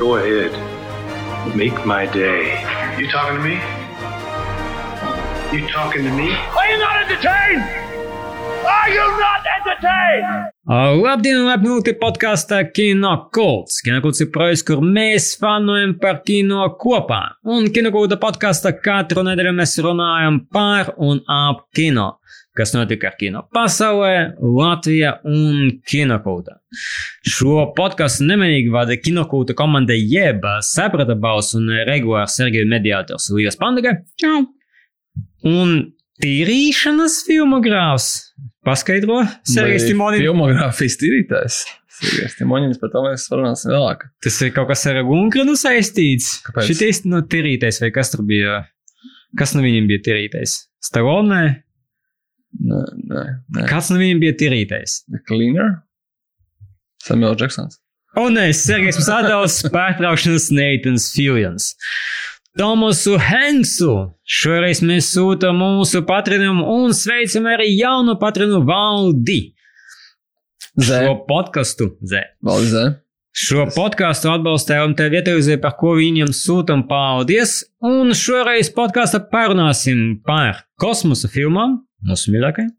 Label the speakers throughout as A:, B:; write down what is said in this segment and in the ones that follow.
A: Go ahead. Make my day. You talking to me? You talking to me?
B: Are you not entertained? Are you not entertained?
C: Labdien, labi mūti podkāstā Kino Kults. Kino Kults ir projekts, kur mēs fanojam par kino kopā. Un Kino Kulta podkāstā katru nedēļu mēs runājam par un ap kino. Kas notika ar kino pasaulē, Latvijā un Kinokultā. Šo podkāstu nemanīgi vada Kinokulta komanda jeb Saprata Baus un regulārs Sergeja mediātors Līgas Pandaga.
D: Čau!
C: Un tīrīšanas filmogrāfs paskaidro Sergejs Timonis.
E: Filmogrāfijas tīrītājs. Sergejs Timonis, par to mēs runāsim vēlāk.
C: Tas ir kaut kas ar Gunkranu saistīts.
E: Kāpēc?
C: Šitais no tīrītais, vai kas tur bija? Kas no viņiem bija tīrītais? Stalonē?
E: Nē, nē, nē.
C: Kāds no viņiem bija tīrītais?
E: The Cleaner? Samuel Jacksons.
C: O, nē, Sergejs mums atdevs pārtraukšanas Neitans Fillions. Tomasu Henksu. Šoreiz mēs sūtām mūsu patronumu un sveicam arī jaunu patronu Valdi.
E: Zē.
C: Šo podkastu, Zē.
E: Valdizē.
C: Šo podkāstu atbalstīja un te vietējais, par ko viņam sūtām paldies. Un šoreiz podkāstā parunāsim par kosmosa filmām, mūsu mīļākajām.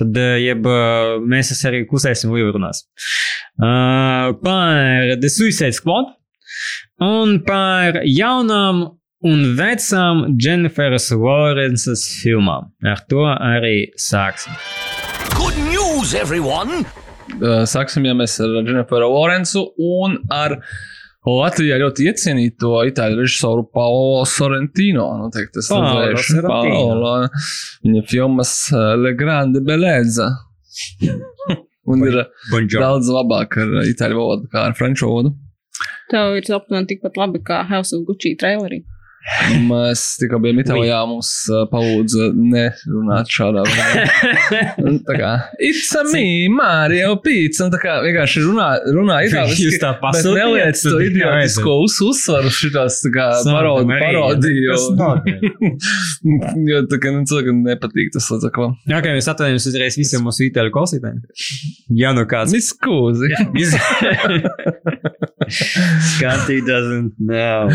C: Tad, eh, jeb eh, mēs arī klusēsim līdzi runās. Uh, par The Suicide Squad un par jaunām un vecām Jenniferas Lawrences filmām. Ar to arī sāksim.
B: Good news, everyone!
E: Sāksim, ja mēs ar Jenniferu Lorenzu un ar Latvijā ļoti iecienīto itāļu režisoru Paolo Sorrentino. Noteikti redzējuši.
C: Sorrentino.
E: Paolo. Viņa filmas Le Grande Beleza. un ir
C: Buongiorno.
E: daudz labāk ar itāļu valodu kā ar franču valodu.
D: Tev ir aptuveni tikpat labi kā House of Gucci trailerī.
E: Mēs tikko bijām Itālijā, mums uh, palūdza nerunāt šādā veidā. Tā kā it's a me, Mario Pīts. Un tā kā vienkārši runā, runā itāliski.
C: Jūs tā pasūtījāt,
E: neliec to idiotisko uz, uzsvaru šitās tā kā parodi, parodiju. Jo tā kā nu, cilvēkam nepatīk tas līdz ko.
C: Jā, kā mēs atvainojamies uzreiz visiem mūsu itāļu klausītājiem. Ja nu kāds
E: Miskūzi.
C: Scotty doesn't know.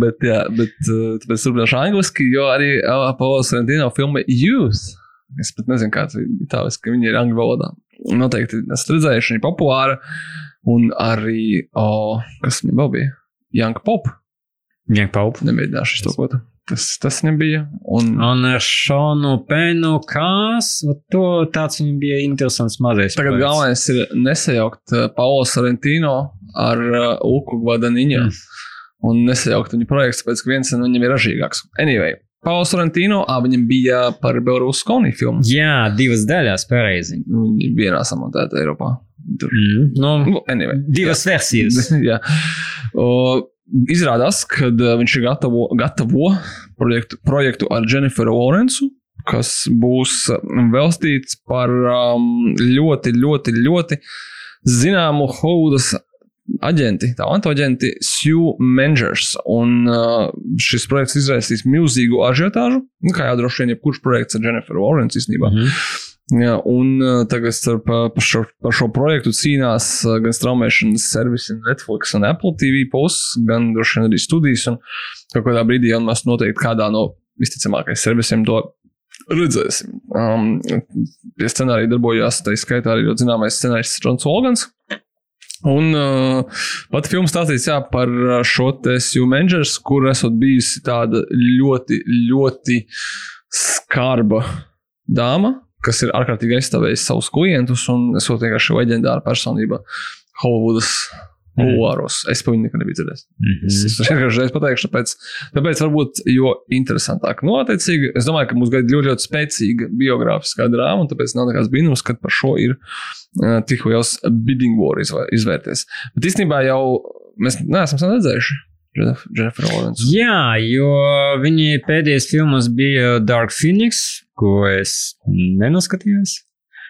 E: bet, jā, bet uh, tāpēc turpināšu angliski, jo arī Pauls Sorrentino filma Youth. Es pat nezinu, kāds ir itāliski, ka viņi ir angļu valodā. Noteikti esat redzējuši, viņa ir populāra. Un arī, oh, kas viņam vēl bija? Young Pop.
C: Viņam paup.
E: Nemēģināšu iztokot. Tas, tas viņam bija. Un,
C: Un ar Šonu Penu Kās, to tāds viņam bija interesants mazais.
E: Tagad
C: projekts.
E: galvenais ir nesajaukt uh, Paulo Sorrentino ar uh, Uku Guadaniņu.
C: Mm.
E: Un nesajaukt viņu projektu, tāpēc ka viens no viņiem ir ražīgāks. Anyway, Paulo Sorrentino, viņam bija par Belaruskonī filmu.
C: Jā, divas daļās, pareizi.
E: Viņi vienā samontēta Eiropā. Tur.
C: Mm. Nu,
E: Nu, anyway.
C: divas versijas.
E: Jā. O, izrādās, ka viņš ir gatavo, gatavo projektu, projektu ar Jenniferu Lawrensu, kas būs veltīts par um, ļoti, ļoti, ļoti zināmu Hovudas aģenti, talantu aģenti, Sue Mengers. Un uh, šis projekts izraisīs milzīgu ažiotāžu. Nu, kā jau droši vien jebkurš projekts ar Jenniferu Lawrence īstenībā.
C: Mhm.
E: Jā, un uh, tagad starp, par, šo, par šo projektu cīnās uh, gan straumēšanas servisi Netflix un Apple TV puses, gan droši vien arī studijas. Un kādā brīdī jau mēs noteikti kādā no visticamākajiem servisiem to redzēsim. Um, pie scenārija darbojās tā skaitā arī ļoti zināmais scenārists Jons Olgans. Un uh, pat filmas stāstīs jā, par uh, šo te Sue Mengers, kur esot bijusi tāda ļoti, ļoti skarba dāma, kas ir ārkārtīgi aizstāvējusi savus klientus un esot vienkārši leģendāra personība Hollywoodas kuluāros. Es par viņu nekad nebiju dzirdējis. Es, es vienkārši reiz pateikšu, tāpēc, tāpēc varbūt jo interesantāk. Nu, attiecīgi, es domāju, ka mums gaida ļoti, ļoti spēcīga biogrāfiskā drāma, un tāpēc nav nekāds brīnums, ka par šo ir uh, tik liels bidding war izvē- izvērties. Bet īstenībā jau mēs neesam redzējuši Jennifer Lawrence.
C: Jā, jo viņi pēdējais filmas bija Dark Phoenix, ko es nenoskatījos.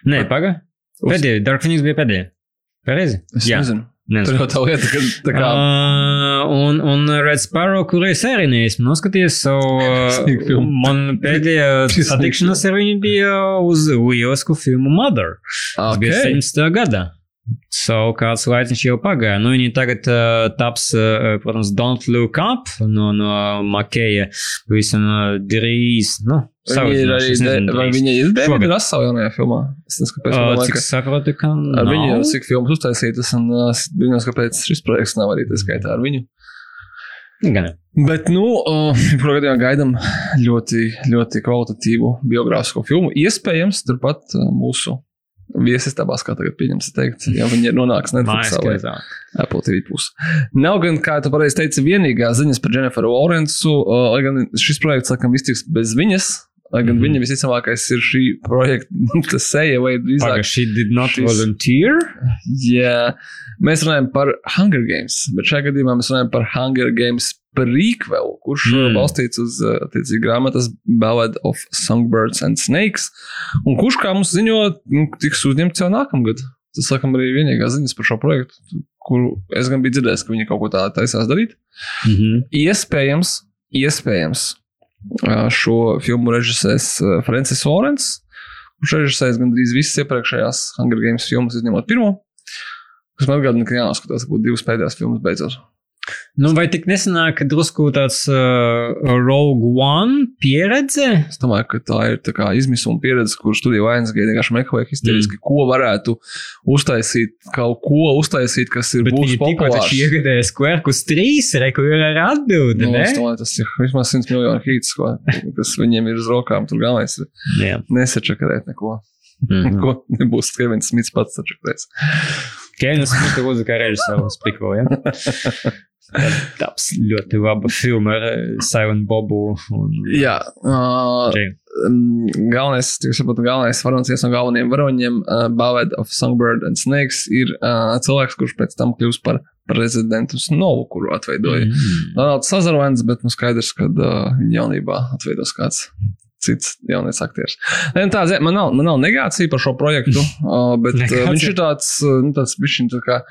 C: Nē, paga. Pēdējā, Dark Phoenix bija pēdējā. Pareizi?
E: Es
C: Jā.
E: nezinu. Tur
C: Nenoskatījos.
E: jau tā lieta, ka tā kā.
C: Uh, un, un Red Sparrow, kur es arī neesmu noskatījies, so, uh, man pēdējā satikšanās ar viņu bija uz lielisku filmu Mother.
E: Okay.
C: 17. gadā. So, kāds laiks jau pagāja. Nu, viņi tagad uh, taps, uh, protams, Don't Look Up no, no Makeja visam uh, drīz. Nu,
E: Viņi ir arī, de, vai viņa ir Davida Russell jaunajā filmā? Es nezinu, kāpēc.
C: Uh, cik saprotu, ka
E: Ar viņu jau cik filmas uztaisītas, un uh, es domāju, kāpēc šis projekts nav arī tā skaitā ar viņu.
C: Gan.
E: Bet, nu, uh, gadījumā gaidām ļoti, ļoti kvalitatīvu biogrāfisko filmu. Iespējams, turpat uh, mūsu viesistabās, kā tagad pieņems teikt, ja viņi ir nonāks Netflix vai. Apple TV pusi. Nav gan, kā tu pareizi teici, vienīgā ziņas par Jenniferu Lawrensu, uh, lai gan šis projekts, laikam, iztiks bez viņas. Lai gan mm. -hmm. viņa visticamākais ir šī projekta seja vai drīzāk
C: she did not
E: šis-
C: volunteer.
E: Jā, mēs runājam par Hunger Games, bet šajā gadījumā mēs runājam par Hunger Games prequel, kurš
C: Mm.
E: balstīts uz uh, attiecīgi grāmatas Ballad of Songbirds and Snakes, un kurš, kā mums ziņo, nu, tiks uzņemts jau nākamgad. Tas, laikam, arī vienīgā ziņas par šo projektu, kuru es gan biju dzirdējis, ka viņi kaut ko tādu taisās darīt.
C: Mm -hmm.
E: Iespējams, iespējams šo filmu režisēs Francis Lorents, kurš režisēs gandrīz visas iepriekšējās Hunger Games filmas, izņemot pirmo. Kas man atgādina, ka jāskatās, ka divas pēdējās filmas beidzot.
C: Nu, vai tik nesanāk, ka drusku tāds uh, Rogue One pieredze?
E: Es domāju, ka tā ir tā izmisuma pieredze, kur studiju Lionsgate vienkārši meklē histēriski, mm. ko varētu uztaisīt, kaut ko uztaisīt, kas ir
C: Bet
E: būs
C: viņi tikko
E: populārs.
C: taču iegadēja Squarkus 3, re, kur ir ar atbildi,
E: Nu,
C: ne?
E: es domāju, tas ir vismaz 100 miljonu hīts, ko, kas viņiem ir uz rokām. Tur galvenais ir
C: Jā.
E: nesačakarēt neko.
C: Mhm.
E: Ko nebūs Kevins Smits pats sačakarēs.
C: Kēnis Smita lūdzu kā režisors priko, ja? Taps ļoti laba filma ar eh, Silent Bobu un
E: Jā, uh, um, galvenais, jūs saprotat, galvenais varonis, viens no galvenajiem varoņiem, uh, Ballad of Songbird and Snakes, ir uh, cilvēks, kurš pēc tam kļūst par prezidentu Snowu, kuru atveidoja
C: Mm.
E: Donalds Sazarvens, bet nu skaidrs, ka uh, viņa jaunībā atveidos kāds. Cits jaunais aktieris. Ne, nu Tā, zē, man, nav, man nav negācija par šo projektu, uh, bet uh, viņš ir tāds, uh, nu, tāds bišķiņ, tā kā,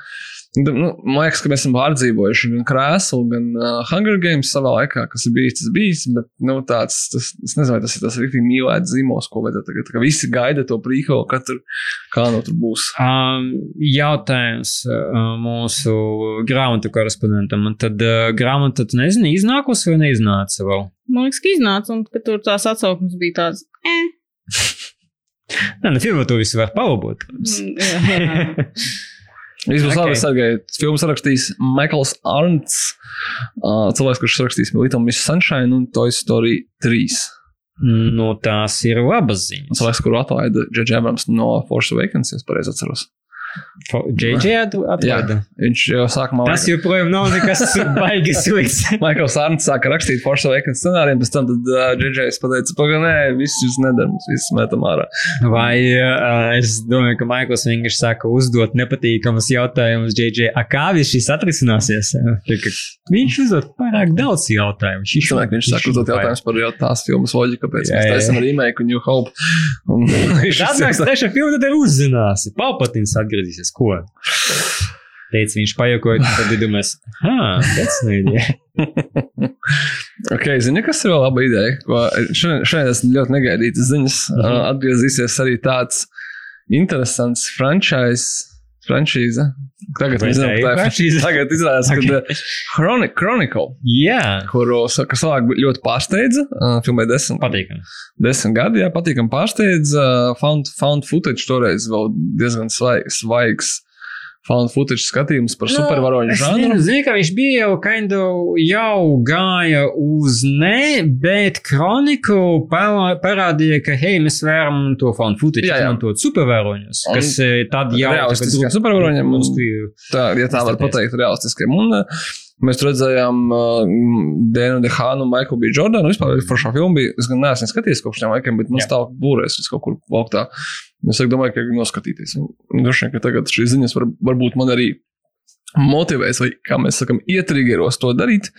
E: nu, man liekas, ka mēs esam pārdzīvojuši gan krēslu, gan uh, Hunger Games savā laikā, kas ir bijis, tas bijis, bet, nu, tāds, tas, es nezinu, vai tas ir tas rīktīgi mīlēts zīmos, ko vajadzētu tagad, kā visi gaida to prīko, katru, kā no tur būs.
C: Um, jautājums uh, mūsu grāmatu korespondentam. Un Tad uh, grāmata, tu nezini, iznākusi vai neiznāca vēl?
D: Man liekas, ka iznāca, un ka tur tās atsauksmes bija tādas. Eh.
C: Nē, nu, filmā to visu var palabot.
D: Mm, jā, jā.
E: Viss būs
C: Ok.
E: labi, Sergei. Filmu sarakstīs Maikls Arnts, uh, cilvēks, kurš rakstīs Little Miss Sunshine un Toy Story 3.
C: Nu, tās ir labas ziņas.
E: cilvēks, kuru atlaida Džedž Abrams no Force Awakens, ja es pareizi atceros.
C: Atu- atveda.
E: Viņš jau sākumā
C: Tas joprojām nav nekas baigas līdz.
E: Maikls Arnts sāka rakstīt Force Awakens scenāriju, pēc tam tad uh, pateica, pagaidām, nē, viss jūs nedara, mums viss metam ārā.
C: Vai uh, es domāju, ka Maikls vienkārši sāka uzdot nepatīkamus jautājumus JJ, a kā viss šis atrisināsies? Viņš uzdod pārāk daudz jautājumu.
E: Viņš ka viņš sāk uzdot jautājumus par jau tās filmas loģiku, kāpēc
C: Jā,
E: mēs taisam remake un New Hope. Un viņš
C: Tad nāks trešā filma, tad ir uzzināsi. Palpatins atgriezīsies. Ko? Teica, viņš pajokoja, tad ir domājis, ah, tas neidēja.
E: Ok, zini, kas ir vēl laba ideja? Šodien, šodien esmu ļoti negaidītas ziņas. Mm
C: Mhm.
E: -hmm. Atgriezīsies arī tāds interesants franchise. Franšīze. Tagad mēs zinām, ka tā ir
C: franšīze?
E: Tagad izrādās, ka
C: Ok.
E: okay. Chronic, Chronicle,
C: Jā,
E: kuru saka, cilvēki ļoti pārsteidza. Uh, filmē desmit,
C: patīkami.
E: desmit gadi, jā, patīkami pārsteidza. Uh, found, found footage toreiz vēl diezgan svaigs. svaigs Found footage skatījums par supervaroņu
C: Es
E: žanru.
C: nezinu, zinu, ka viņš bija jau kind of jau gāja uz ne, bet kroniku parā- parādīja, ka hei, mēs varam to found footage
E: Jā, jā.
C: izmantot supervaroņus,
E: Un
C: kas eh, tad jau
E: realistiskiem supervaroņiem un-
C: un...
E: tā, ja tā var pateikt, realistiskiem. Un uh, mēs redzējām uh, Dēnu Dehānu un Maiklu B. Jordanu. Vispār par šo filmu bija, es gan neesmu skatījies kopš tiem laikiem, bet man stāv būrēs kaut kur plauktā. Es domāju, ka noskatīties. Droši vien, ka tagad šīs ziņas var, varbūt man arī motivēs, vai kā mēs sakam, ietriggeros to darīt.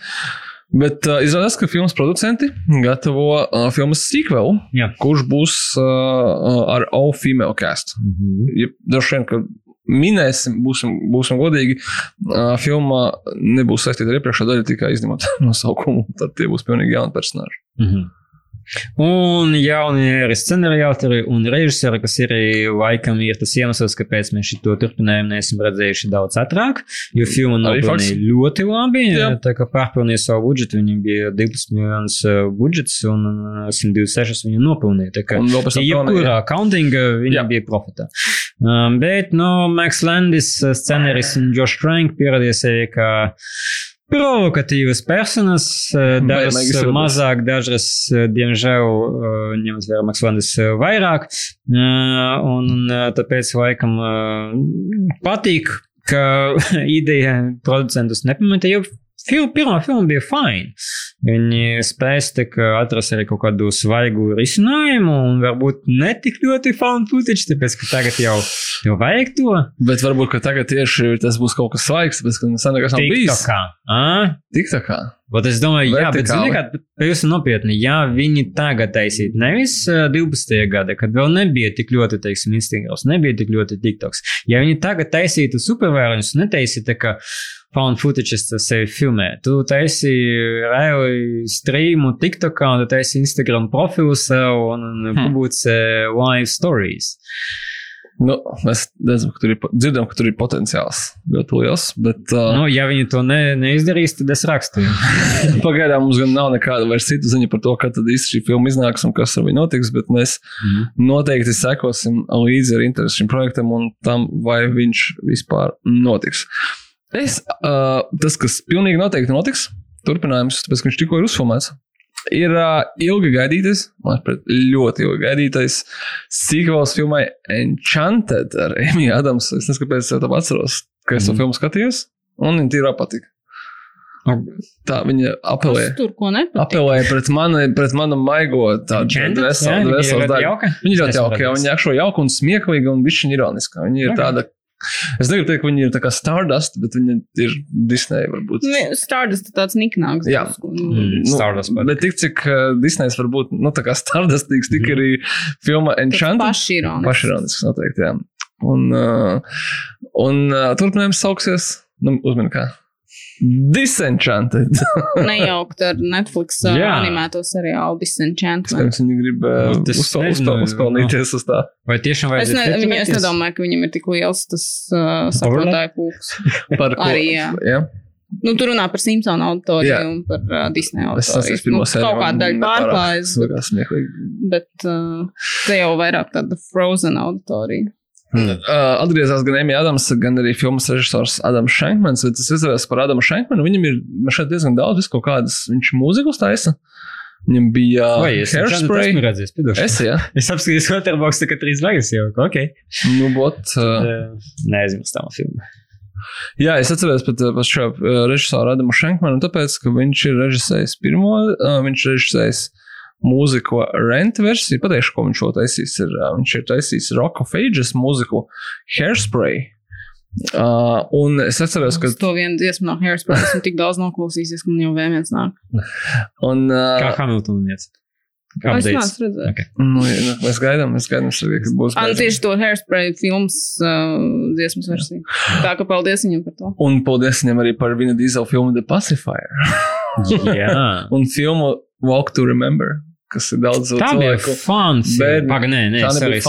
E: Bet uh, izrādās, ka filmas producenti gatavo uh, filmas sequelu,
C: Jā.
E: kurš būs uh, uh, ar all female cast
C: Mhm.
E: ja droši vien, ka minēsim, būsim, būsim godīgi, filmā nebūs saistīta ar iepriekšējā daļu, tikai izņemot nosaukumu. Tad tie būs pilnīgi jauni personāļi.
C: Mhm. Un jaunie arī scenārija autori un režisori, kas ir laikam ir tas iemesls, kāpēc mēs šo turpinājumu neesam redzējuši daudz ātrāk, jo filma nopelnīja ļoti labi.
E: Jā.
C: Tā kā pārpilnīja savu budžetu, viņiem bija 12 miljonus uh, budžets un uh, 126 viņi nopelnīja. Tā kā jebkurā countinga viņi
E: Jā.
C: bija profitā. Um, bet, nu, Max Landis, uh, scenārijs un Josh Trank pierādīja sevi kā provokatīvas personas, uh, dažas mazāk, dažas, uh, diemžēl, uh, ņemot vērā uh, vairāk. Un tāpēc laikam patīk, ka ideja producentus nepameta, jo fil, pirmā filma bija fine. Viņi spēs kā atrast arī kaut kādu svaigu risinājumu un varbūt ne tik ļoti found footage, tāpēc ka tagad jau, jau vajag to.
E: Bet varbūt, ka tagad tieši tas būs kaut kas svaigs, tāpēc, ka sen nekas nav bijis. Tik tā kā.
C: Bet es domāju, jā, bet
E: Vertikāli.
C: zini, kā pavisam nopietni, ja viņi tagad taisītu, nevis ā, 12. gada, kad vēl nebija tik ļoti, teiksim, Instagrams, nebija tik ļoti TikToks. Ja viņi tagad taisītu supervēlējumus, netaisītu, tā kā found footage sevi filmē, tu taisi reāli streamu TikTokā, un tu taisi Instagram profilu sev un, un
E: Hmm.
C: publicē live stories.
E: Nu, mēs redzam, ka tur ir, dzirdam, ka tur ir potenciāls ļoti liels. Bet uh,
C: Nu, ja viņi to ne, neizdarīs, tad es rakstu.
E: pagaidām mums gan nav nekāda vairs citu ziņu par to, kad īsti šī filma iznāks un kas ar viņu notiks. Bet mēs
C: Mhm.
E: noteikti sekosim līdzi ar interesi šim projektam un tam, vai viņš vispār notiks. Es, uh, tas, kas pilnīgi noteikti notiks, turpinājums, tāpēc, ka viņš tikko ir uzfilmēts. Ir uh, ilgi gaidītais, manuprāt, ļoti ilgi gaidītais sequels filmai Enchanted ar Emīlu Adamsu. Es nezinu, kāpēc es to atceros, ka es to
C: Mhm.
E: filmu skatījos, un viņa tīrā patika. Tā viņa apelē.
D: Tur ko nepatīk.
E: Apelēja pret mani, pret manu maigo tādu
C: Enchanted? Jā,
E: veselu,
C: viņa ir ļoti
E: daļu.
C: jauka.
E: Viņa ir ļoti jauka, jā, viņa ir jauka un smieklīga un bišķiņa ironiska. Viņa ir
C: Ok.
E: tāda, es negribu teikt, ka viņa ir tā kā Stardust, bet viņa ir Disney varbūt.
D: Nu, Stardust ir tāds niknāks.
E: Jā.
C: Mm. Stardust patīk.
E: bet tik cik uh, Disneys var būt, nu tā kā Stardustīgs, tik arī filma Enchanted.
D: Pašironisks.
E: Pašironisks noteikti, jā. Un, uh, un uh, turpinājums sauksies, nu, uzmini kā. Disenchanted.
D: Nejaukt ar Netflix uh,
C: Jā.
D: animēto seriālu Disenchantment.
E: Skaidrs, viņi grib uh,
C: Nu, tas
E: uzpel- uzpel- uzpelnīties uz tā.
C: Vai tiešām
D: Es,
C: vajadzētu
D: ne, viņu, es nedomāju, ka viņam ir tik liels tas uh, saprotāju pulks.
E: Par ko?
D: Arī, jā.
E: jā.
D: Nu, tur runā par Simpsonu autoriju
E: Jā.
D: un par uh, Disney
E: Es
D: autoriju.
E: esmu pirmo
D: nu, kaut kāda daļa pārklājas, bet,
E: Tas
D: bet uh, te jau vairāk tāda Frozen autorija.
E: Uh, atgriezās gan Emīļa Adams, gan arī filmas režisors Adams Shankmans. Bet es izvēlos par Adamu Shankmanu. Viņam ir šeit diezgan daudz, visu kaut kādas viņš mūzikas taisa. Viņam bija
C: es
E: hairspray.
C: piedošana.
E: Es, jā.
C: Es apskatījos Letterboxd, ka trīs zvaigznes jau. Ok.
E: Nu, bot, uh,
C: Neaizmirstam filmu.
E: jā, es atceros pat, uh, pat šo uh, režisoru Adamu Shankmanu, tāpēc, ka viņš ir režisējis pirmo, uh, viņš ir režisējis mūziku rent versiju. Pateikšu, ko viņš šo taisīs. Ir, viņš ir taisījis Rock of Ages mūziku Hairspray. Uh, un es atceros, ka
D: Es to vienu dziesmu no Hairspray esmu tik daudz noklausījies, ka man jau vēmiens nāk.
E: un,
C: Kā
E: uh,
C: Hamiltonam iet?
D: Es neesmu redzējis.
C: Okay.
E: nu, nu, mēs gaidām, mēs gaidām, ka būs. Gaidām.
D: tieši to Hairspray filmas uh, dziesmas versiju. Tā ka paldies viņam par to.
E: Un paldies viņam arī par viņa dīzeļu filmu The Pacifier
C: Jā.
E: un filmu Walk to Remember, kas ir daudz
C: Tā bija
E: cilvēku.
C: fun filma.
E: Bērni-
C: Paga, nē, nē,
E: Tā
C: sorry,
E: nebija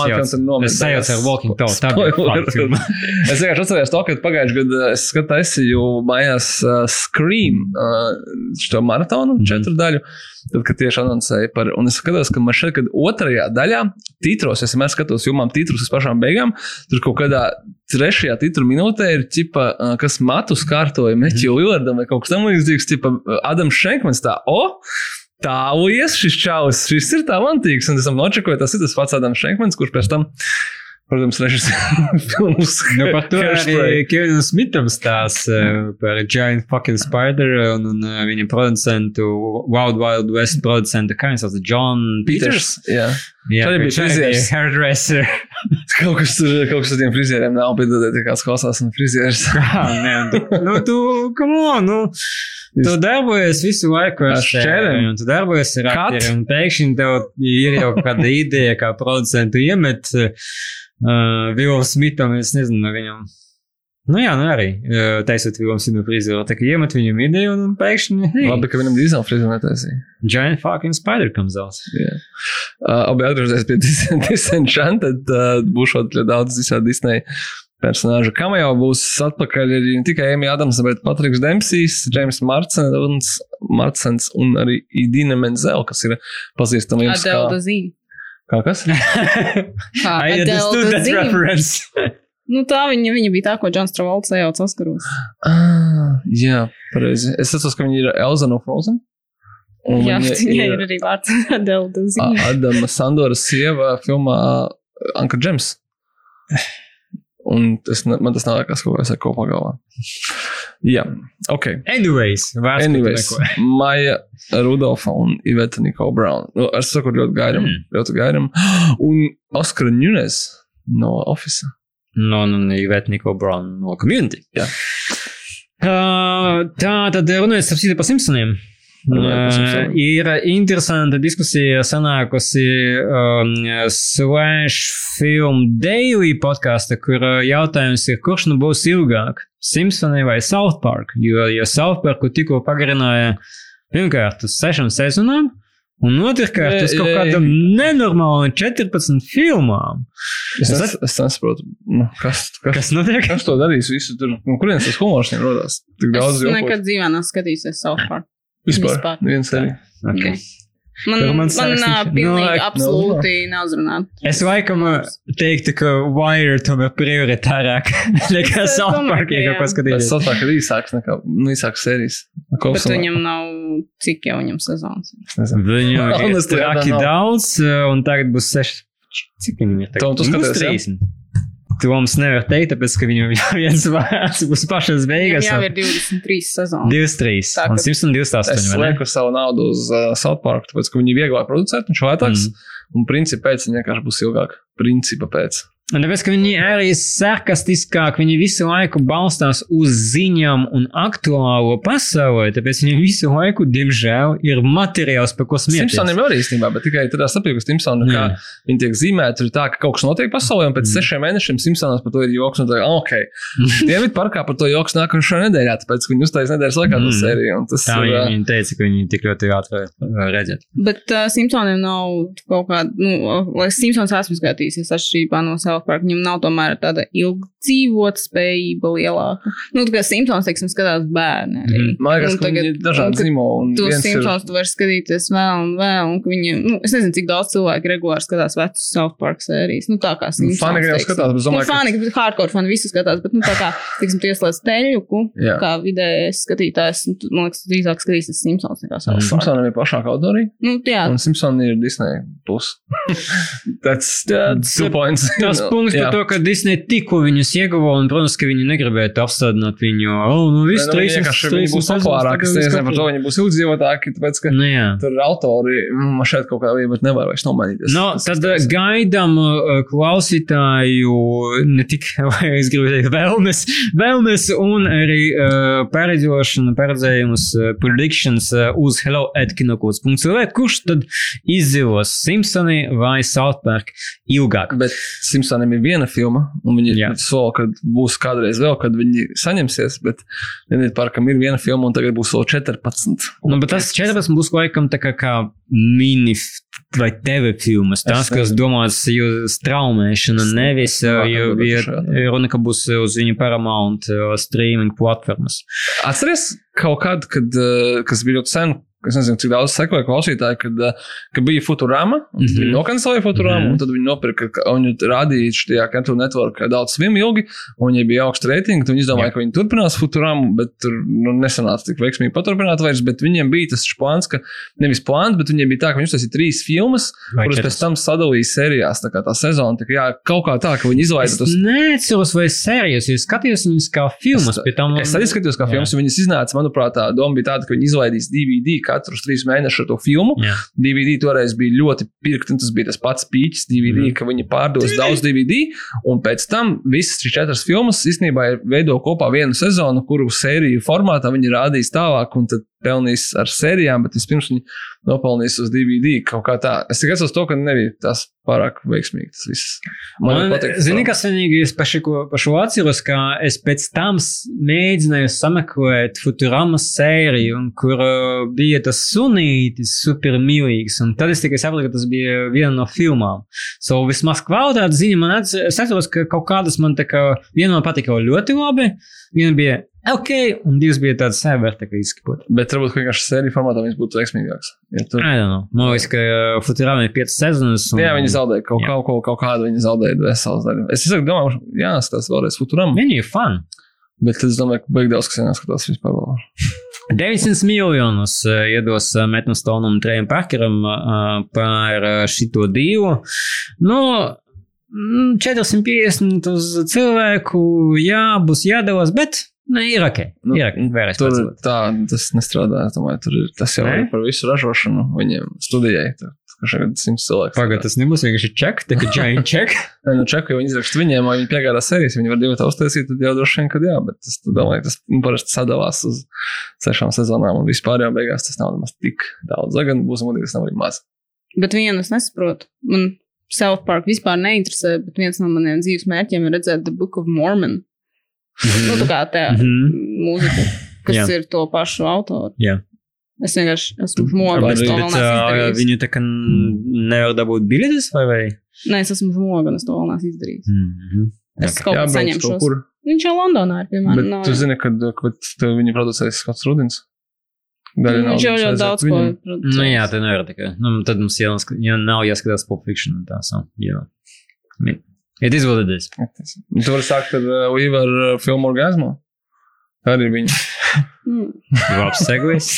C: es sajaucu ar. Walking Tall. Tā bija filma.
E: Es vienkārši atceros to, ka pagājušajā gadā es skatīju mājās uh, Scream uh, šo maratonu, mm. četru daļu. Tad, kad tieši anoncēja par, un es skatos, ka man šeit, kad otrajā daļā, titros, es vienmēr skatos filmām titrus uz pašām beigām, tur kaut kādā trešajā titru minūtē ir, ķipa, uh, kas matus kārtoja Meķiju. Lillardam vai kaut kas tam līdzīgs, ķipa, uh, Adams Šenkmans tā, o! Tālu ies šis čalis, šis ir talantīgs, un es tam nočakoju, tas ir tas pats Adams Šenkmans, kurš pēc tam, protams, režisēja filmus.
C: Nu, par to arī Kevinam Smitham stāsta uh, par Giant fucking Spider un, un uh, viņa producentu, Wild Wild West producentu, kā viņš sauc, John Peters.
E: Jā,
C: Jā,
E: bija
C: viņš arī
E: frizieris.
C: hairdresser.
E: kaut kas tur, kaut kas ar tiem frizieriem nav, piedodiet, ja kāds klausās un frizieris.
C: Kā, nē, un tu, nu, tu, come on, nu. Tu darbojies visu laiku ar
E: šķērēm,
C: un tu darbojies ar aktieriem, un pēkšņi tev ir jau kāda ideja, kā producentu iemet uh, Vilam Smitham, es nezinu, viņam Nu jā, nu arī uh, taisot filmu Sinu Frīzeru, tā kā iemet viņam ideju un pēkšņi, hey,
E: Labi, ka viņam dīzeļu frizu netaisīja.
C: giant fucking spider comes out.
E: Yeah. Uh, abi atgriežoties pie Dis- Disenchanted, uh, būšot ļoti daudz visādi Disney personāžu. Kam jau būs atpakaļ arī ne tikai Amy Adams, bet Patriks Dempsijs, James Marcens, Marcens un arī Idina Menzel, kas ir pazīstama jums
D: Adele
E: kā,
D: Dazīna.
E: kā kas?
D: Kā
C: I understood that
D: Dazīna.
C: reference.
D: Nu tā viņa, viņa bija tā, ko Džons Travolts sajauc Oskaros.
E: Ah, jā, pareizi. Es atceros, ka viņa ir Elza no Frozen. Un
D: Jā,
E: viņa
D: viņai ir arī vārds Adele Dazīna.
E: A- Adama Sandoras sieva filmā Anka Džems. Un tas, man tas nākās kaut kā ar kopā galvā. Jā, ok.
C: Anyways, vārds
E: Anyways, Maija Rudolfa un Iveta Niko Brown. Nu, es saku ļoti gairam,
C: Mm.
E: ļoti gairam. Un Oskara Nunes no Office.
C: No, no, no Iveta Niko Brown no community.
E: Jā.
C: Uh, tā tad runājot citu par Simpsoniem. Uh, ir interesanta diskusija sanākusi um, Slash Film Daily podkāstā, kur jautājums ir, kurš nu būs ilgāk? Simpsoni vai South Park? Jo, jo South Parku tikko pagarināja pirmkārt uz sešām sezonām. Un otrkārt, uz kaut kādām nenormālām 14 filmām.
E: Es,
C: Es
E: es nesaprotu, nu, kas, kas,
C: Kas notiek?
E: kas to darīs. Visu tur, no kurienes tas humors viņam rodās? Tik daudz
D: Es
E: jau
D: nekad dzīvē neesmu skatījies South Park.
E: Vispār.
D: Vispār.
E: Viens arī.
C: Okay.
D: Man,
C: man,
D: man
C: nav
D: pilnīgi,
C: no,
D: absolūti no, nav uzrunāt.
C: Es laikam teiktu, ka Wire ir tomēr prioritārāk nekā South Park, ja kaut ko skatīties.
E: South Park ir īsāks nekā, nu, īsāks sērijas.
D: Bet viņam nav, cik jau viņam sezonas.
C: Viņam ir traki daudz, un tagad būs seši. Cik viņam ir tagad?
E: Tom, tu skaties,
C: 30 to mums nevar teikt, tāpēc, ka viņam jau viens vārds būs pašas beigas.
D: Jā, jau ir 23 sezonas.
C: 23.
D: Tā,
C: un 128.
E: Es lieku savu naudu uz uh, South Park, tāpēc, ka viņi ir vieglāk producēt, viņš lētāks.
C: Mm.
E: Un principā pēc viņa vienkārši būs ilgāk. Principa pēc.
C: Un tāpēc, ka viņi arī sarkastiskāk, viņi visu laiku balstās uz ziņām un aktuālo pasauli, tāpēc viņiem visu laiku, diemžēl, ir materiāls, par ko smieties.
E: Simpsoniem arī īstenībā, bet tikai tādā saprotā, ka Simpsoni kā
C: Jā.
E: viņi tiek zīmēti, ir tā, ka kaut kas notiek pasaulē, un pēc
C: Mm.
E: sešiem mēnešiem Simpsonos par to ir joks. Un tā, ok, Dienvidu parkā par to joks nākamajā nedēļā, tāpēc, ka viņi uztaisīs nedēļas laikā to
C: Mm.
E: sēriju. un Tas
C: Tā
E: ir.
C: viņi, teica, ka viņi tik ļoti ātri redzēt.
D: Bet uh, Simpsoniem nav kaut kāda, nu, lai Simpsons esmu skatījies, atšķirībā no South Park, viņam nav tomēr tāda ilgdzīvot spējība lielāka. Nu, tā kā Simpsons, teiksim, skatās bērni. Arī.
C: Mhm.
E: Man liekas, ka
D: tagad-
E: viņi ir dažādi
D: ka
E: zīmoli. ir-
D: Simpsons tu vari skatīties vēl un vēl, un ka viņi, nu, es nezinu, cik daudz cilvēku regulāri skatās vecus South Park sērijas. Nu, tā kā
E: Nu,
D: Simpsons.
E: fani jau skatās, bet
D: Nu,
E: domāju, ka-
D: fani, bet hardcore fani visi skatās, bet, nu, tā kā, teiksim, tu ieslēdz teļuku,
E: Jā.
D: kā vidējais skatītājs, nu, tu, man liekas, tu drīzāk skatīsies Simpsons nekā South Park.
E: Simpsonam ir plašāka auditorija,
D: Nu, jā,
E: un Simpsoni ir Disney plus. That's
C: Tas-
E: two points.
C: Tas punkts par
E: Jā.
C: to, ka Disney tikko viņus ieguva, un, protams, ka viņi negribēja apstādināt viņu. Oh, nu, viss
E: nu,
C: trīs
E: vienkārši viņi būs populārāki. Es nezinu, par to viņi būs ilgdzīvotāki, tāpēc, ka
C: Nu,
E: tur autori, mm, šeit kaut kā vienkārši nevar vairs nomainīties.
C: No,
E: Tas-
C: tad
E: tas-
C: uh, gaidām uh, klausītāju ne tikai, es gribu teikt, vēlmes, vēlmes un arī uh, paredzēšanu, paredzējumus, uh, predictions uh, uz hello.kinokods.lv, kurš tad izdzīvos Simpsoni vai South Park ilgāk.
E: Bet Simpsoniem ir viena filma, un viņi
C: Jā.
E: sola, ka būs kādreiz vēl, kad viņi saņemsies. Bet Dienvidu parkam ir viena filma, un tagad būs vēl 14.
C: Nu, bet tas 14 būs laikam tā kā, kā mini vai TV filmas. Tas, kas domāts uz traumēšanu,
E: Es
C: nevis uh, jo- jo
E: šādi.
C: runa, ka būs uz viņu Paramount uh, streaming platformas.
E: Atceries kaut kad, kad, eh, kas bija ļoti sen. Es nezinu, cik daudz sekoja klausītāji, kad, eh, kad bija Futurama. Mm
C: Mhm.
E: -hmm. Viņi nokancelēja Futurama, mm
C: Mhm.
E: -hmm. un tad viņi nopirka, ka viņi rādīja šajā Cartoon Network daudz svim ilgi, un viņiem bija augsts reitingi. Viņi izdomāja,
C: Jā.
E: ka viņi turpinās Futuramu, bet tur nu, nesanāca tik veiksmīgi paturpināt vairs. Bet viņiem bija tas plāns, ka nevis plāns, bet viņiem bija tā, ka viņi uztaisīja trīs filmas,
C: Vai
E: kuras pēc tam sadalīja sērijās. Tā kā tā sezona, tā kā jā, kaut kā tā, ka viņi izlaiž
C: Es
E: tos.
C: neatceros, vai sērijas, es skatījos viņas kā filmas.
E: Es-
C: tam,
E: Es arī skatījos, kā filmas, un viņas iznāca. Manuprāt, tā doma bija tāda, ka viņi izlaidīs DVD katrus trīs mēnešus ar to filmu.
C: Jā.
E: DVD toreiz bija ļoti pirkt, un tas bija tas pats pīķis DVD, mm. ka viņi pārdos daudz DVD. Un pēc tam visas šīs četras filmas īstenībā ir veido kopā vienu sezonu, kuru sēriju formātā viņi rādīs tālāk. Un tad pelnījis ar sērijām, bet vispirms viņi nopelnījis uz DVD kaut kā tā. Es tikai atceros to, ka nebija tas pārāk veiksmīgi tas viss.
C: Man patīk. Zini, kas vienīgi es par par šo atceros, ka es pēc tam mēģināju sameklēt Futuramas sēriju, kur uh, bija tas sunītis super mīlīgs, un tad es tikai sapratu, ka tas bija viena no filmām. So vismaz kvalitātes ziņa man atceros, ka kaut kādas man tā kā viena man patika ļoti labi, viena bija ok, un divas bija tādas sēvertikas.
E: Bet varbūt vienkārši sēriju formātā viņas būtu veiksmīgākas. Ja tur...
C: Man liekas, ka uh, Futurama ir piecas sezonas.
E: Un... Jā, viņi zaudēja kaut, kaut, kaut, kaut kādu, viņi zaudēja veselas daļu. Es saku, domāju, jāskatās vēlreiz Futurama.
C: Viņi ir fani.
E: Bet es domāju, ka beig daudz, kas jāskatās vispār vēl.
C: 900 miljonus uh, iedos uh, Metnastonam un Trejam Parkeram par šito divu. Nu, 450 mm, uz cilvēku, jā, būs jādalās, bet Nu, ir ok. Nu, ir ok. Vēlreiz
E: tur pats. tā, tas nestrādā. Tomēr, tur ir, tas jau ne? ir par visu ražošanu viņiem studijai. Tur, Šeit simts cilvēku.
C: Pagaidā, tas nebūs vienkārši ček, tā kā giant check.
E: Nē, nu čeku jau viņi izraksta viņiem, vai viņi piegādā sērijas, viņi var divi tā uztaisīt, tad jau droši vien, kad jā, bet tas, domāju, tas nu, parasti sadalās uz sešām sezonām un vispār jau beigās tas nav nemaz tik daudz. Lai gan būs modīgi, tas nav arī maz.
D: Bet vienu es nesaprotu. Man South Park vispār neinteresē, bet viens no maniem dzīves mērķiem ir redzēt The Book of Mormon. Mm -hmm. Nu, tā kā tā mm -hmm. mūzika, kas Jā. ir to pašu autoru.
C: Jā.
D: Es vienkārši esmu bet uh,
C: viņi tā kā nevar dabūt biļetes vai vai?
D: Nē, es esmu žmoga, un es to vēl neesmu izdarījis. Mm -hmm. Es kaut kā saņemšu. Viņš jau Londonā ir, piemēram.
E: Bet nav, tu zini, kad, kad viņi producēs kāds rudins?
D: Daļa viņš jau ļoti daudz ko
C: producēs. Nu jā, tā nevar tikai. Nu, tad mums jau nav jāskatās pop fiction un tā sam. Jā. It is what it is.
E: Tu vari sākt ar uh, Weaver uh, filmu orgasmu. Arī viņa.
C: Labs seglis.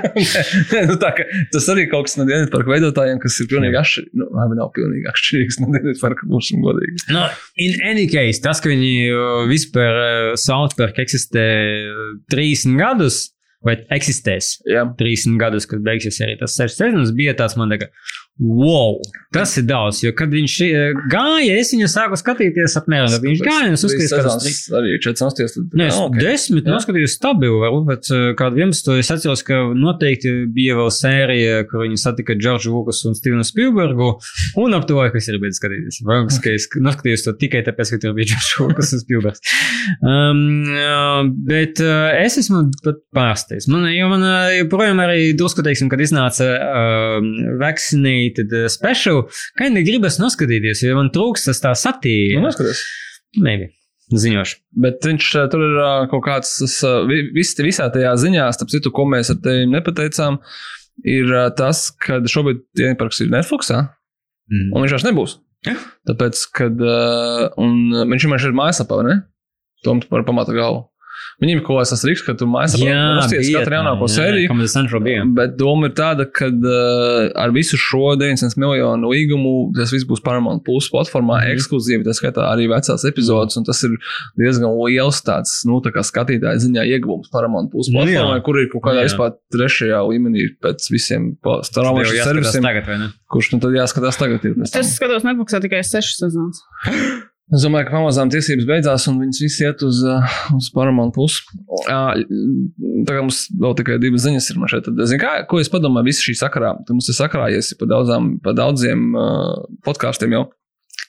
E: nu, tā, ka, tas arī kaut kas no dienas parka veidotājiem, kas ir pilnīgi atšķirīgs. Nu, labi, nav pilnīgi atšķirīgs no dienas parka, būsim godīgi.
C: No, in any case, tas, ka viņi uh, vispār uh, South Park eksistē 30 gadus, vai eksistēs
E: Jā.
C: 30 gadus, kad beigsies arī tas sešas sezonas, bija tāds man liekas, wow, tas ir daudz. Jo, kad viņš eh, gāja, es viņu sāku skatīties apmēram. Kad viņš gāja, es uzskatīju, ka tas
E: ir arī 4 nostājos.
C: Nē, es okay. desmit noskatījos stabilu, varbūt, bet eh, kādu 11. es atceros, ka noteikti bija vēl sērija, kur viņi satika Džordžu Lukasu un Stevenu Spielbergu, un ap to, kas ir bijis skatīties. Varbūt, ka es noskatījos to tikai tāpēc, ka tur bija Džordžu Lukas un Spielbergs. Um, uh, bet uh, es esmu pat pārsteigts. Man, jo man joprojām arī drusku, teiksim, kad iznāca uh, Vaccinate animated uh, special, kā viņi gribas noskatīties, jo man trūks tas tā satīra.
E: Nu, noskaties.
C: Maybe. Ziņošu.
E: Bet viņš uh, tur ir uh, kaut kāds, tas, vis, visā tajā ziņā, starp citu, ko mēs ar tevi nepateicām, ir tas, ka šobrīd Dienvidparks ir Netflixā, mm. un viņš vairs nebūs. Ja? Tāpēc, kad, viņš vienkārši ir mājaslapā, ne? Tom par pamata galvu. Viņiem ir kaut kas tāds rīks, ka tu mājaslapā
C: nostājies
E: katru jaunāko sēriju. Bet doma ir tāda, ka uh, ar visu šo 900 miljonu līgumu tas viss būs Paramount Plus platformā mm. ekskluzīvi. Tā skaitā arī vecās epizodes, un tas ir diezgan liels tāds, nu, tā kā skatītāja ziņā ieguvums Paramount Plus nu platformā, jā. kur ir kaut kādā jā. vispār trešajā līmenī pēc visiem strāmošiem servisiem. Kurš nu tad jāskatās tagad? Ir,
D: es skatos Netflixā tikai 6 sezonas.
E: Es domāju, ka pamazām tiesības beidzās, un viņas visi iet uz, uh, uz Paramount Plus. Uh, tagad mums vēl tikai divas ziņas ir. Šeit, tad, zin, kā, ko es padomāju, visi šī sakarā? Tad mums ir sakrājies pa, daudzām, pa daudziem uh, podkāstiem jau.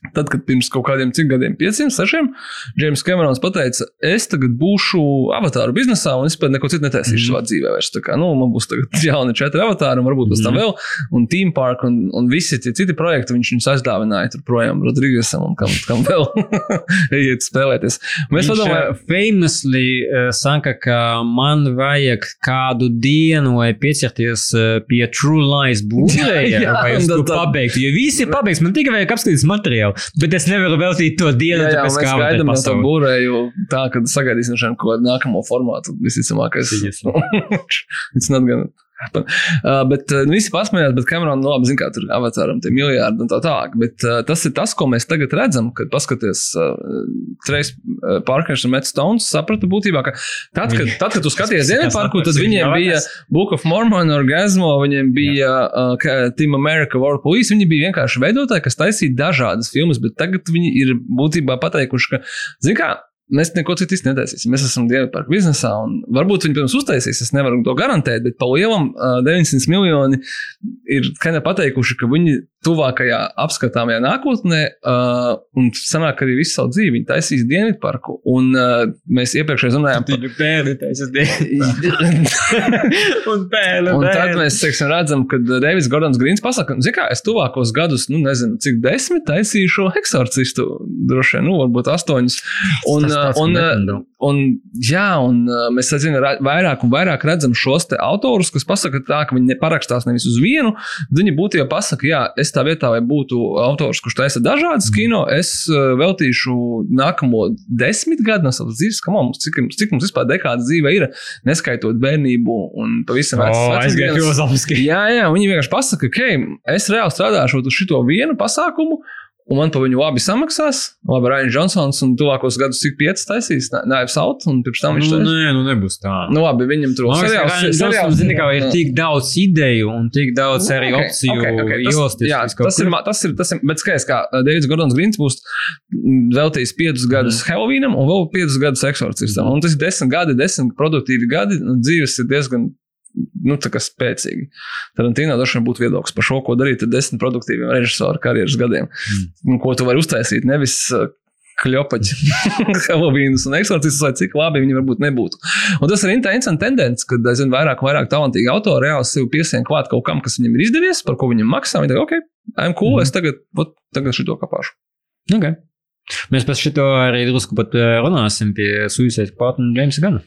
E: Tad, kad pirms kaut kādiem cik gadiem, 500, 600, Džeims Kamerons teica, es tagad būšu avatāru biznesā un es pat neko citu netaisīšu mm. savā dzīvē. Vairs. Tā kā, nu, man būs tagad jauni četri avatāri, un varbūt pēc tam mm. vēl, un Team Park un, un visi tie citi projekti, viņš viņus aizdāvināja tur projām Rodrīgesam un kam, kam vēl iet spēlēties.
C: Mēs padomājam, famously uh, saka, ka man vajag kādu dienu vai pieķerties uh, pie True Lies būvēja, vai es to pabeigtu, jo visi ir pabeigts, man tikai vajag apskatīties materiālu jau. Bet es nevaru veltīt to dienu, jā, jā, tāpēc,
E: mēs gaidām to būrēju tā, ka sagaidīsim šeit kaut kādu nākamo formātu. Visticamākais. It's not gonna. Uh, bet uh, nu, visi pasmējās, bet Kamerona nu, labi zina, kā tur avatāram tie miljardi un tā tālāk. Bet uh, tas ir tas, ko mēs tagad redzam, kad paskaties uh, Trejs uh, Parkers un Matt Stones saprata būtībā, ka tad, kad, tad, kad tu skaties Dienvidparku, tad viņiem bija Book of Mormon, Orgasmo, viņiem bija uh, Team America War Police, viņi bija vienkārši veidotāji, kas taisīja dažādas filmas, bet tagad viņi ir būtībā pateikuši, ka, zin kā, mēs neko citu īsti netaisīsim. Mēs esam dievi par biznesā, un varbūt viņi, protams, uztaisīs. Es nevaru to garantēt, bet pa lielam uh, 900 miljoni ir of pateikuši, ka viņi tuvākajā apskatāmajā nākotnē, uh, un sanāk arī visu savu dzīvi, viņi taisīs dienvidparku, un uh, mēs iepriekšēji runājām par
C: Viņu pērli taisas Un pērli.
E: Un tad mēs teiksim, redzam, ka Deivids Gordons Grīns pasakā, ka, kā es tuvākos gadus, nu, nezinu, cik desmit taisīšu eksorcistu, droši vien, nu, varbūt astoņus. Un, un, un,
C: nedomā.
E: un, jā, un uh, mēs redzam, vairāk un vairāk redzam šos autorus, kas pasaka tā, ka viņi parakstās nevis uz vienu, bet viņi būtībā pasaka, jā, es tā vietā, vai būtu autors, kurš taisa dažādas kino, es uh, veltīšu nākamo desmit gadu no savas dzīves, kam mums, cik, cik mums vispār dekāda dzīve ir, neskaitot bērnību un pavisam
C: O,
E: vecas
C: aizgāja
E: vecumdienas.
C: filozofiski.
E: Jā, jā, viņi vienkārši pasaka, ka okay, es reāli strādāšu uz šo vienu pasākumu, un man par viņu labi samaksās. Labi, Rains Džonsons un tuvākos gadus cik pieci taisīs, Naivs Out, un pirms tam viņš
C: Nu,
E: taisīs.
C: nē, nu nebūs tā.
E: Nu, labi, viņam tur
C: ka Ryan Johnson, zini, kā ir tik daudz ideju un tik daudz arī
E: Ok,
C: opciju
E: ok, ok, tas-
C: ielosties.
E: Jā,
C: kaut
E: tas ir, tas ir, tas ir, bet skaidrs, kā uh, Deivids Gordons Grīns būs mm, veltījis piecus gadus Halloweenam un vēl piecus gadus eksorcistam. Un tas ir desmit gadi, desmit produktīvi gadi, un dzīves ir diezgan. Nu, spēcīgi. Tarantīnā droši vien būtu viedoklis par šo, ko darīt ar desmit produktīviem režisoru karjeras gadiem. Mm. Ko tu vari uztaisīt, nevis uh, kļopaģi, Halloweenus un eksorcistus, lai cik labi viņi varbūt nebūtu. Un tas ir interesants tendence, kad aizvien vairāk un vairāk talantīgi autori reāli sev piesien klāt kaut kam, kas viņam ir izdevies, par ko viņam maksā. Viņi tagad, ok, I'm cool, mm. es tagad, ot, tagad šito kapāšu.
C: Okay. Mēs pēc šito arī drusku pat eh, runāsim pie Suicide un Jamesa Gana.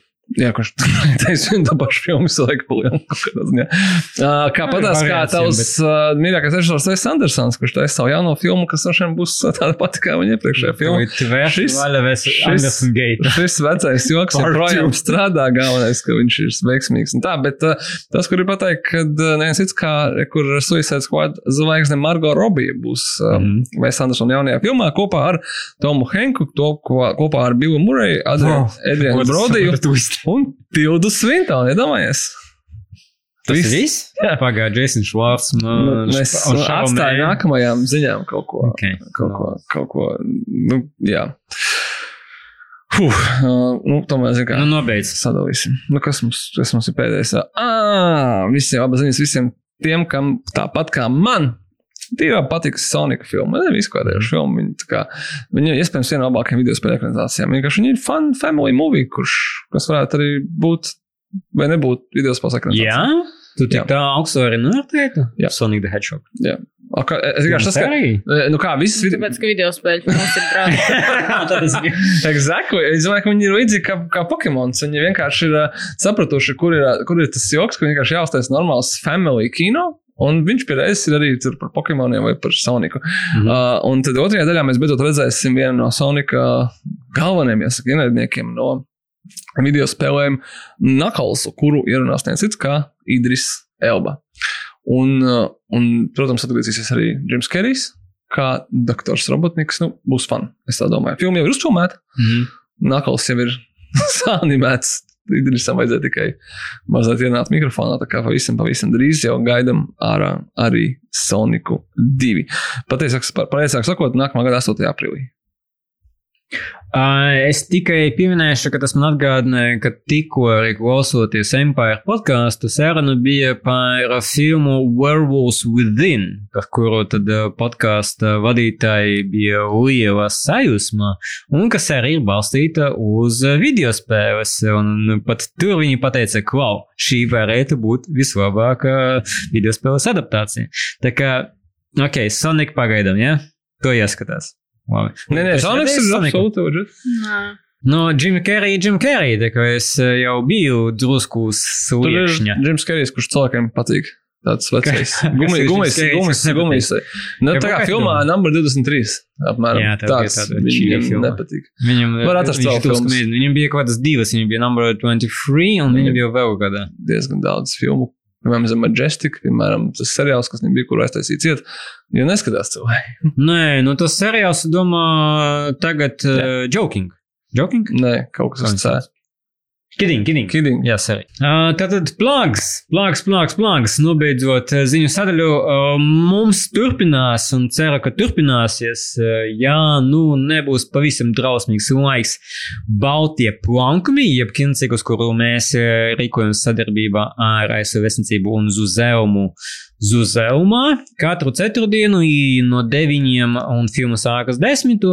E: Taisa vienu to pašu filmu visu laiku palielina. Uh, kā patās, kā tavs uh, mīļākais režisors Wes Andersons, kurš taisa savu jauno filmu, kas vien būs tāda pati kā viņa iepriekšējā filma. Šis- šis-. Šis vecais joks joprojām strādā. Galvenais, ka viņš ir veiksmīgs. Tā, bet tas, kur ir pateikt, ka uh, neviens cits kā, kur Suicide Squad zvaigzne Margo Robija būs mm. Wes Andersona jaunajā filmā kopā ar Tomu Henku, to, ko, kopā ar Billu Murray, Adrianu
C: Oh,
E: Brodiju un Tildu Svintonu. Iedomājies!
C: Tas
E: Viss.
C: viss? Pagājušajā Jasons Švārds.
E: Nu, mēs atstājam nākamajām ziņām kaut ko.
C: Okay.
E: Kaut ko, kaut ko, nu, jā. Huh, uh, nu, tomēr, zin kā.
C: Nu, nobeidz.
E: sadalīsim. Nu, kas, mums, kas mums ir pēdējais? Ah, visiem abas ziņas, visiem tiem, kam tāpat kā man. Tīrā patiks Sonika filma. Ne vispārējoša filma. Viņa, tā kā, viņa iespējams viena no labākajām video spēļu ekranizācijām. Vienkārši viņa ir fun family movie, kurš, kas varētu arī būt vai nebūt video spēles ekranizācija.
C: Jā? Tu tik
E: Jā.
C: tā augstu arī novērtētu?
E: Jā.
C: Sonic the Hedgehog.
E: O, kā, es vienkārši tas,
C: Arī?
E: nu kā, visas video.
D: Tāpēc, ka video spēļu mums ir
C: es
E: Exactly. Es domāju, ka viņi ir līdzīgi kā, kā Pokemons. Viņi vienkārši ir uh, sapratuši, kur ir, uh, kur ir tas joks, ka vienkārši jāuztais normāls family kino. Un viņš pie reizes ir arī par Pokemoniem vai par Soniku. Mm. -hmm. uh, un tad otrajā daļā mēs beidzot redzēsim vienu no Sonika galvenajiem ienaidniekiem no video spēlēm Nakalsu, kuru ierunās neviens cits kā Idris Elba. Un, un protams, atgriezīsies arī Jims Kerijs. Kā doktors Robotniks, nu, būs fun. Es tā domāju. Filma jau ir uzfilmēta.
C: Mhm.
E: Nakals jau ir sanimēts. Idrisam vajadzēja tikai mazliet ienākt mikrofonā. Tā kā pavisam, pavisam drīz jau gaidām ārā arī Soniku 2. Patiesāk, pareizāk sakot, nākamā gada 8. aprīlī.
C: Es tikai pieminēšu, ka tas man atgādināja, ka tikko arī klausoties Empire podkāstu, saruna bija par filmu Werewolves Within, par kuru tad ā, podkāsta vadītāji bija liela sajūsma, un kas arī ir balstīta uz video spēles. Un pat tur viņi pateica, klau, šī varētu būt vislabākā video spēles adaptācija. Tā kā, ok, Sonic pagaidām, ja? To jāskatās. Labi.
E: Nē, nē, Sonics ir absolūti.
D: Nā.
C: No Jim Carrey, Jim Carrey, tā kā es eh, jau biju drusku sliekšņa.
E: Džims Kerijs, kurš cilvēkiem patīk. Tāds vecais. Gumijs,
C: kas nepatīk?
E: gumijs. Nu, tā kā filmā numur 23. Apmēram.
C: Jā, tā
E: tāds viņam nepatīk.
C: Viņam,
E: Var atrast vēl filmas.
C: Viņam bija kaut kādas divas, viņam bija numur 23 un viņam bija vēl kāda.
E: Diezgan daudz filmu. Piemēram, The Majestic, piemēram, tas seriāls, kas nebija, kur aiztaisīts iet, jo neskatās cilvēki.
C: Nē, nu tas seriāls, domā, tagad uh, joking. Joking?
E: Nē, kaut kas
C: Kā
E: uz
C: viņš
E: cē.
C: sauc? Kidding, kidding.
E: Kidding.
C: Jā, sorry. Uh, tātad plāgs, plāgs, plāgs, plāgs. Nobeidzot ziņu sadaļu, uh, mums turpinās un ceru, ka turpināsies. Uh, jā, nu nebūs pavisam drausmīgs laiks. Baltie plankumi, jeb kincikos, kuru mēs rīkojam sadarbībā ar ASV Vēstniecību un Zuzeumu. Zuzelmā katru ceturtdienu no 9 un filmu sākas 10.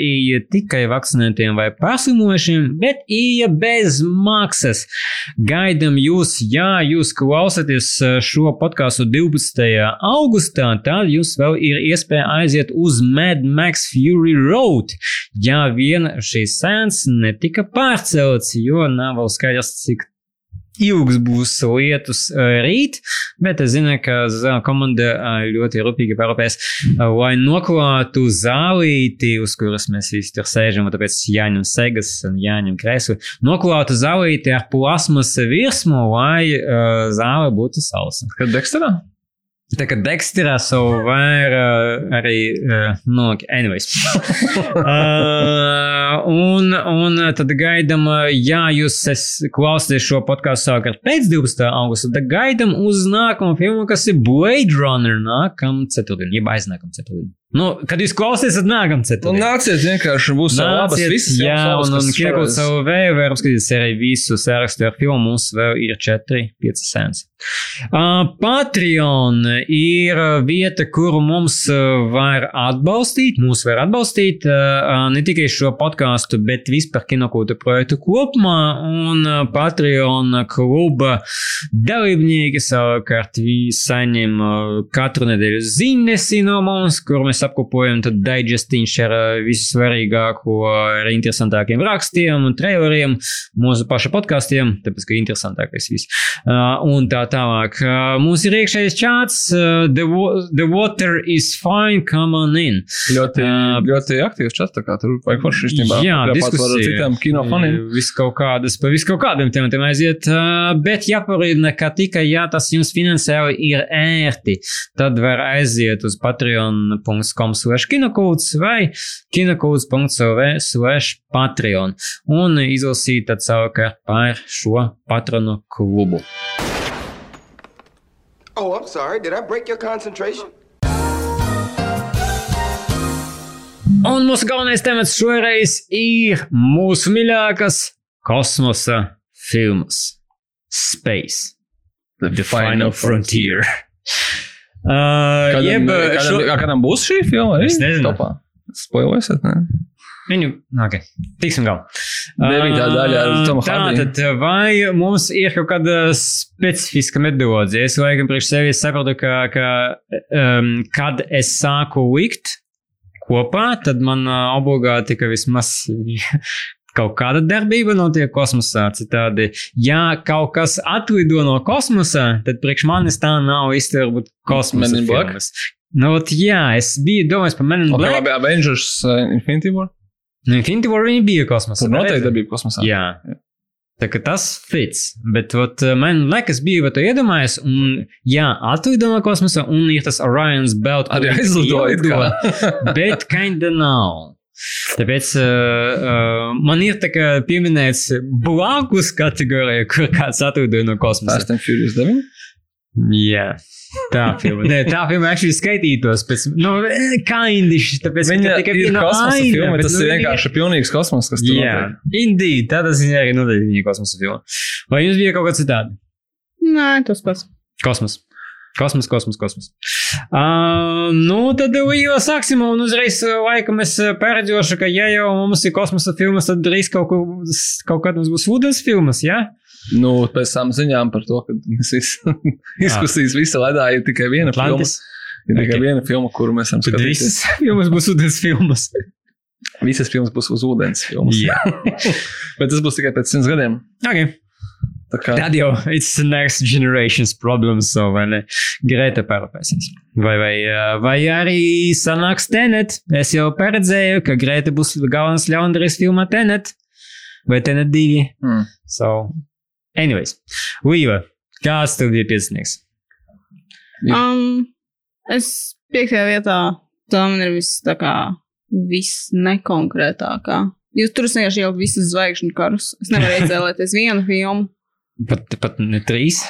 C: Ija tikai vakcinētiem vai paslimojušiem, bet ija bez maksas. Gaidām jūs, ja jūs klausāties šo podkāstu 12. augustā, tad jums vēl ir iespēja aiziet uz Mad Max Fury Road. Ja vien šīs sēns netika pārcelts, jo nav vēl skaidrs, cik ilgs būs lietus rīt, bet es zinu, ka zāle komanda ļoti rūpīgi parūpēs, lai noklātu zālīti, uz kuras mēs visi tur sēžam, un tāpēc jāņem segas un jāņem krēsli, noklātu zālīti ar plasmas virsmu, lai zāle būtu sausa.
E: Kad Dexterā?
C: Tā kā Dexterā savu var uh, arī, uh, nu, anyways. uh, un, un tad gaidām, ja jūs klausāties šo podkāstu savukārt pēc 12. augusta, tad gaidām uz nākamo filmu, kas ir Blade Runner nākamā ceturtdiena, jeb aiznākamā ceturtdiena. Nu, kad jūs klausāties, tad nākam
E: Nu,
C: ceturtdienā.
E: nāciet vienkārši, būs labas visas.
C: jā, un,
E: labas,
C: un
E: kas
C: Kirkot savu vēju, var apskatīties arī visu sērakstu ar filmu, mums vēl ir 4, 5 sēns. Uh, Patreon ir vieta, kuru mums uh, var atbalstīt, mūs var atbalstīt uh, ne tikai šo podkāstu, bet vispār kinokūta projektu kopumā, un uh, Patreon kluba dalībnieki savukārt saņem uh, katru nedēļu ziņnesi no mums, kur mēs apkopojam tad digestīņš ar uh, visu svarīgāko, ar interesantākiem rakstiem un traileriem, mūsu paša podkāstiem, tāpēc, ka interesantākais viss. Uh, un tā tālāk. Uh, mums ir iekšējais čāts, uh, the, the water is fine, come on in.
E: Ļoti,
C: Ā,
E: ļoti aktīvs čats, tā kā tur vajag forši īstenībā.
C: Jā, diskusija.
E: ar citiem kino faniem.
C: Viss kaut kādas, pa visu kaut kādiem tematiem aiziet, uh, bet jāparīdina, ka tikai, ja tas jums finansiāli ir ērti, tad var aiziet uz patreon.com slash kinokūts vai kinokūts.lv slash patreon un izlasīt tad savukārt par šo patronu klubu.
F: Oh, I'm sorry. Did I break your concentration?
C: Un mūsu galvenais temats šoreiz ir mūsu mīļākās kosmosa filmas Space. The Final Frontier. Uh,
E: Kādam,
C: jeb,
E: kādam,
C: šo,
E: kādam būs šī filma? arī?
C: Es nezinu.
E: Topā. Spoilēsiet, ne?
C: viņu, ok, tiksim galā.
E: Devītā daļa ar Tomu Hardy.
C: Tātad, vai mums ir kaut kāda specifiska metode? Es laikam priekš sevis saprotu, ka, ka um, kad es sāku likt kopā, tad man uh, obligāti, ka vismaz kaut kāda darbība notiek kosmosā. Citādi, ja kaut kas atlido no kosmosa, tad priekš manis tā nav īsti varbūt kosmosa filmas. Nu, ot, jā, es biju domājis par Men in
E: Okay,
C: Black.
E: labi, Avengers uh, Infinity War.
C: Nu, Infinity War viņi bija kosmosā.
E: Tur noteikti darbība kosmosā.
C: Jā. Tā kā tas fits, bet ot, man liekas, bija to iedomājies, un jā, atlido no kosmosa, un ir tas Orion's Belt,
E: Arī aizlidoja
C: bet kinda nav. Tāpēc uh, uh, man ir tā kā pieminēts blakus kategorija, kur kāds atlidoja no kosmosa.
E: Fast and Furious 9.
C: Jā. Tā filma. Nē, tā filma actually skaitītos pēc, nu, kindiši, tāpēc,
E: Viņa
C: tā tikai
E: ir
C: viena
E: kosmosa
C: aina,
E: filma,
C: bet,
E: tas
C: nu,
E: ir
C: viņa-
E: vienkārši pilnīgs kosmos, kas tur
C: Jā,
E: notiek.
C: indeed, tādā ziņā arī noteikti viņa kosmosa filma. Vai jums bija kaut kas citādi?
D: Nē, tas pats.
C: Kosmos. Kosmos, kosmos, kosmos. Uh, nu, tad jau sāksim, un uzreiz laikam es paredzēšu, ka, ja jau mums ir kosmosa filmas, tad drīz kaut, kur, kaut kad mums būs ūdens filmas, jā? Ja?
E: Nu, pēc tam ziņām par to, ka mēs visi izkusīs visa ledā ir tikai viena
C: Atlantis.
E: filma. Ir tikai
C: Ok.
E: viena filma, kuru mēs esam skatījušies.
C: visas filmas būs ūdens filmas.
E: Visas filmas būs uz ūdens filmas.
C: Jā.
E: Bet tas būs tikai pēc simts gadiem.
C: Okay.
E: Tā kā
C: Tad jau it's the next generation's problem, so vai ne? Greta parūpēsies. Vai, vai, uh, vai arī sanāks Tenet. Es jau paredzēju, ka Greta būs galvenais ļaundaris filmā Tenet. Vai Tenet 2.
E: mm.
C: So, anyways. Līva, kāds tev bija piecinieks?
D: Um, es piektajā vietā, tā man ir viss tā kā viss nekonkrētākā. Jūs tur vienkārši ielikt visas zvaigžņu karus. Es nevaru izvēlēties vienu filmu.
C: Pat, pat ne trīs.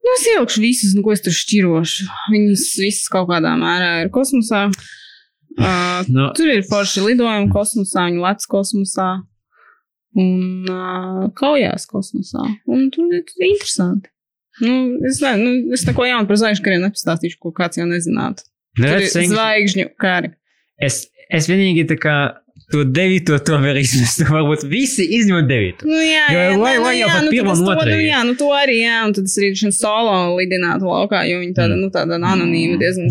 D: Nu, es ielikšu visus, nu, ko es tur šķirošu. Viņas visas kaut kādā mērā ir kosmosā. Uh,
C: Nu,
D: tur ir forši lidojumi kosmosā, viņi lec kosmosā un uh, kaujās kosmosā. Un tur ir interesanti. Nu, es, ne, nu, es neko jaunu par zvaigžņu kariem nepastāstīšu, ko kāds jau nezinātu. Zvaigžņu kari.
C: es, es vienīgi tā kā to devīto tomēr izmestu. Varbūt visi izņemot devīto.
D: Nu, jā,
C: Jo
D: jā,
C: lai-
D: nu,
C: lai jau
D: jā,
C: pat
D: nu,
C: pirmo
D: to-
C: otro
D: Nu, jā, nu to arī, jā, un tad es arī šim solo lidinātu laukā, jo viņi tāda,
C: Mm.
D: nu, tāda anonīma diezgan.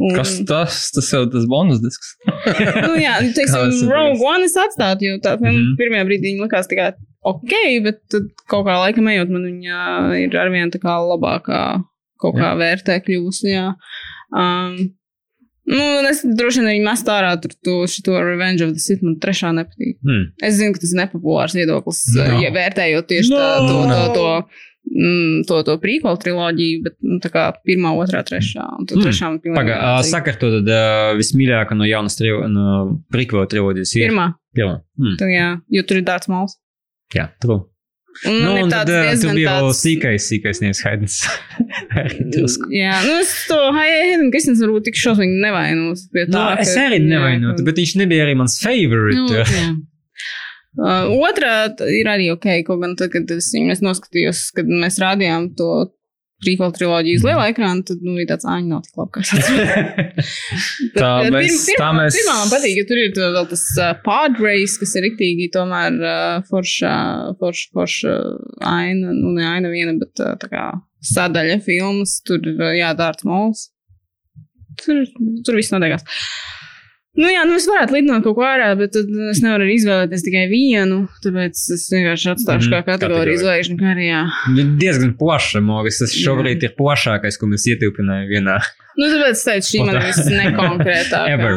D: Un-
E: Kas tas? Tas jau tas bonus disks.
D: nu, jā, nu, teiksim, Rogue One es atstātu, jo tā filma
C: Mhm.
D: pirmajā brīdī viņa likās tikai ok, bet tad kaut kā laikam ejot, man viņa ir arvien tā kā labākā kaut kā vērtē kļūst, jā. Um, Nu, es droši vien arī mestu ārā tur to, šito Revenge of the Sith, man trešā nepatīk.
C: Hmm.
D: Es zinu, ka tas ir nepopulārs viedoklis,
C: No.
D: no. ja vērtējot tieši no. tā, to, to, to, mm, to, to prequel triloģiju, bet nu, tā kā pirmā, otrā, trešā. Un tad
C: Mm.
D: trešā man pilnīgi
C: Pagaid,
D: nevajadzīga.
C: sakarto tad uh, vismīļākā no jaunas trilo, no prikvela trilogijas ir.
D: Pirmā,
C: Pirmā. Hmm.
D: tad, jā, jo tur ir tāds mals.
C: Jā, true.
D: Un
C: Nu,
D: ir
C: un tad tur
D: diezgan
C: bija vēl
D: tāds.
C: sīkais, sīkais. Drusku.
D: Jā, nu es to Hayden Kristins varbūt tik šausmīgi nevainos pie
C: Nu,
D: tā.
C: es
D: ka-
C: arī nevainotu,
D: ka-
C: bet viņš nebija arī mans favorite.
D: Nu. Uh, otrā t- ir arī ok, kaut gan tad, kad es es noskatījos, kad mēs rādījām to prequel triloģiju uz lielā ekrāna, tad nu, bija tāds āņķis, nav tik labi. kā es atceros. Bet,
E: Tā
D: eh,
E: mēs-
D: pirm-
E: tā mēs-
D: pirmā man patīk, ka tur ir to vēl tas uh, podrace, kas ir riktīgi tomēr uh, forša, forša, forša aina, nu ne aina viena, bet uh, tā kā sadaļa filmas, tur ir uh, jādārts mols. Tur, tur viss notiekās. Nu, jā, nu es varētu lidināt kaut ko ārā, bet tad es nevaru arī izvēlēties tikai vienu. Tāpēc es vienkārši atstāšu
C: Mhm,
D: kā kategoriju
C: kategoriju.
D: zvaigžņu karijā.
C: Diezgan plaša, Moris. Tas šobrīd ir plašākais, ko mēs ietilpinājām vienā.
D: Nu, tāpēc es teicu, šī man ir visnekonkrētākā.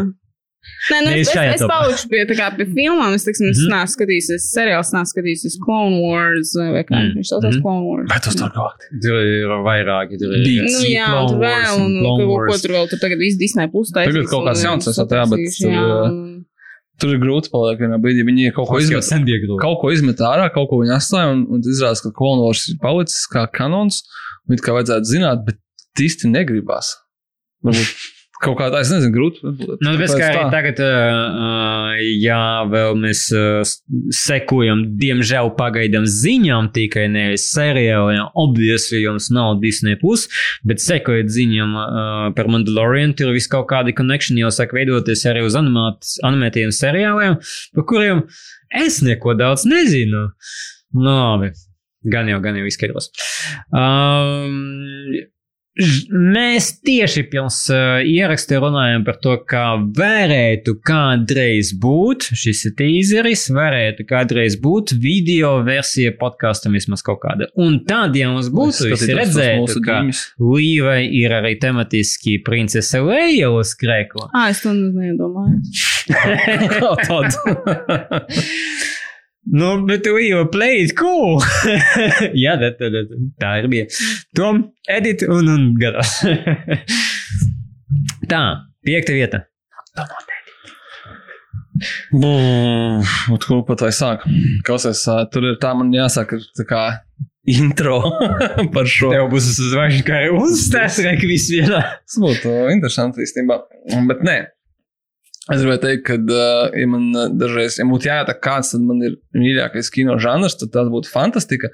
D: Nē, nu, es, es, es
C: topā.
D: palikšu pie, kā, pie filmām. Es, teiksim, es
C: Mhm.
D: neesmu skatījies seriāls, neesmu skatījies Clone Wars vai kā
C: Mm.
D: viņš saucās
C: Mhm.
D: Clone Wars.
E: Bet tas tur kaut kā.
C: Tur ir vairāki. Tur ir
E: Bija.
D: Nu, jā,
C: Clone
D: tur
C: Wars
D: vēl, un,
C: un
D: ko, tur vēl, tur tagad viss Disney plus taisīs.
E: Tagad kaut kāds
D: un,
E: jauns
D: un
E: esat, jā, bet tur, uh,
D: un-
E: Tur ir grūti paliek vienā brīdī. Viņi kaut ko izmet. Kaut ko izmet ārā, kaut ko viņi atstāja, un, un izrādās, ka Clone Wars ir palicis kā kanons, un it kā vajadzētu zināt, bet īsti negribās. Varbūt kaut kā tā, es nezinu, grūti.
C: Nu, bet kā arī tagad, uh, jā, vēl mēs uh, sekojam, diemžēl, pagaidām ziņām tikai nevis seriāliem. Obviously, jums nav Disney, plus, bet sekojot ziņām uh, par Mandalorian, tur viss kaut kādi connection jau sāk veidoties arī uz animāt, animētiem seriāliem, par kuriem es neko daudz nezinu. Nu, labi. Gan jau, gan jau izskaidros. Um, Mēs tieši pirms uh, ieraksta runājām par to, kā varētu kādreiz būt šis ir tīzeris, varētu kādreiz būt video versija podkāstam vismaz kaut kāda. Un tad, ja mums būtu,
E: mūsu
C: ka. Līvai ir arī tematiski princese Leja uz krēkla.
D: Ā, es to nedomāju.
E: Kā tāda?
C: Nu, bet Līva played cool. Jā, tā, tā, tā, tā ir bija. Tom, edit un, un gatavs. tā, piekta vieta.
E: Ot, Kur pat vai sāk? Klausies, tur ir tā, man jāsaka, tā kā intro par šo.
C: Tev būs zvaigžņu kā uzstāsts, ka viss vienā.
E: Tas būtu interesanti īstenībā. Bet nē. Es gribēju teikt, ka, uh, ja man dažreiz, ja būtu jāietāk kāds, tad man ir mīļākais kino žanrs, tad tas būtu fantastika.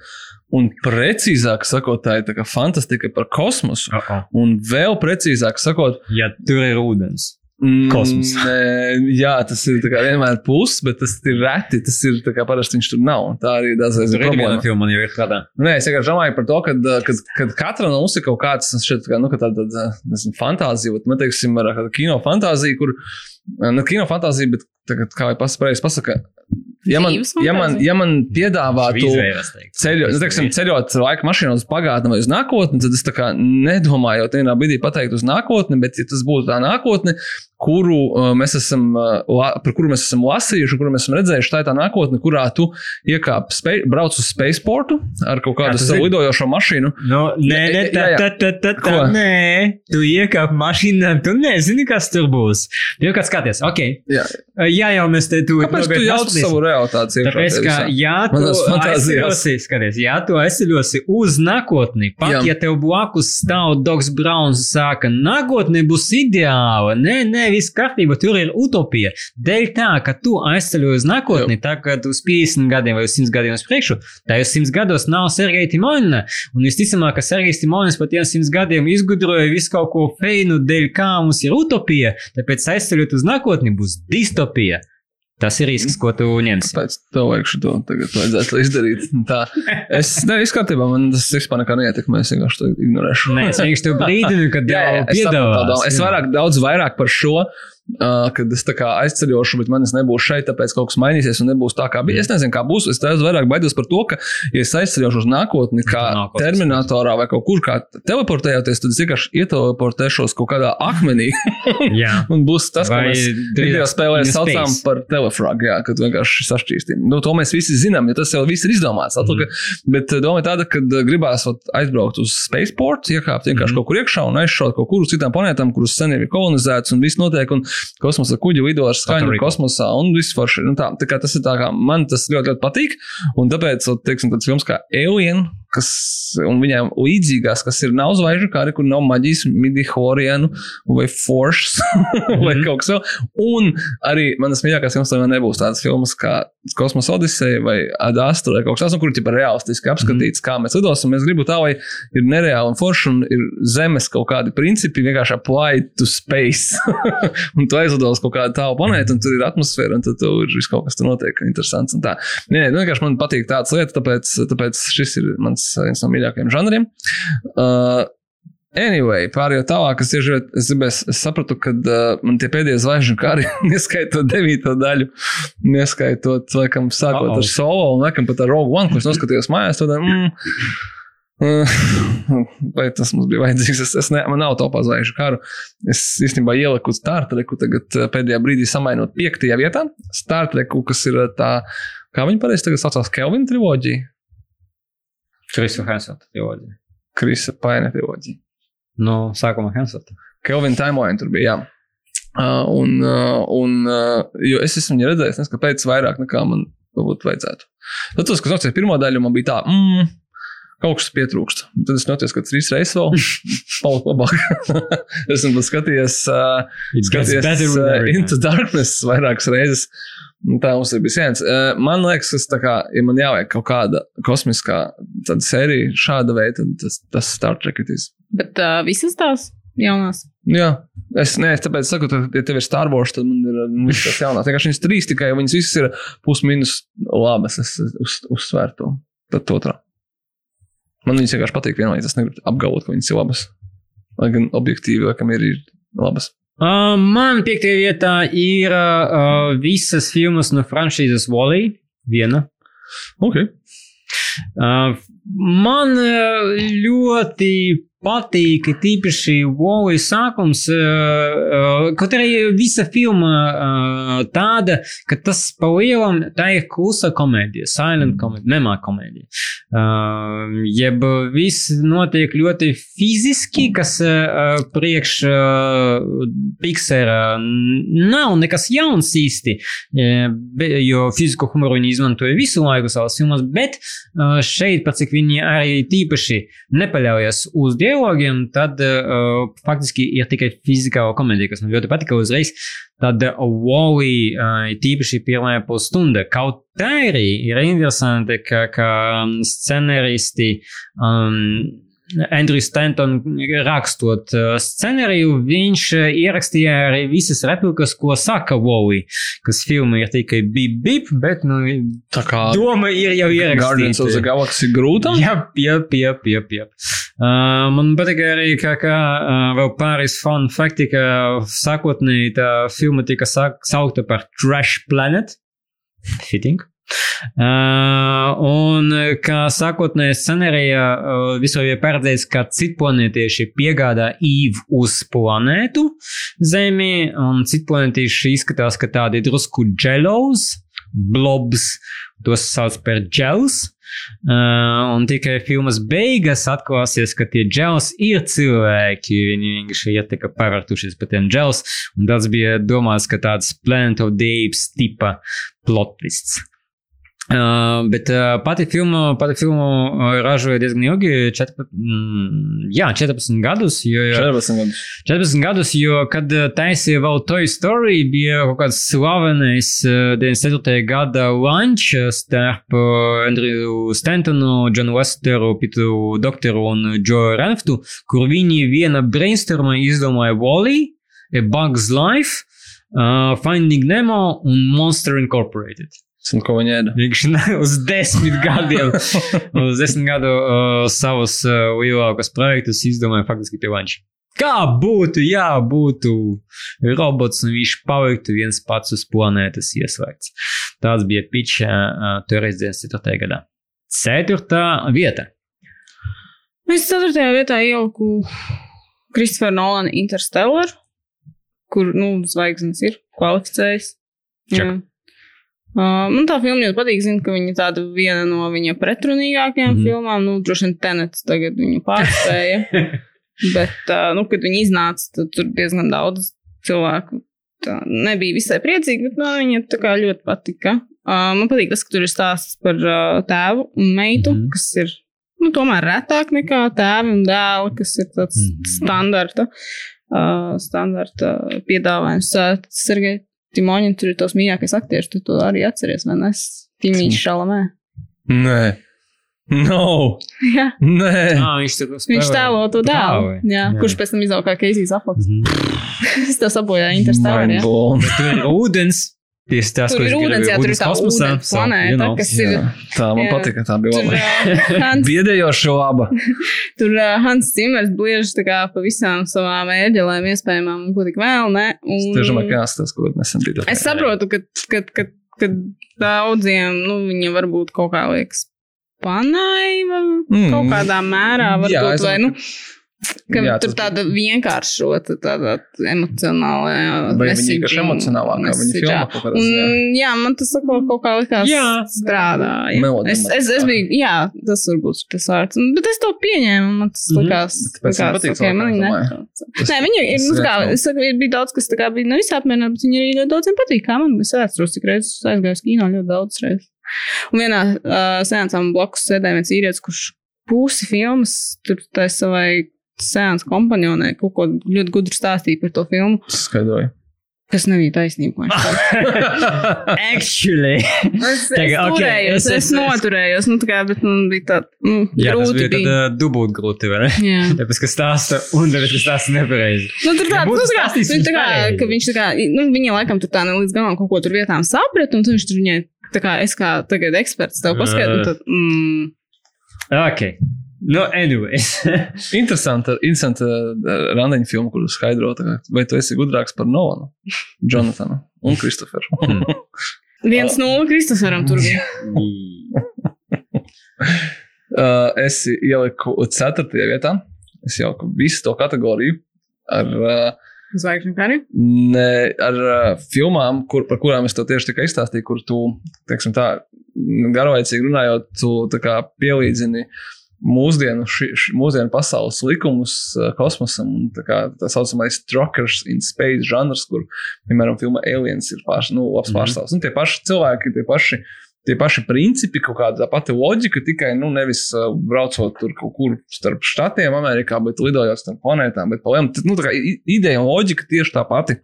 E: Un precīzāk sakot, tā ir tā fantastika par kosmosu.
C: Uh -oh.
E: Un vēl precīzāk sakot,
C: Ja tur ir ūdens.
E: Mm,
C: Kosmos.
E: nē, jā, tas ir tā kā vienmēr pluss, bet tas ir reti. Tas ir tā kā parasti viņš tur nav. Tā arī dažreiz ir
C: Tur ir viena
E: problēma.
C: filma, man jau ir prātā.
E: Nē, es vienkārši domāju par to, ka kad, kad katra no mums ir kaut kāds šeit, kā, nu, ka tāda tā, nezinu, fantāzija, bet, man teiksim, ar kino fantāziju, kur, ne kino fantāzija, bet, tagad, kā jau pareizi pasaka, ja man, ja man, ja man piedāvātu ceļot, nu, teiksim, ceļot laika mašīnā uz pagātni vai uz nākotni, tad es tā kā nedomāju, jau vienā brīdī pateikt uz nākotni, bet ja tas būtu tā nākotne, kuru uh, mēs esam, uh, par kuru mēs esam lasījuši, kuru mēs esam redzējuši. Tā ir tā nākotne, kurā tu iekāp, spei, brauc uz spaceportu ar kaut kādu
C: tu
E: savu lidojošo mašīnu.
C: No, nē, nē, tā,
E: Jā, jā.
C: tā, tā, tā, tā,
E: Ko?
C: nē, tu iekāp mašīnā, tu nezini, kas tur būs. Pirmkārt, skaties, ok.
E: Jā.
C: Jā, jau mēs te tu.
E: Kāpēc tu jauc savu realitāti?
C: Tāpēc, ka, ja tu aizceļosi, skaties, ja tu aizceļosi uz nākotni, pat
E: Jā.
C: ja tev blakus stāv Dogs Browns, saka, nākotne būs ideāla, nē, nē, viss kārtībā, tur ir utopija. Dēļ tā, ka tu aizceļoji uz nākotni, tā kā uz 50 gadiem vai uz 100 gadiem uz priekšu, tā jau 100 gados nav Sergeja Timonina. Un visticamāk, ka Sergejs Timonis pat tiem 100 gadiem izgudroja visu kaut ko feinu, dēļ kā mums ir utopija, tāpēc aizceļot uz nākotni būs distopija. Tas ir risks, ko tu ņemsi.
E: Pēc tam vajag šo tagad vajadzētu izdarīt. Tā. Es nevis kārtībā, man tas vispār nekā neietekmē. Es vienkārši to ignorēšu.
C: Nē, es vienkārši tev brīdinu, kad
E: Jā, jā, es, saprotu tā domu.
C: piedāvās.
E: es vairāk, daudz vairāk par šo, kad es aizceļošu, bet manis nebūs šeit, tāpēc kaut kas mainīsies un nebūs tā, kā bija. Es nezinu, kā būs. Es daudz vairāk baidos par to, ka, ja es aizceļošu uz nākotni, kā
C: Nākotnes
E: terminatorā vai kaut kur kā teleportējoties, tad es vienkārši ieteleportēšos kaut kādā akmenī.
C: Jā.
E: un būs tas, ko
C: Vai
E: mēs video spēlē
C: space.
E: par telefragu, jā, kad vienkārši sašķīstīm. Nu, to mēs visi zinām, jo tas jau viss ir izdomāts. Atlika, bet eh, doma ir tāda, ka gribās ot, aizbraukt uz spaceport, iekāpt vienkārši
C: Mhm.
E: kaut kur iekšā un aizšaut kaut kur uz citām planētām, kuras sen jau ir kolonizētas un viss notiek, un kosmosa kuģi lido ar skaņu kosmosā un forši. Nu, tā, tā kā tas ir tā, kā man tas ļoti, ļoti patīk, un tāpēc, teiksim, tāds films kā Alien, kas, viņām līdzīgās, kas ir nav zvaigžņu kari, kur nav maģijas, midihorienu vai force vai
C: Mhm.
E: kaut kas vēl. Un arī manas mīļākās filmas tomēr nebūs tādas filmas kā Kosmosa Odiseja vai Adastra vai kaut kas tāds, nu, kur ir realistiski apskatīts, kā mēs lidosim. Mēs gribam tā, lai ir nereāli un forši un ir zemes kaut kādi principi vienkārši applied to space. un tu aizlido uz kaut kādu tālu planētu, un tur ir atmosfēra, un tur ir viss kaut kas tur notiek, interesants. Nē, vienkārši man patīk tādas lietas, tāpēc, tāpēc šis ir mans viens no mīļākajiem žanriem. Uh, Anyway, pārējot tālāk, es tieši es gribēju, es sapratu, ka uh, man tie pēdējie zvaigžņu kari, neskaitot devīto daļu, neskaitot, laikam, sākot
C: Uh-oh.
E: ar solo un laikam pat ar Rogue One, ko es noskatījos mājās, tad, mm, uh, vai tas mums bija vajadzīgs, es, es ne, man nav topā zvaigžņu karu. Es īstenībā ieliku Star Treku tagad uh, pēdējā brīdī samainot piektajā vietā. Star Treku, kas ir uh, tā, kā viņi pareizi tagad saucās, Kelvin triloģija,
C: Krisu Hensota teorija.
E: Krisa Paine triloģija.
C: No sākuma Hensota.
E: Kelvina Taimoina tur bija. Jā. Uh, un, uh, un, uh, es esmu redzējis, nezinu, kāpēc vairāk nekā man varbūt vajadzētu. Tad tas, kas nocēla pirmo daļu, man bija tā, mm, kaut kas pietrūkst. Tad es noties, ka trīs reizes vēl paliku labāk. esmu skatījies, uh, skatījies uh, Into Darkness vairākas reizes. Un Tā mums ir bijis viens. Man liekas, tas kā, ja man jāvajag kaut kāda kosmiskā sērija šāda veida, tad tas, tas Star Trek ir.
D: Bet uh, visas tās jaunās.
E: Jā, es, nē, es tāpēc saku, ka, ja tev ir Star Wars, tad man ir uh, viss tas jaunās. Vienkārši viņas trīs tikai, viņas visas ir plus-minus labas. Es uz, uzsvēru to. Tad otrā. Man viņas vienkārši patīk vienlaicīgi. Es negribu apgalvot, ka viņas ir labas. Lai gan objektīvi, laikam, ir, ir labas.
C: Man piekta vieta yra visas filmas no franšizės Wally. Viena. Ok. Man e, ļoti patīk tīpaši Wally sākums, uh, uh, kaut arī visa filma uh, tāda, ka tas pa lielam tā ir klusa komēdija, silent komēdija, nemā komēdija. Jeb viss notiek ļoti fiziski, kas priekš Pixara nav nekas jauns īsti, jo fizisko humoru viņi izmantoja visu laiku savās filmās, bet šeit, pat cik viņi arī tīpaši nepaļaujas uz dialogiem, tad uh, faktiski ir tikai fizikāla komēdija, kas man ļoti patika uzreiz. Tad uh, Wally uh, tīpaši pirmā pusstunda. Kaut arī ir interesanti, ka, ka um, scenaristi um, Andrew Stanton rakstot uh, scenāriju, viņš uh, ierakstīja arī visas replikas, ko saka Wally, kas filma ir tikai bip bip, bet nu,
E: Tā kā
C: doma ir jau
E: Guardians of the
C: ierakstīta.
E: Galaxy grūta.
C: Jā, jā, jā, jā, jā. Uh, man patīk arī, ka, ka uh, vēl pāris fun fakti, ka sākotnēji tā filma tika sa saukta par Trash Planet. Fitting. Un kā sākotnēji scenārijā vispār bija paredzēts, ka citplanētieši piegādā īvu uz planētu Zemi, un citplanētieši izskatās, ka tādi drusku dželos, blobs, tos sauc par džels. Uh, un tikai filmas beigas atklāsies, ka tie džels ir cilvēki. Viņi vienkārši ir tā pārvērtušies par tiem džels, un tas bija domāts, ka tāds Planet of the Apes tipa plot twists. Uh, bet uh, pati filma, pati filma uh, ražoja diezgan ilgi, 14, mm, jā, 14 gadus. Jo,
E: 14 gadus.
C: 14 gadus, jo kad uh, taisīja vēl Toy Story, bija kaut kāds slavenais uh, 94. gada lunch starp uh, Andrew Stantonu, Johnu Westeru, Pitu Doktoru un Joe Renftu, kur viņi viena brainstorma izdomāja Wally, A Bug's Life, uh, Finding Nemo un Monster Incorporated.
E: Un ko viņi ēda?
C: Viņš uz desmit gadiem, uz desmit gadu uh, savus uh, lielākos projektus izdomāja faktiski pie vanča. Kā būtu, ja būtu robots un viņš paliktu viens pats uz planētas ieslēgts? Tāds bija pitch uh, toreiz 94. gadā. Ceturtā vieta.
D: Es ceturtajā vietā ieliku Kristofera Nolana Interstellar, kur, nu, zvaigznes ir kvalificējis.
C: Čak.
D: Jā. Uh, man tā filma ļoti patīk. Zinu, ka viņa tāda viena no viņa pretrunīgākajām mm filmām. Nu, droši vien Tenets tagad viņu pārspēja. Bet, uh, nu, kad viņi iznāca, tad tur diezgan daudz cilvēku tā, nebija visai priecīgi, bet man viņa tā kā ļoti patika. Uh, man patīk tas, ka tur ir stāsts par uh, tēvu un meitu, mm kas ir nu, tomēr retāk nekā tēvi un dēli, kas ir tāds mm standarta, uh, standarta piedāvājums. Uh, Sergei Timoņin, tur ir tos mīļākais aktieris, tu to arī atceries, vai ne? Timīņš Šalamē.
E: Nē, no,
D: Jā,
E: nē.
C: Ah, viņš tur
D: viņš tēlo to dēlu, jā,
C: jā.
D: kurš pēc tam izaug kā Keisijas Aflaks.
C: Mhm.
D: Es tev sabojāju.
E: Mindblown.
C: Tur ir ūdens. Tieši tas,
D: Tur ir ūdens, jā, tur ir tā
C: kosmosā,
D: ūdens planēta,
C: you know.
D: kas ir.
E: Jā, tā man
D: Jā.
E: patika, tā bija
D: uh, Hans,
E: Biedējoša laba.
D: tur uh, Hans Cimers bliež tā kā pa visām savām ēģelēm iespējamām, ko tik vēl, ne? Un,
E: tiešām domāju, ka jāstāsta, ko nesen bija.
D: Es saprotu, ka, ka, ka, ka daudziem, nu, viņa varbūt kaut kā liekas panaiva, mm. kaut kādā mērā,
E: Jā,
D: varbūt,
E: es
D: vai, nu, ka
E: Jā,
D: tur tāda vienkāršota, tāda emocionāla.
E: Vai viņa vienkārši emocionālākā, viņa filma kaut kādā ziņā.
D: jā, man tas atkal kaut kā likās
C: Jā.
D: strādāja.
E: Melodramatiskā.
D: Es, es, es biju, jā, tas varbūt tas vārds. Bet es to pieņēmu, man tas
C: Mhm.
D: likās.
E: Tāpēc man
D: likās,
E: patīk
D: ok, man viņa.
E: Tas-
D: Nē, viņa ir, nu,
E: ir
D: kā, es saku, ir- bija daudz, kas tā kā bija nevis apmierināti, bet viņi arī ļoti daudziem patīk. Kā man, es atceros, cik reizes aizgāju kino ļoti daudz reizes. Un vienā uh, sēncā man blakus sēdēja viens īrietis, kurš pusi filmas tur tai savai sēnes kompanionai kaut ko ļoti gudru stāstīja par to filmu,
E: Skaidroju.
D: kas nebija taisnība.
C: Actually.
D: Es, es
C: Tagad, ok,
D: turējos,
C: es-
D: es,
C: es-
D: noturējos, nu, tā kā, bet man bija tā, nu,
C: Jā, tas
D: grūti
C: bija
D: bija.
C: tad uh, dubult grūti, vai ne?
D: Jā.
C: Tāpēc, ka stāsta un tāpēc, ka stāsta nepareizi.
D: Nu, tur tā, nu, tā kā, nu, tā kā, ka viņš tā kā, nu, viņa laikam tur tā ne līdz galam kaut ko tur vietām saprata, un viņš tur viņai, tā kā es kā tagad eksperts tev paskaidroju, un tad, mm,
C: Ok. No, anyways.
E: Interesanta, interesanta uh, randiņa filma, kur skaidro, vai tu esi gudrāks par Nolanu, Jonathanu un Kristoferu.
C: Hmm.
D: viens nulle Kristoferam tur bija.
E: Uh, es ieliku 4. vietā. Es ieliku visu to kategoriju ar, uh,
D: Zvaigžņu kari.
E: ne, ar uh, filmām, kur, par kurām es to tieši tikai izstāstīju, kur tu, teiksim, tā garlaicīgi runājot, tu tā kā pielīdzini mūsdienu, ši, ši, mūsdienu pasaules likumus uh, kosmosam. Tā, kā, tā saucamais Truckers in Space žanrs, kur, piemēram, filma Aliens ir pārš, nu, labs
C: Mhm.
E: pārstāvs. Un tie paši cilvēki, tie paši tie paši principi, kaut kāda tā pati loģika, tikai nu, nevis uh, braucot tur kaut kur starp štatiem, Amerikā, bet lidojot starp planētām. Bet, nu, tā kā ideja un loģika tieši tā pati.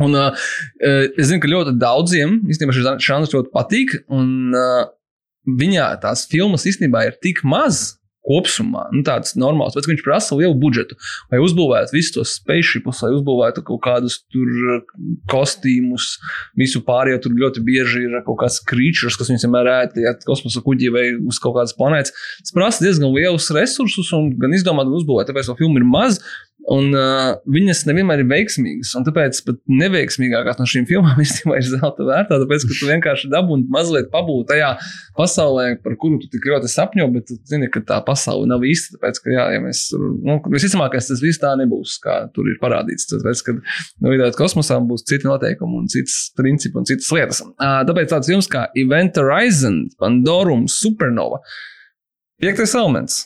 E: Un, uh, es zinu, ka ļoti daudziem īstenībā šis žanrs ļoti patīk, un uh, viņā tās filmas īstenībā ir tik maz. Kopumā nu, tāds normāls, bet viņš prasa lielu budžetu. Lai uzbūvētu visus tos spēcīgus, lai uzbūvētu kaut kādus tur uh, kostīmus, visu pārējo tur ļoti bieži ir kaut kāds creatures, kas viņus vienmēr ēta, kosmosa kuģī vai uz kaut kādas planētas. Tas prasa diezgan lielus resursus un gan izdomāt, gan uzbūvēt. Tāpēc to filmu ir maz. Un uh, viņas nevienmēr ir veiksmīgas, un tāpēc pat neveiksmīgākās no šīm filmām īstenībā ir zelta vērtā. Tāpēc, ka tu vienkārši dabūji mazliet pabūt tajā pasaulē, par kuru tu tik ļoti sapņo, bet tu zini, ka tā pasaule nav īsta. Tāpēc, ka, jā, ja mēs, nu, visticamākais tas viss tā nebūs, kā tur ir parādīts. Tāpēc, ka nu, vidēt kosmosā būs citi noteikumi un citas principi un citas lietas. Uh, tāpēc tāds jums kā Event Horizon, Pandorum, Supernova. Piektais elements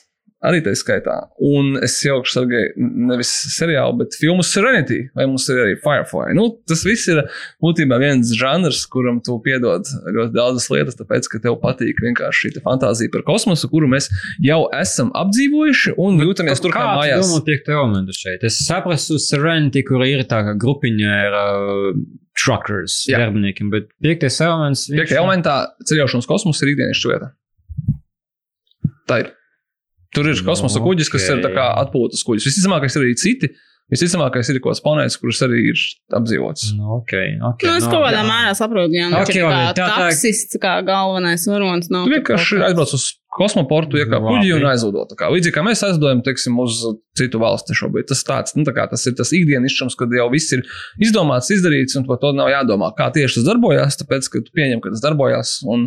E: arī tā skaitā. Un es ielikšu sargai nevis seriālu, bet filmu Serenity, vai mums ir arī Firefly. Nu, tas viss ir būtībā viens žanrs, kuram tu piedod ļoti daudzas lietas, tāpēc, ka tev patīk vienkārši šī fantāzija par kosmosu, kuru mēs jau esam apdzīvojuši un jūtamies tur kā mājās.
C: Kā piekta elementa šeit? Es saprastu Serenity, kur ir tā kā grupiņa ar uh, truckers, darbiniekiem, bet piektais elements.
E: Piektajā elementā ceļošanas kosmosa ir ikdienas vieta. Tā ir. Tur ir kosmosa kuģis, kas okay. ir atpūtas kuģis. Visticamākais ir arī citi. Visticamākais ir kaut kāds planētas, kuras arī ir apdzīvots.
C: Nu, okay, okay,
D: nu, es
C: no,
D: kaut kādā mērā saprotu, jā, okay, kā tā, taksists, kā galvenais varonis.
E: Tu vienkārši aizbrauc uz kosmoportu, iekāp kuģi un aizlido. Līdzīgi kā mēs aizlidojam, teiksim, uz citu valsti šobrīd. Tas, tāds, nu, tā tas ir tas ikdienišķums, kad jau viss ir izdomāts, izdarīts, un par to nav jādomā, kā tieši tas darbojas. Tāpēc, ka tu pieņem, ka tas darbojas. Un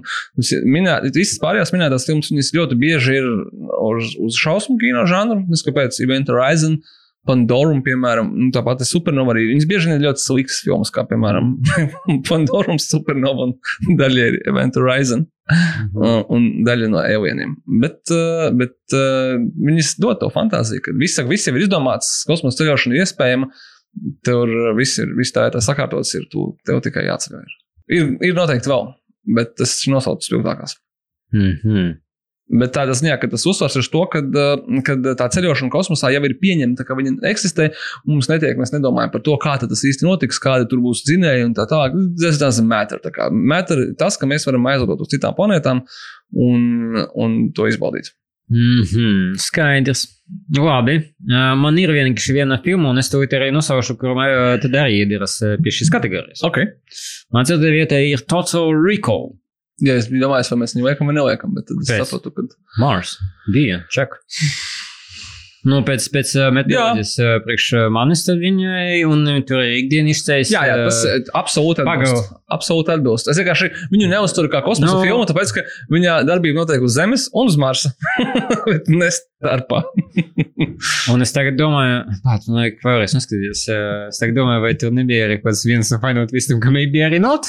E: minēt, visas pārējās minētās filmas, ļoti bieži ir uz, uz šausmu kino žanru, neskapēc Event Horizon. Pandorum, piemēram, nu, tāpat ir supernova arī. Viņas bieži vien ir ļoti sliktas filmas, kā piemēram Pandorum, supernova un daļa ir Event Horizon mm -hmm. un daļa no alieniem. Bet, uh, bet uh, viņas dod to fantāziju, ka viss, viss jau ir izdomāts, kosmosa ceļošana ir iespējama. Tur viss ir, viss tā ir tā sakārtots, ir tu, tev tikai jāceļo. Ir, ir noteikti vēl, bet tas ir nosaucts spilgtākās.
C: Mm -hmm.
E: Bet tādā ziņā, ka tas uzsvars ir to, ka tā ceļošana kosmosā jau ir pieņemta, ka viņa eksistē. Mums netiek, mēs nedomājam par to, kā tas īsti notiks, kādi tur būs dzinēji un tā tālāk. Tas doesn't matter. Tā kā matter tas, ka mēs varam aizlidot uz citām planētām un, un to izbaudīt.
C: Mm -hmm, skaidrs. Labi. Man ir vienkārši viena filma, un es to arī nosaušu, kur tad arī iedaras pie šīs kategorijas.
E: Okay.
C: Man ceturtā vieta ir Total Recall.
E: Ja es biju domājis, vai mēs viņu liekam vai neliekam, bet tad es
C: Pēc.
E: saprotu, ka.
C: Mars bija čak. Nu, pēc pēc uh, metodoloģijas uh, priekš uh, manis tad viņai, un tur ir ikdienas izcēlis.
E: Jā, jā, tas uh, absolūti atbilst. Absolūti atbilst. Es vienkārši viņu neuzturu kā kosmosa no. filmu, tāpēc, ka viņa darbība notiek uz Zemes un uz Marsa. bet nestarpā.
C: un es tagad domāju, pat, nu, vēlreiz neskatījos, es tagad domāju, vai tur nebija arī kāds viens no Final Twistam, ka maybe arī not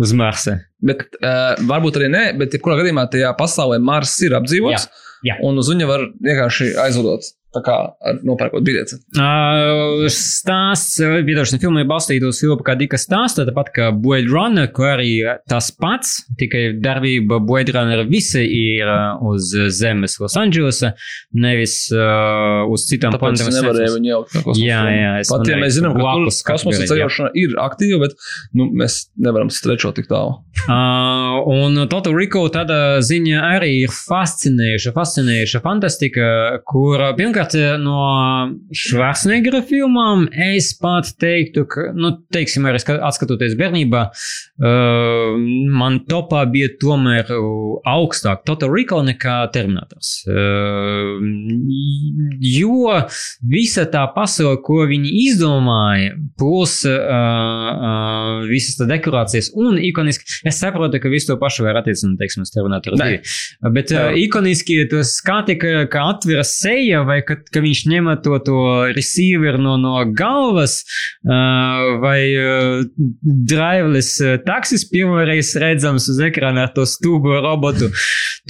C: uz Marsa.
E: Bet uh, varbūt arī nē, bet jebkurā gadījumā tajā pasaulē Mars ir apdzīvots.
C: Jā, jā.
E: Un uz viņa var vienkārši aizlidot. Tā kā nopērkot biļeti.
C: Uh, stāsts, piedošana filmai balstīta uz filmu kā Dika stāsta, tāpat kā Blade Runner, ko arī tas pats, tikai darbība Blade Runner visi ir uz zemes Losandželosā, nevis uh, uz citām
E: planētām. Es nevarēju viņu jaukt kā kosmosa.
C: Jā, jā.
E: Pat ja mēs zinām, ka tur kosmosa ceļošana ir aktīva, bet nu, mēs nevaram strečot tik tālu.
C: Uh, un Total Recall tāda ziņa arī ir fascinējuša, fascinējuša fantastika, kur pirmkārt pirmkārt, eh, no Schwarzeneggera filmām es pat teiktu, ka, nu, teiksim, arī atskatoties bērnībā, uh, man topā bija tomēr augstāk Total Recall nekā Terminators. Uh, jo visa tā pasaule, ko viņi izdomāja, plus uh, uh, visas tā dekorācijas un ikoniski, es saprotu, ka visu to pašu var attiecināt, teiksim, uz Terminatoru 2. Bet uh, ikoniski to skati, ka, ka atvira seja vai ka, ka viņš ņem to, to receiveru no, no galvas, uh, vai uh, driverless uh, taksis pirmoreiz redzams uz ekrāna ar to stūbu robotu.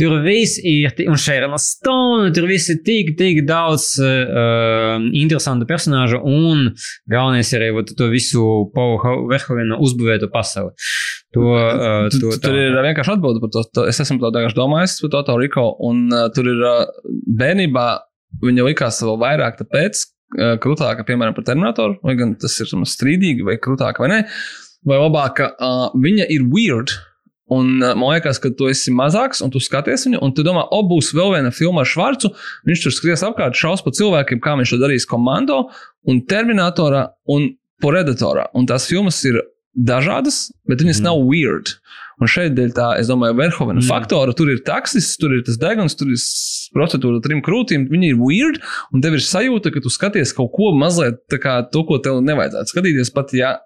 C: Tur viss ir, un Šērna Stone, tur viss ir tik, tik daudz uh, interesantu personāžu, un galvenais ir arī to visu Paulu Verhovenu uzbūvēto pasauli. To, uh, to,
E: tur ir vienkārši atbilde par to. to es esmu to domājis par Total Recall, un uh, tur ir uh, bērnībā viņa likās vēl vairāk tāpēc, krūtāka, piemēram, par Terminatoru, vai gan tas ir strīdīgi, vai krūtāka vai nē, vai labāka, uh, viņa ir weird. Un uh, man liekas, ka tu esi mazāks, un tu skaties viņu, un tu domā, o, būs vēl viena filma ar Švarcu. Viņš tur skries apkārt, šaus pa cilvēkiem, kā viņš to darīs komando, un Terminatorā un Predatorā. Un tās filmas ir dažādas, bet viņas mm. nav weird. Un šeit, dēļ tā, es domāju, Verhovena mm. faktora, tur ir taksis, tur ir tas deguns, tur ir procedūra ar trim krūtīm, viņi ir weird, un tev ir sajūta, ka tu skaties kaut ko mazliet tā kā to, ko tev nevajadzētu skatīties, pat ja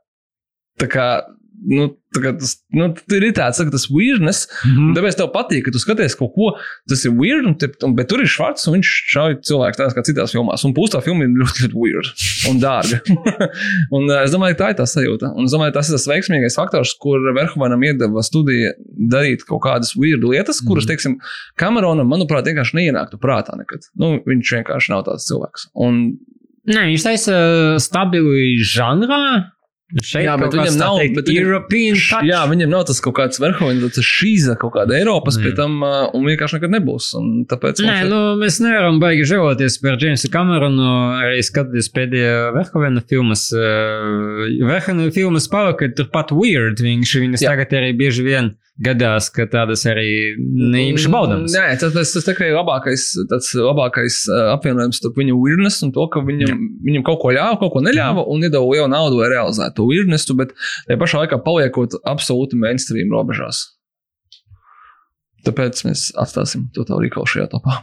E: tā kā. Nu, tas nu, ir tāds, ka tas weirdness, mm. -hmm. tāpēc tev patīk, ka tu skaties kaut ko, tas ir weird, un te, un, bet tur ir švarts, un viņš šauj cilvēku tādā kā citās filmās. Un pūstā filma ir ļoti, ļoti weird un dārga. un uh, es domāju, ka tā ir tā sajūta. Un es domāju, tas ir tas veiksmīgais faktors, kur Verhovenam iedeva studija darīt kaut kādas weird lietas, kuras, teiksim, Kameronam, manuprāt, vienkārši neienāktu prātā nekad. Nu, viņš vienkārši nav tāds cilvēks. Un
C: Nē, viņš taisa stabilu žanrā. Šeit
E: Jā, bet viņam nav-
C: Teikt,
E: bet viņam-. Jā, viņam nav tas kaut kāds verhovens, tas šīza kaut kāda Eiropas,
C: Mm.
E: pie tam uh, un vienkārši nekad nebūs. Tāpēc
C: Nē,
E: ir-
C: nu, mēs nevaram baigi žēloties par Džeimsu Kameronu. Arī skatoties pēdējā Verhovena filmas. Uh, Verhovena filmas palika turpat weird. Viņš viņas
E: Jā.
C: tagad arī bieži vien gadās, ka tādas arī neīpaši baudāmas.
E: Nē, tas, tas, tas tikai labākais, labākais apvienojums starp viņa weirdness un to, ka viņam, viņam kaut ko ļāva, kaut ko neļāva un iedeva lielu naudu, lai realizētu to weirdnessu, bet tajā pašā laikā paliekot absolūti mainstream robežās. Tāpēc mēs atstāsim to tā rīkolu šajā topā.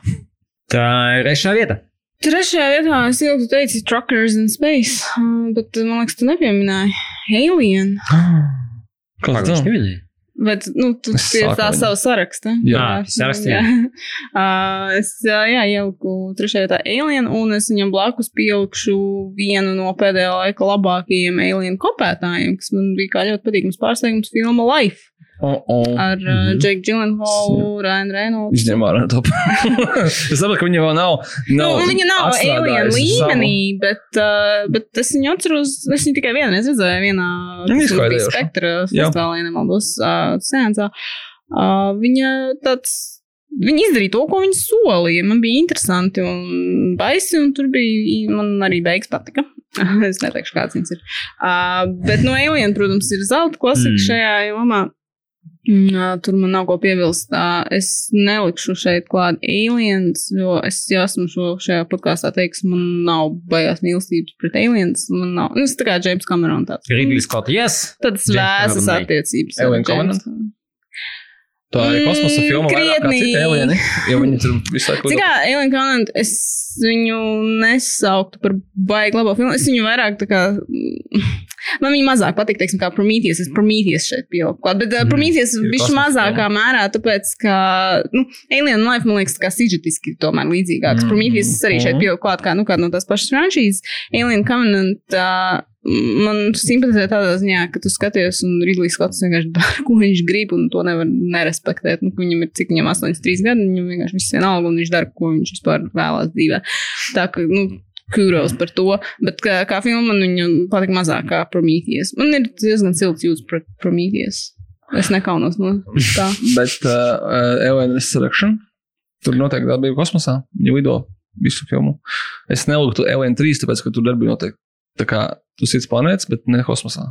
C: Tā ir trešā vieta.
D: Trešajā vietā es ilgi teicu Truckers in Space, uh, bet man liekas, tu nepieminēji Alien.
C: Pagaidām,
E: tas
C: pieminēji?
D: Bet, nu, tu
E: Es
D: pie
E: sāku
D: tā savu sarakstu.
E: Jā,
C: sarakstu, jā.
D: uh, es, jā, jā, ieliku trešajā vietā Alien, un es viņam blakus pielikšu vienu no pēdējā laika labākajiem Alien kopētājiem, kas man bija kā ļoti patīkams pārsteigums filma Life
E: Oh, oh.
D: ar uh,
C: Mhm.
D: Jake Gyllenhaal, Ryan Reynolds.
E: Izņem ārā to. es saprotu, ka viņa vēl nav.
D: Nu,
E: nav
D: viņa nav alien līmenī, bet, uh, bet es viņu atceros, es viņu tikai vienreiz redzēju vienā bija spektra festivālā, ja nemaldos, uh, sēncā. Uh, viņa tāds. Viņa izdarīja to, ko viņa solīja. Man bija interesanti un baisi, un tur bija. Man arī beigas patika. es neteikšu, kāds viņas ir. Uh, bet no Alien, protams, ir zelta klasika
C: Mm.
D: mm. šajā jomā. Tur man nav ko piebilst. Es nelikšu šeit klāt aliens, jo es jau esmu šo šajā podkāstā teiks, man nav baigās mīlestības pret aliens. Man nav, nu, es tā kā James Cameron tāds.
C: Ridley Scott, yes! James
D: vēsas attiecības.
E: Alien Covenant? Tā ir kosmosa
D: Mm,
E: filma, vairāk kā
D: krietni.
E: alieni. Jo viņi tur visu laiku
D: Cik kā Alien Covenant, es viņu nesauktu par baigi labo filmu. Es viņu vairāk tā kā. Man viņa mazāk patīk, teiksim, kā Prometheus. Es Prometheus šeit pieliku klāt. Bet uh,
C: Mm,
D: Prometheus bija
E: kosmosa
D: mazākā mērā, tāpēc, ka nu, Alien Life, man liekas, tā kā sižetiski tomēr līdzīgāks.
E: Mm,
D: Prometheus es arī šeit
E: mhm.
D: pieliku klāt kā, nu, kā no tās pašas franšīzes. Alien Covenant. Uh, Man simpatizē tādā ziņā, ka tu skaties, un Ridlīs Skots vienkārši dara, ko viņš grib, un to nevar nerespektēt. Nu, ka viņam ir cik viņam 83 gadi, viņam vienkārši viss vienalga, un viņš dara, ko viņš vispār vēlās dzīvē. Tā kā, nu, kūros par to, bet kā, kā filma man viņa patīk mazāk kā Prometheus. Man ir diezgan silts jūtas pret Prometheus. Es nekaunos no tā.
E: Bet uh, Alien Resurrection tur noteikti darbība kosmosā. Viņa lido visu filmu. Es neliktu Alien 3, tāpēc, ka tur darbība notiek tā kā tu cits planētas, bet ne kosmosā.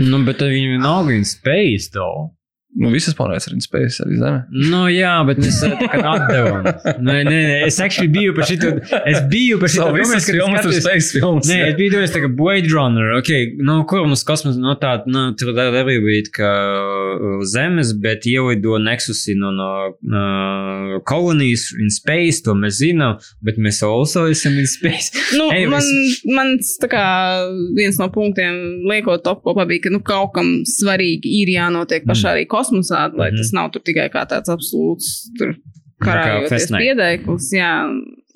C: Nu, bet viņi nav in space, though.
E: Nu, visas planētas ir in space, arī Zeme.
C: Nu, jā, bet mēs uh, tā kā atdevām. Nē, nē, nē, es actually biju par šito. Es biju par šito.
E: So, visas filmas ir space filmas.
C: Nē, es biju domājis, ka Blade Runner, ok, nu, kur mums kosmos, no tāda, nu, tur arī bija kā uh, zemes, bet ielido Nexusi no, no uh, kolonijas in space, to mēs zinām, bet mēs also esam in space.
D: Nu,
C: Ej,
D: man,
C: es-
D: mans tā kā viens no punktiem liekot top kopā bija, ka nu, kaut kam svarīgi ir jānotiek pašā arī kosmosā, lai
C: Mhm.
D: tas nav tur tikai kā tāds absolūts tur karājoties
C: Fast Night.
D: piedeiklis. Jā.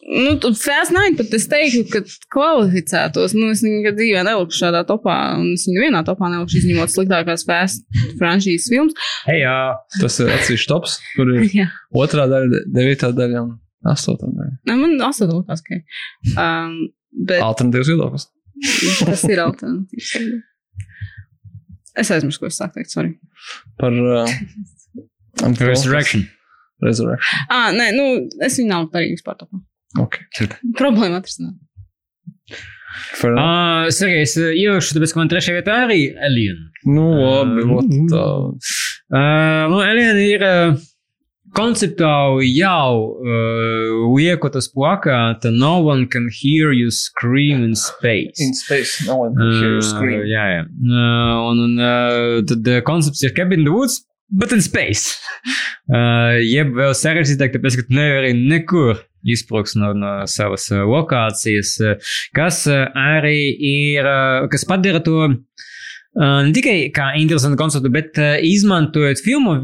D: Nu, tur Fast Night pat es teiktu, ka kvalificētos. Nu, es viņu dzīvē nelikšu šādā topā, un es viņu vienā topā nelikšu, izņemot sliktākās Fast franšīzes filmas.
C: Hei, jā.
E: Tas ir atsevišķs tops, kur ir
D: Jā.
E: otrā daļa, devītā daļa un astotā daļa.
D: Nē, Man asot likās, ka. Um, bet
E: Alternatīvs viedoklis.
D: tas ir alternatīvs. Es aizmirsu, ko es sāku teikt, sorry.
E: Par uh,
C: Resurrection.
E: Resurrection.
D: Ah, nē, nu, es viņu nav arī vispār topā.
E: Okay.
D: Problēma atrisināt.
E: Enough.
C: Uh, Sergejs, uh, ielikšu, tāpēc, ka man trešajā vietā arī Alien.
E: Nu, labi,
C: Uh, mm.
E: tā.
C: Uh, nu, Alien ir uh, konceptuāli jau uh, lieku tas plakāta No one can hear you scream in space.
E: In space, no one can hear you
C: Uh,
E: scream.
C: jā, jā. Uh, un un uh, tad uh, koncepts ir Cabin in the Woods. but in space. Uh, jeb vēl sarežģītāk, tāpēc, ka tu nevari nekur izpruks no, no savas uh, lokācijas, uh, kas uh, arī ir, uh, kas padara to uh, ne tikai kā interesantu konceptu, bet uh, izmantojot filmu.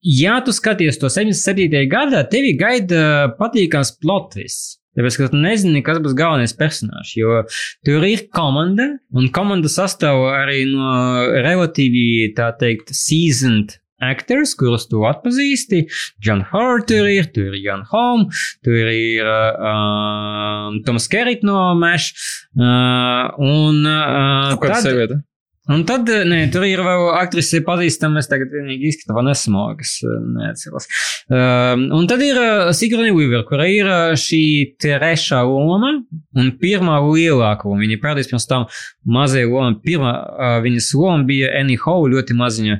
C: Ja tu skaties to 77. gadā, tevi gaida patīkams plotvis. Tāpēc, ka tu nezini, kas būs galvenais personāžs. Jo tur ir komanda, un komanda sastāv arī no relatīvi, tā teikt, seasoned actors, kurus tu atpazīsti. John Hart tur ir, tur ir Jan Holm, tur ir uh, Toms Kerit no Mesh. Uh, un uh,
E: Kāda sieviete?
C: Un tad, nē, tur ir vēl aktrise pazīstama, es tagad vienīgi izskatu Vanessa Morgas, neatceros. Um, un tad ir uh, Sigourney Weaver, kura ir šī trešā loma un pirmā lielākā loma. Viņa parādījās pirms tam mazajā loma. Pirmā uh, viņas loma bija Annie Hall ļoti maziņa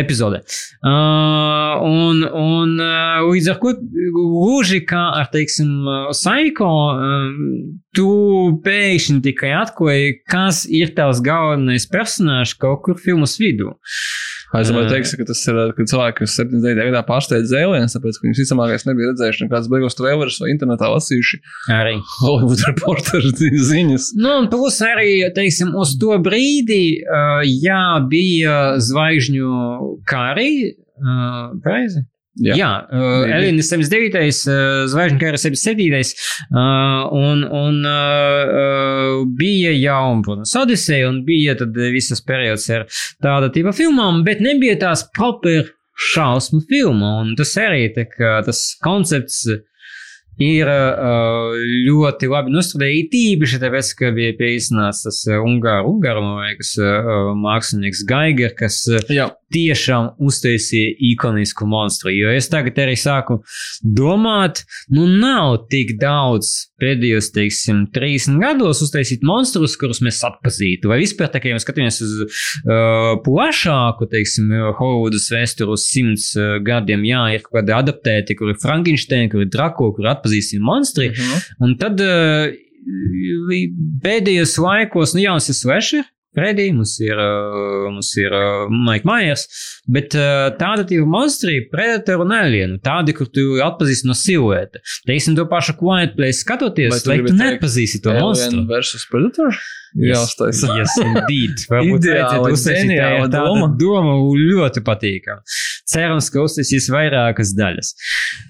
C: epizode. Uh, un, un uh, līdz ar ko gluži kā ar, teiksim, Saiko, um, tu pēkšņi tikai atklāji, kas ir tavs galvenais personāžs kaut kur filmas vidū.
E: Es domāju, teiks, ka tas ir, kad cilvēki, kas 79. gadā pārsteidz zēlienus, tāpēc, ka viņus visticamākais nebija redzējuši nekādas beigās trailerus vai internetā lasījuši
C: Arī.
E: Hollywood reporteru ziņas.
C: Nu, un plus arī, teiksim, uz to brīdi, jā, bija zvaigžņu kari, uh, pareizi? Jā, jā uh, Elīna 79. Uh, Zvaigžņu kara 77. Uh, un, un uh, bija jau, protams, Odiseja, un bija tad visas periods ar tāda tipa filmām, bet nebija tās proper šausmu filma, un tas arī tā kā tas koncepts ir uh, ļoti labi nostrādājis. Tīpaši tāpēc, ka bija pieejas tas Ungāru, Ungāru liekas, uh, mākslinieks Gaiger, kas
E: Jā.
C: Tiešām uztaisīja ikonisku monstru. Jo es tagad arī sāku domāt, nu nav tik daudz pēdējos, teiksim, 30 gados uztaisīt monstrus, kurus mēs atpazītu. Vai vispār, tā kā jau skatāmies uz uh, plašāku, teiksim, Hollywoodas vēsturi uz simts uh, gadiem, jā, ir kaut kādi adaptēti, kur ir Frankenstein, kur ir Drako, kur atpazīstami monstri.
E: Mhm.
C: Un tad uh, pēdējos laikos, nu, jauns ir Slasher. Freddy, mums ir, uh, mums ir uh, Mike Myers, bet uh, tāda ir monstri, Predator un Alien, tādi, kur tu atpazīsti no silueta. Teiksim, to pašu Quiet Place skatoties, lai tu nepazīsti to monstru.
E: Versus Predator? Jā, tas ir.
C: Yes, indeed. Varbūt uztaisīt
E: ģeniāla doma.
C: doma ļoti patīkama. Cerams, ka uztaisīs vairākas daļas.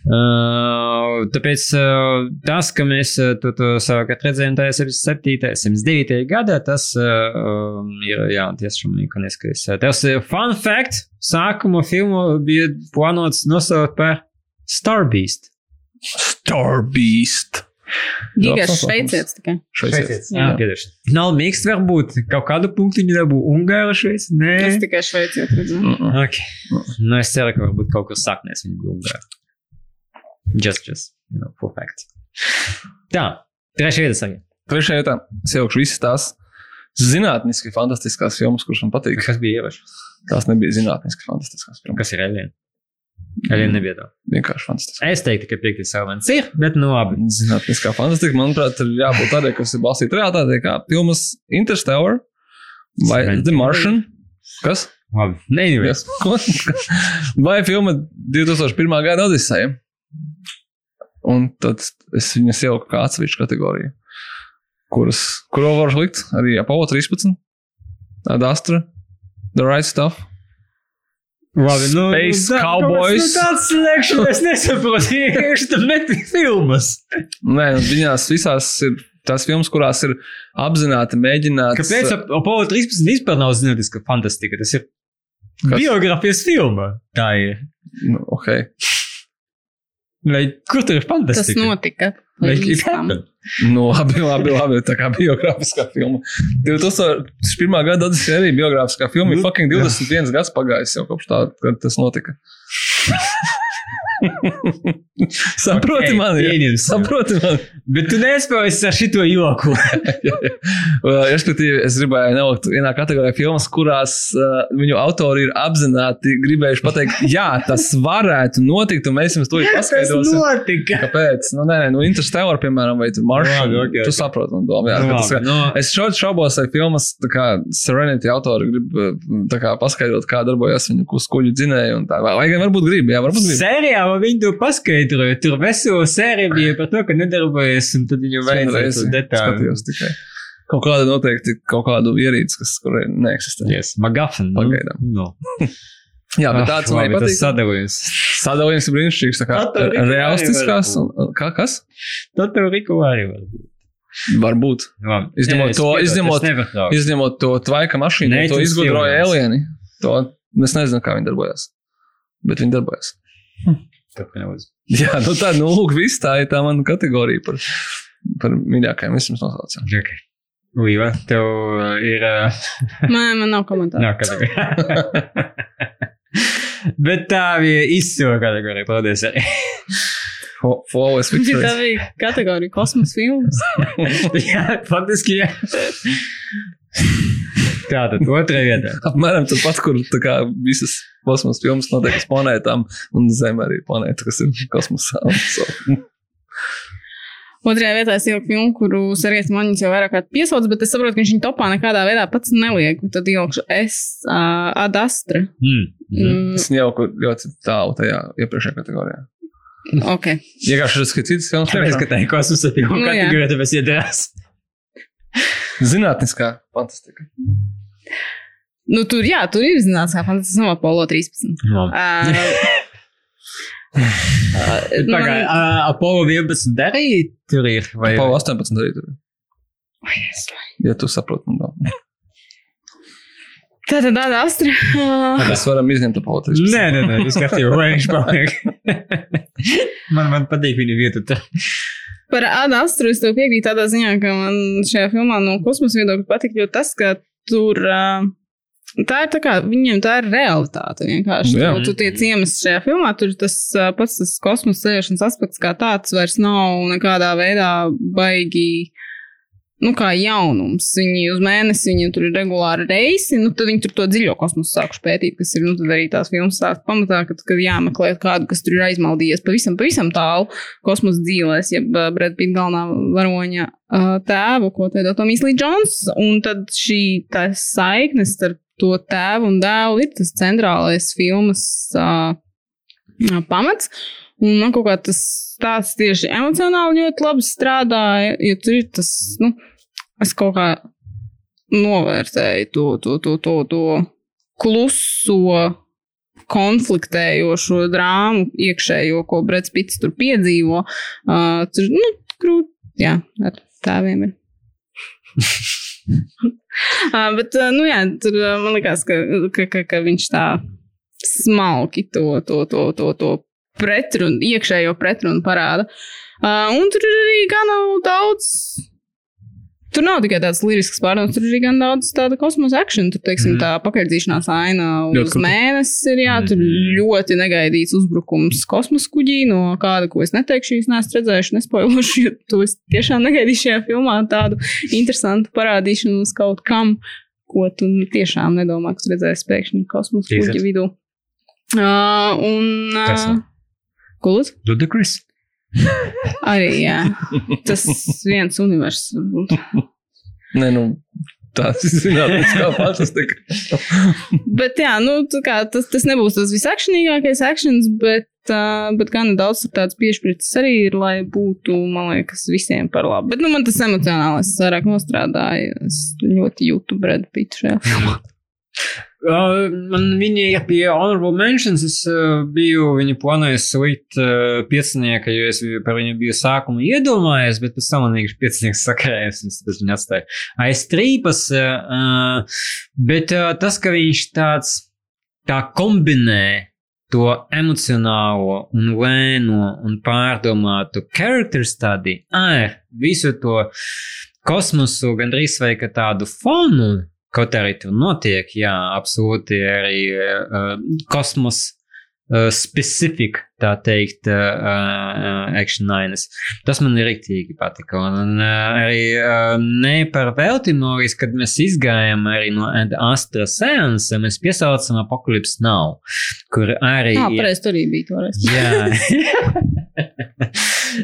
C: Uh, tāpēc uh, tas, ka mēs uh, to, to savukārt redzējām tajā 77. 79. gadā, tas uh, um, ir, jā, tiešām ikoniskais. Tas ir fun fact. Sākuma filmu bija plānots nosaukt par Starbeast.
E: Star Labs
D: šveicietis tikai.
E: Šveicietis.
C: Jā, piedošana. Nav mīksts, varbūt kaut kādu punktu viņa dabū Ungāra šveic. Nē.
D: Es tikai šveicietis redzēju.
E: Mm -mm.
C: Okay. Nu, es ceru, ka varbūt kaut kur saknēs viņa guldā. Just, just, you know, for fact. Tā, trešā vieta arī.
E: Trešajā vietā es ielikšu visas tās zinātniski fantastiskās filmas, kuras man patīk.
C: Kas bija ievaš?
E: Tās nebija zinātniski fantastiskās filmas.
C: Kas ir Alien? Alien nebija tā.
E: Vienkārši fantastiski.
C: Es teiktu, ka piektais elements ir, bet nu labi.
E: Zinātniskā fantastika, manuprāt, ir jābūt tādai, kas ir balstīta realitātē, kā filmas Interstellar vai
C: Strange.
E: The Martian. Kas?
C: Labi.
E: Ko? vai filma 2001. gada Odiseja. Un tad es viņas ieliku kā atsevišķu kategoriju, kuras, kuro var likt arī Apollo 13, tāda Astra, The Right Stuff.
C: Labi, nu,
E: Space
C: nu,
E: Cowboys.
C: Nu, tāds slēgšana, es nesaprotu, vienkārši tu meti filmas.
E: Nē, nu, viņās visās ir tās filmas, kurās ir apzināti mēģināts.
C: Kāpēc ap- Apollo 13 vispār nav zinātniska fantastika? Tas ir
E: Kas?
C: biogrāfijas filma. Tā ir.
E: Nu, okay.
C: Lai, kur tur ir
D: Tas
C: fantastika?
D: notika.
C: Like, it happened.
E: Nu, labi, labi, labi. Tā kā biogrāfiskā filma. 2001. gada Odiseja arī biogrāfiskā filma.
C: Nu,
E: fucking 21 gads pagājis jau kopš tā, kad tas notika. Saproti
C: Ok,
E: mani? jā.
C: pieņemsim.
E: Saproti mani?
C: Bet tu nespēji ar šito joku.
E: Respektīvi, es gribēju nelikt vienā kategorijā filmas, kurās uh, viņu autori ir apzināti gribējuši pateikt, jā, tas varētu notikt, un mēs jums to paskaidrosim.
C: notika?
E: Kāpēc? Nu, nē, nē, nu, Interstellar, piemēram, vai tur Maršal.
C: Labi, ok,
E: Tu saproti, man doma. Jā, tas, ka,
C: no,
E: Es šodien šaubos, vai filmas tā kā Serenity autori grib tā kā paskaidrot, kā darbojas viņu kuģu dzinēji. un tā. Vai gan varbūt grib, jā, varbūt grib.
C: Seriālā viņi to paskaidroja. Tur vesela sērija bija par to, ka nedarbojas, un tad viņu vajadzēja
E: skatījos tikai. Kaut kāda noteikti, kaut kādu ierīci, kas kurai neeksistē.
C: Yes, Magafin. nu,
E: Pagaidām.
C: No.
E: Jā, bet
C: Ah,
E: tāds man patīk.
C: Sadalījums.
E: Sadalījums ir brīnišķīgs. tā kā Realistiskās. un- Kā, kas?
C: Tad tev Riku arī var būt.
E: Varbūt.
C: Labi.
E: Izņemot to- izņemot-. Izņemot to tvaika mašīnu,
C: Nē,
E: to izgudroja. Elieni. To es nezinu, kā viņi darbojas. Bet viņi darbojas.
C: Turpināt.
E: Jā, nu tā, nu, lūk, viss tā ir tā mana kategorija par, par mīļākajiem. Es jums nosaucu.
C: Okay. Līva, tev uh, ir. Uh,
D: Man, man nav komentāru.
C: nav kategorija. Bet tā bija izcila kategorija. Paldies arī.
E: Flawless
D: Tā
E: victory.
D: bija kategorija kosmosa filmas.
C: jā, faktiski jā. Tātad otrā vietā.
E: Apmēram tāpat, kur tā kā visas kosmosa filmas notiek uz planētām, un Zeme arī ir planēta, kas ir kosmosā. So.
D: Otrajā vietā es ieliku filmu, kuru Sergejs Maņņš jau vairāk kārt piesauc, bet es saprotu, ka viņš viņu topā nekādā veidā pats neliek. Tad ielikšu es uh, ad astra.
C: Mm. Mm.
D: Mm,
E: Es kur ļoti tālu tajā iepriekšējā kategorijā.
D: ok.
E: Vienkārši tas, ka citas filmas
C: tā ir kosmosa filma
D: Nu, jā.
C: kategorija, tāpēc iedarās.
E: Zinātniskā fantastika.
D: Nu, tur, jā, tur ir zināms, kā fantastisks no Apollo 13. Uh, uh,
C: Pagaid,
D: man,
C: uh, Apollo 11 darīja tur ir. Vai,
E: Pau 18 arī tur. Ja tu saproti, man nav.
D: tā tad tāda astra.
E: Mēs varam izņemt Pau 13.
C: Nē, nē, nē, tas skatījums, vai viņš paliek. man, man patīk viņa vieta. tur.
D: par Ādu Astru es tev piekrītu tādā ziņā, ka man šajā filmā no kosmosa viedokļa patīk, jo tas, ka tur. Uh, Tā ir tā kā viņiem tā ir realitāte. Vienkārši tu, tu tiec iemest šajā filmā, tur tas pats tas kosmosa ceļošanas aspekts kā tāds vairs nav nekādā veidā baigi. Nu, kā jaunums. Viņi uz mēnesi, viņiem tur ir regulāri reisi, nu, tad viņi tur to dziļo kosmosu sākuši pētīt, kas ir, nu, tad arī tās filmas sāk pamatā, kad, kad jāmeklē kādu, kas tur ir aizmaldījies pavisam, pavisam tālu kosmosa dzīvēs, ja Brad Pitt galvenā varoņa uh, tēvu, ko teido Tomijs Lī Džons, un tad šī tā saiknes starp to tēvu un dēlu ir tas centrālais filmas uh, pamats. Un man kaut kā tas tāds tieši emocionāli ļoti labi strādāja, jo tur ir tas, nu, es kaut kā novērtēju to, to, to, to, to kluso, konfliktējošo drāmu iekšējo, ko Brits Pits tur piedzīvo. Uh, tur, nu, grūti, jā, ar tēviem ir. bet, nu jā, tur man liekas, ka, ka, ka, ka viņš tā smalki to, to, to, to, to pretrunu, iekšējo pretrunu parāda. Uh, un tur ir arī gana daudz. Tur nav tikai tāds lirisks pārdoms, tur ir arī gan daudz tāda kosmosa akciju. Tur, teiksim,
C: Mhm.
D: tā pakaļdzīšanās aina uz mēnesi ir, jā, tur
C: Mhm.
D: ļoti negaidīts uzbrukums kosmosa kuģī no kāda, ko es neteikšu, jūs neesat redzējuši, nespoilošu, jo to es tiešām negaidīju šajā filmā tādu interesantu parādīšanu uz kaut kam, ko tu tiešām nedomā, ka tu redzēsi pēkšņi kosmosa kuģa vidū. Uh, un, uh, Kulus?
C: Ludacris.
D: Arī, jā. Tas viens universums. varbūt.
E: Nē, nu, tāds ir zinātniskā fantastika.
D: Bet, jā, nu, kā, tas, tas nebūs tas visakšanīgākais akcents, bet, uh, bet gan daudz tāds piešķirts arī ir, lai būtu, man liekas, visiem par labu. Bet, nu, man tas emocionālais vairāk nostrādāja. Es ļoti jūtu Brad Pittu šajā filmā.
C: Uh, man viņa ir pie honorable mentions. Es uh, biju viņu plānojis likt uh, piecinieku, jo es par viņu biju sākumā iedomājies, bet pēc tam man vienkārši piecinieks sakrājas, un tas viņu atstāja aiz trīpas. Uh, bet uh, tas, ka viņš tāds tā kombinē to emocionālo un lēno un pārdomātu charakter study ar visu to kosmosu gandrīz vai tādu fonu, Kaut arī tur notiek, jā, absolūti arī uh, kosmos uh, specific, tā teikt, uh, action ainas. Tas man rīktīgi patika. Un, uh, arī uh, ne par velti Noris, kad mēs izgājām arī no Astra Seansa, mēs piesaucam Apocalypse Now, kur arī.
D: Jā, pareizi, tur arī bija toreiz.
C: Jā.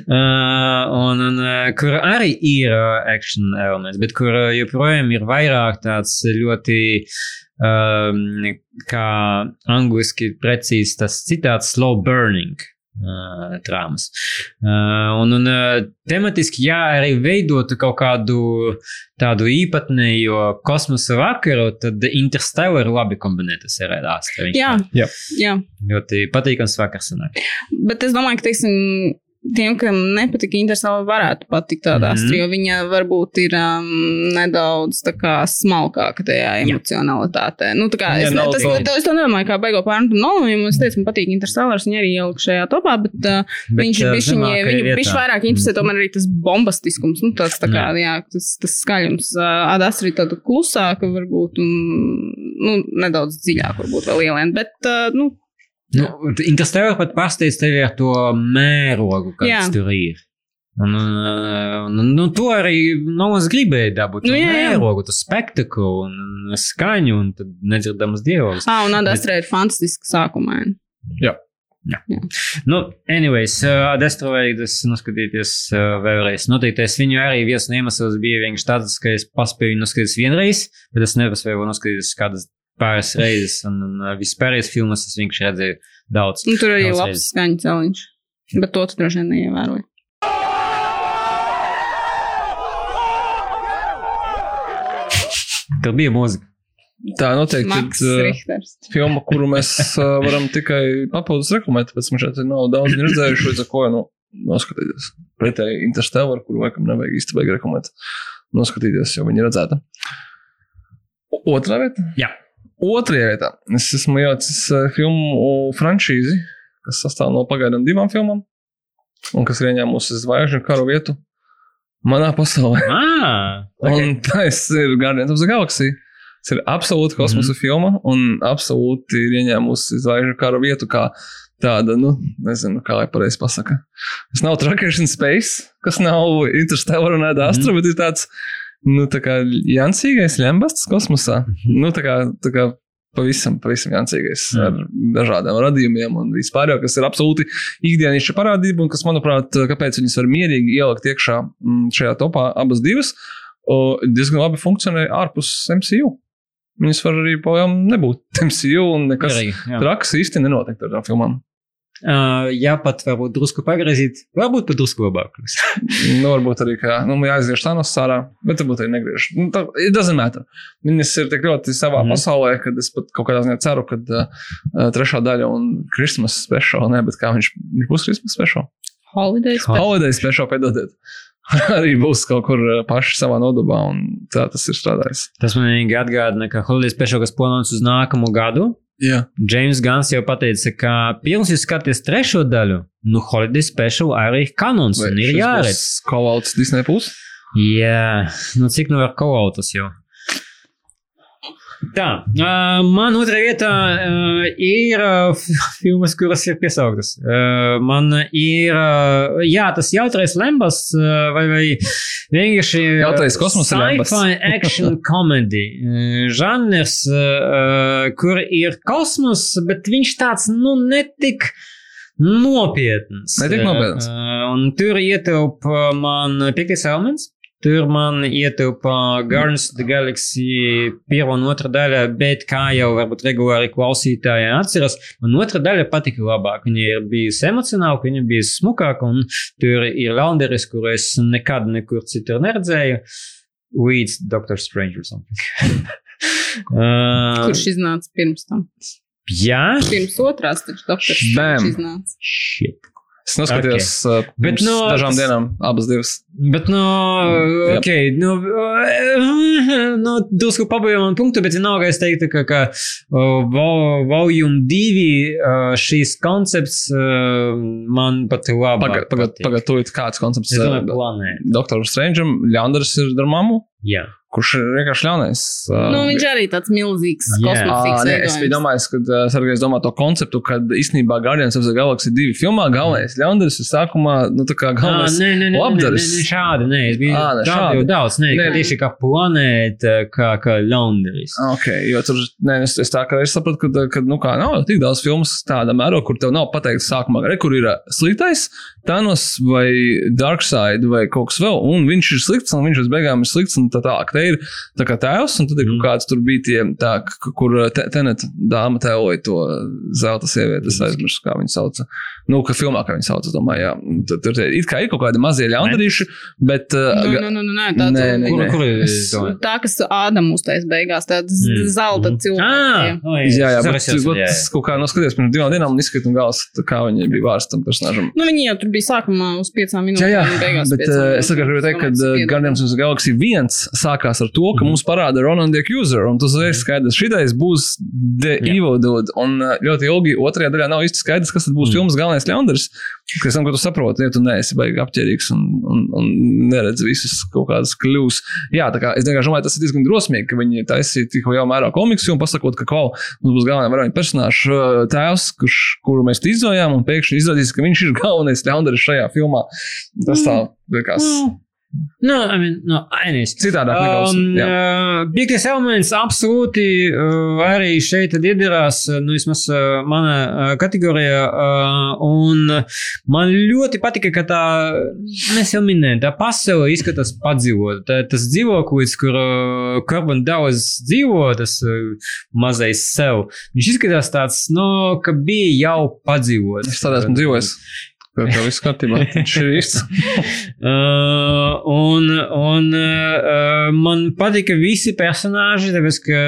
C: un, un kur arī ir action elements, bet kur joprojām ir vairāk tāds ļoti, um, kā angliski precīzi tas citāts, slow burning. Uh, traumas. Uh, un, un uh, tematiski, jā, arī veidotu kaut kādu tādu īpatnējo kosmosa vakaru, tad Interstellar labi kombinētas ar. Viņš
D: Jā,
E: Jā.
D: jā.
C: Ļoti patīkams vakars sanāk.
D: Bet es domāju, ka, teiksim, tiem, kam nepatika Interstellar, varētu patikt tādā
C: Mhm.
D: mm. jo viņa varbūt ir um, nedaudz smalkāka tajā emocionalitātē. Nu, tā kā
E: Jā,
D: es, ne,
E: nav
D: tas,
E: to,
D: es to nedomāju kā beigo pārnu Nolanu, jo es teicu, man patīk Interstellar, viņa arī ielika šajā topā, bet, uh,
C: Bet,
D: viņš viņš
C: zemākajā
D: viņu viņš vairāk interesē tomēr arī tas bombastiskums, nu, tāds tā kā, jā, tas, tas skaļums. Uh, Adas arī tāda klusāka varbūt, un, nu, nedaudz dziļāk varbūt vēl ielien, bet, uh, nu,
C: Nu, Interstellar pat pasteidz tevi ar to mērogu, kāds
D: Jā.
C: tur ir. Un, un, un, nu, to arī Nolans gribēja dabūt.
D: Nu,
C: Nu,
D: jā, jā.
C: mērogu, to spektaklu un un skaņu un tad nedzirdamas dievus.
D: ah, un Adastra ir fantastiska sākumā.
C: Nu, anyways, uh, Adestro vajag tas noskatīties uh, vēlreiz. Noteikti es viņu arī viens no iemesliem bija vienkārši tāds, ka es paspēju noskatīties vienreiz, bet es nepaspēju noskatīties kādas pāris reizes. Un, un uh, vispārējais filmas es vienkārši redzēju daudz.
D: Nu, tur arī ir labs skaņu celiņš. Bet to tu droši vien neievēroji.
C: Tur bija mūzika.
E: Tā noteikti ir uh,
D: Richters.
E: filma, kuru mēs uh, varam tikai papildus reklamēt, tāpēc mums šeit nav daudz redzējuši, līdz ar ko nu, noskatīties. Pretēji Interstellar, kuru laikam nevajag īsti vajag reklamēt, noskatīties, jo viņi ir redzēta. O- Otrā vieta?
C: Jā.
E: Otrajā vietā es esmu ielicis uh, filmu franšīzi, kas sastāv no pagaidām divām filmām, un kas ir ieņēmusi zvaigžņu karu vietu manā pasaulē.
C: Ah,
E: Un tas ir Guardians of the Galaxy. Tas ir absolūti kosmosa mm -hmm. filma un absolūti ir ieņēmusi zvaigžņu kara vietu kā tāda, nu, nezinu, kā lai pareizi pasaka. Tas nav Trackers in Space, kas nav Interstellar un Eda Astra, mm -hmm. bet ir tāds, nu, tā kā jancīgais lembasts kosmosā. Nu, tā kā, tā kā pavisam, pavisam jancīgais
C: Mm.
E: ar dažādiem radījumiem un vispār jau, kas ir absolūti ikdienišķa parādība un kas, manuprāt, kāpēc viņas var mierīgi ielikt iekšā mm, šajā topā abas divas, diezgan labi funkcionē ārpus MCU. Viņas var arī pagaidām nebūt MCU un nekas
C: jā.
E: traks īsti nenotiek ar tām filmām.
C: Uh, jā, pat varbūt drusku pagriezt, varbūt pat drusku labāk.
E: Nu, varbūt arī, ka nu, jāizgriež tā no sārā, bet varbūt arī negriež. Nu, tā, it doesn't matter. Viņas ir tik ļoti savā mm. pasaulē, ka es pat kaut kādā ziņā ceru, ka uh, trešā daļa un Christmas special, ne, bet kā viņš, viņš būs Christmas special?
D: Holidays.
C: Hol-
E: Holiday special, piedodiet. arī būs kaut kur paši savā nodabā, un tā tas ir strādājis.
C: Tas man vienīgi atgādina, ka Holiday Special, kas plānots uz nākamo gadu,
E: Jā,
C: James Gans jau pateica, ka pirms jūs skatāties trešo daļu, nu Holiday Special arī ir kanons un ir jāredz.
E: Kolauts Disney Plus.
C: Jā, nu cik nu var kolautas jau. Tā, uh, man otrā vietā uh, ir uh, filmas, kuras ir piesauktas. Uh, man ir, uh, jā, tas jautrais lembas, uh, vai, vai vienkārši
E: Jautrais kosmosa lembasts.
C: Sci-fi action comedy. Uh, žanrs, uh, kur ir kosmos, bet viņš tāds, nu, netik nopietns.
E: Netik nopietns.
C: Uh, un tur ietilpa man piektais elements. Tur man ietilpa Guardians of the Galaxy pirmā un otrā daļa, bet kā jau varbūt regulāri klausītāji atceras, man otrā daļa patika labāk. Viņa ir bijusi emocionāla, viņa bija smukāka, un tur ir Launderis, kuru es nekad nekur citur neredzēju, līdz Doctor Strange or something. uh,
D: Kurš iznāca pirms tam?
C: Jā,
D: Pirms otrās, taču doktors
E: Bam.
D: Strange iznāca.
C: shit.
E: Es noskatījos okay. uh, pirms
C: no-
E: dažām dienām abas divas.
C: Bet, nu,
E: Jā.
C: ok, nu drusku pabijām man punktu, bet vienalga es teiktu, ka, ka uh, vol- volume 2 uh, šīs koncepts uh, man pat labi.
E: Pagaidiet, pagaidiet, pagaidiet, kāds koncepts
C: Es
E: ir.
C: domāju, planēta.
E: Doktoram Strangeam, Ļanders ir ar mammu,
C: Jā.
E: kurš ir vienkārši ļaunais. uh,
D: Nu, viņš arī tāds milzīgs.
E: Ā, nē, es biju domājis, ka uh, Sergejs domā to konceptu, ka īstenībā Guardians of the Galaxy 2 filmā galvenais ļaundaris ir sākumā, nu tā kā galvenais
C: nē, nē, nē, nē, nē,
E: labdaris.
C: nē, šādi, nē, es biju
E: Ā, ne, šādi.
C: jau daudz, nē,
E: Nē,
C: nē, tieši kā planēta, kā, kā ļaundaris.
E: Ok, jo tur nē, es, es tā kā es sapratu, ka, ka nu, kā, nav tik daudz filmu tāda mēro, kur tev nav pateikts sākumā, re, kur ir sliktais, Thanos vai Darkseid vai kaut kas vēl, un viņš ir slikts, un viņš uz beigām ir slikts, un tā tālāk. Te ir tā kā tēvs, un tad ir kaut
C: Mm.
E: kāds tur bija tie, tā, kur ā, te, tenet dāma tēloja to zelta sievieti, es aizmirsu, kā viņu sauca. Nu, ka filmā, kā viņu sauc, es domāju, jā. Tad, tur tie- it kā ir kaut kādi mazie ļaundarīši, bet. ā,
D: Nu, nu, nu, nu, nē, tā,
E: Nē, nē,
C: Kur,
E: nē.
C: kur ir
E: Es-
C: to?
D: tā kas Ādams uztais beigās, tāds
C: Mm.
D: zelta
C: Mm.
D: cilvēks.
C: Ah,
E: Jā, jā, bet
C: saras, jā,
E: bet tas kaut kā noskaties pirms divām dienām un izskatīt no galas, tā kā viņi bija vārds tam personāžam.
D: Nu, viņi jau tur bija sākumā uz piecām minūtēm.
E: Jā, jā,
D: un beigās
E: bet
D: piecām
E: uh, es tikai
D: minūtēm.
E: gribēju teikt, ka. Guardians of the Galaxy 1 sākās ar to, ka mums parāda Ronan the Accuser, un tas ir skaidrs, šitais būs The
C: Jā.
E: Evil Dude, un uh, ļoti ilgi otrajā daļā nav īsti skaidrs, kas tad būs
C: Mm.
E: filmas galvenais ļaundaris, kas tam, ko tu saproti, ja tu neesi baigi apķerīgs un, un, un neredz visus kaut kādas kļūs. Jā, tā kā es vienkārši domāju, tas ir diezgan drosmīgi, ka viņi taisīja tik jau mērā komiksu un pasakot, ka kaut mums būs galvenā varoņa personāžs uh, tēvs, kurš, kuru mēs izzojām, un pēkšņi izrādīs, ka viņš ir galvenais ļaundaris šajā filmā. Tas tā liekas.
C: Mm. No, I mean, no, anyways.
E: Citādāk nekā.
C: Um, uh, Piektais elements absolūti uh, arī šeit iedarās, uh, nu, vismaz uh, mana uh, kategorijā, uh, un man ļoti patika, ka tā, mēs jau minējām, tā pasaule izskatās padzīvot. Tā, tas dzīvoklis, kur uh, Carbon daudz dzīvo, tas uh, mazais sev, viņš izskatās tāds, nu, ka bija jau padzīvot.
E: Es tādā esmu dzīvojis. Kā kā viss kārtībā. Viņš ir īsts.
C: Uh, un un uh, man patika visi personāļi, tāpēc ka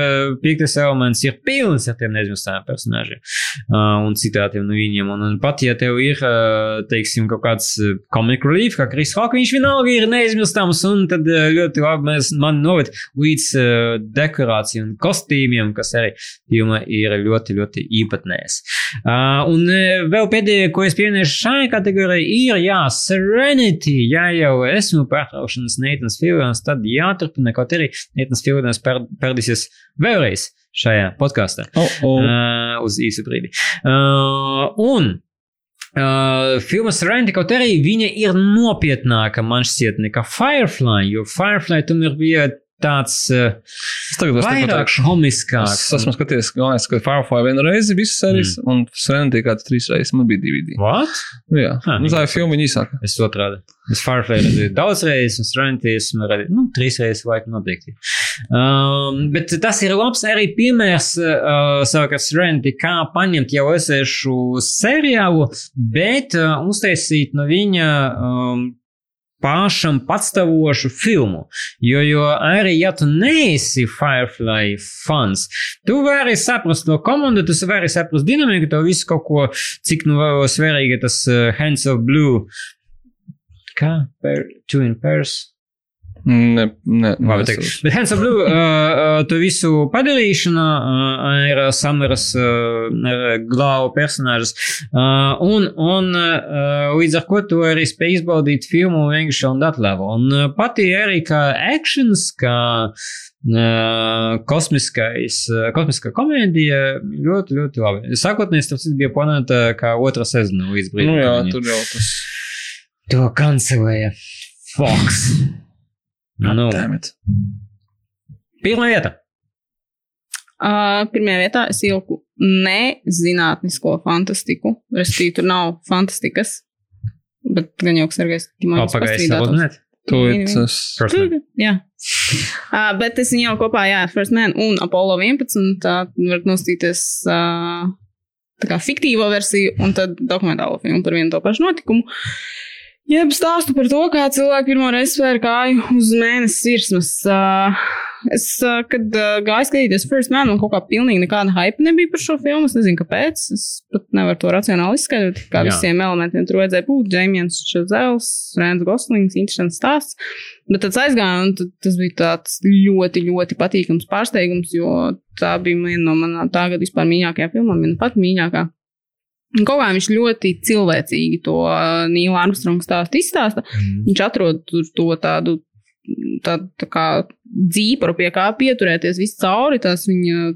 C: piektais elements ir pilns ar tiem neizmistajiem personāļiem uh, un citātiem no viņiem. Un, un pat ja tev ir, uh, teiksim, kaut kāds uh, comic relief, kā Kris Hawk, viņš vienalga ir neizmestams un tad uh, ļoti labi mēs man noved līdz uh, dekorācijām un kostīmiem, kas arī filmā ir ļoti, ļoti īpatnēs. Uh, un uh, vēl pēdējais, ko es pieminēšu šai kategorijai, ir, jā, Serenity. Ja jau esmu pārtraukšanas Neitans Filons, tad jāturpina, kaut arī Neitans Filons pērdīsies vēlreiz šajā podkāstā.
E: Oh, oh.
C: Uh, uz īsu brīdi. Uh, un uh, filma Serenity, kaut arī viņa ir nopietnāka, man šķiet, nekā Firefly, jo Firefly tomēr bija tāds uh, vairāk komiskāks.
E: Es esmu skatījies, galvenais, ka Firefly vienu reizi visas sērijas, mm. un Serenity kāds trīs reizes man bija DVD.
C: What?
E: Nu, jā,
C: Ha,
E: nu, tā ir filma, īsāka.
C: Es otrādi. Es Firefly redzēju daudz reizes, un Serenity esmu redzējis, nu, trīs reizes laikam noteikti. Um, bet tas ir labs arī piemērs, uh, savukārt Serenity, kā paņemt jau esēšu seriālu, bet uh, uztaisīt no viņa um, pašam patstāvošu filmu. Jo, jo arī, ja tu neesi Firefly fans, tu vari saprast to komandu, tu vari saprast dinamiku, to visu kaut ko, cik nu svarīgi tas uh, Hands of Blue. Kā? Per, two in pairs?
E: Ne, ne,
C: Labi, tā, bet Hands of Blue, uh, to visu padarīšana uh, ir Samaras uh, glāvu personāžas. Uh, un un uh, līdz ar ko tu arī spēj izbaudīt filmu vienkārši un that level. Un uh, pati arī kā actions, kā uh, kosmiskais, uh, kosmiskā komēdija ļoti, ļoti labi. Sākotnēji tas bija planēta kā otra sezona līdz brīdim.
E: Nu, jā, tur jau tas.
C: To kancelēja Fox. Nu,
E: Damn it.
C: pirmā vieta.
D: Uh, pirmajā vietā es ieliku nezinātnisko fantastiku. Restīvi, tur nav fantastikas. Bet gan jau, ka Sergejs
C: O,
D: Timonis
C: pagaidi,
D: pastrīdētos.
C: sabotnēt.
E: Tu
D: Mini, mini.
E: tas.
C: First Man.
D: Jā. Uh, bet es viņu jau kopā, jā, First Man un Apollo 11. Tā var nostīties uh, tā kā fiktīvo versiju un tad dokumentālo filmu par vienu to pašu notikumu. Jeb stāstu par to, kā cilvēki pirmo reizi spēra kāju uz mēnesi virsmas. Uh, es, uh, kad uh, gāju skatīties First Man, man kaut kā pilnīgi nekāda hype nebija par šo filmu. Es nezinu, kāpēc. Es pat nevaru to racionāli izskaidrot. Kā
C: Jā.
D: visiem elementiem tur vajadzēja būt. Džeimijans Čezels, Rēns Goslings, interesants stāsts. Bet tad aizgāja, un tad, tas bija tāds ļoti, ļoti patīkams pārsteigums, jo tā bija viena no manām tā gada vispār mīļākajām filmām, viena pat mīļākā. Kaut kā viņš ļoti cilvēcīgi to Nīla Armstronga stāstu izstāsta.
C: Mm.
D: Viņš atrod to tādu tādu tā kā dzīparu pie kā pieturēties visu cauri, tās viņa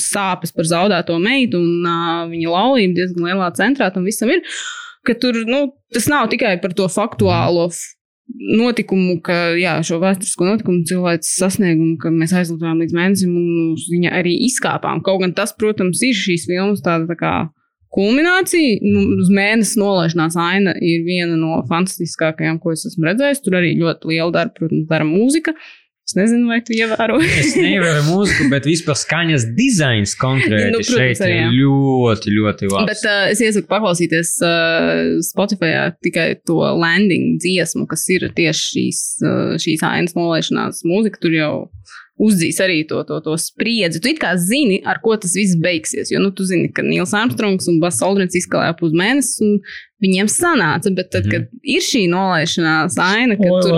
D: sāpes par zaudēto meitu un uh, viņa laulību diezgan lielā centrā tam visam ir. Ka tur nu, tas nav tikai par to faktuālo notikumu, ka jā, šo vēsturisko notikumu cilvēks sasniegumu, ka mēs aizlidojām līdz mēnesim un viņa arī izkāpām. Kaut gan tas, protams, ir šīs filmas tāda tā kā kulminācija. Nu, uz mēnesi nolaišanās aina ir viena no fantastiskākajām, ko es esmu redzējis. Tur arī ļoti liela darba, protams, dara mūzika. Es nezinu, vai tu ievēroji.
C: Es nevaru mūziku, bet vispār skaņas dizains konkrēti
D: Nu, protams,
C: šeit
D: arī,
C: ir ļoti, ļoti labs.
D: Bet uh, es iesaku paklausīties uh, Spotify tikai to landing dziesmu, kas ir tieši šīs, uh, šīs ainas nolaišanās mūzika. Tur jau uzdzīs arī to, to, to spriedzi. Tu kā zini, ar ko tas viss beigsies. Jo nu, tu zini, ka Nils Armstrongs un Bas Aldrins izkalēja uz mēnesi, un viņiem sanāca. Bet tad, kad ir šī nolaišanās aina, kad tur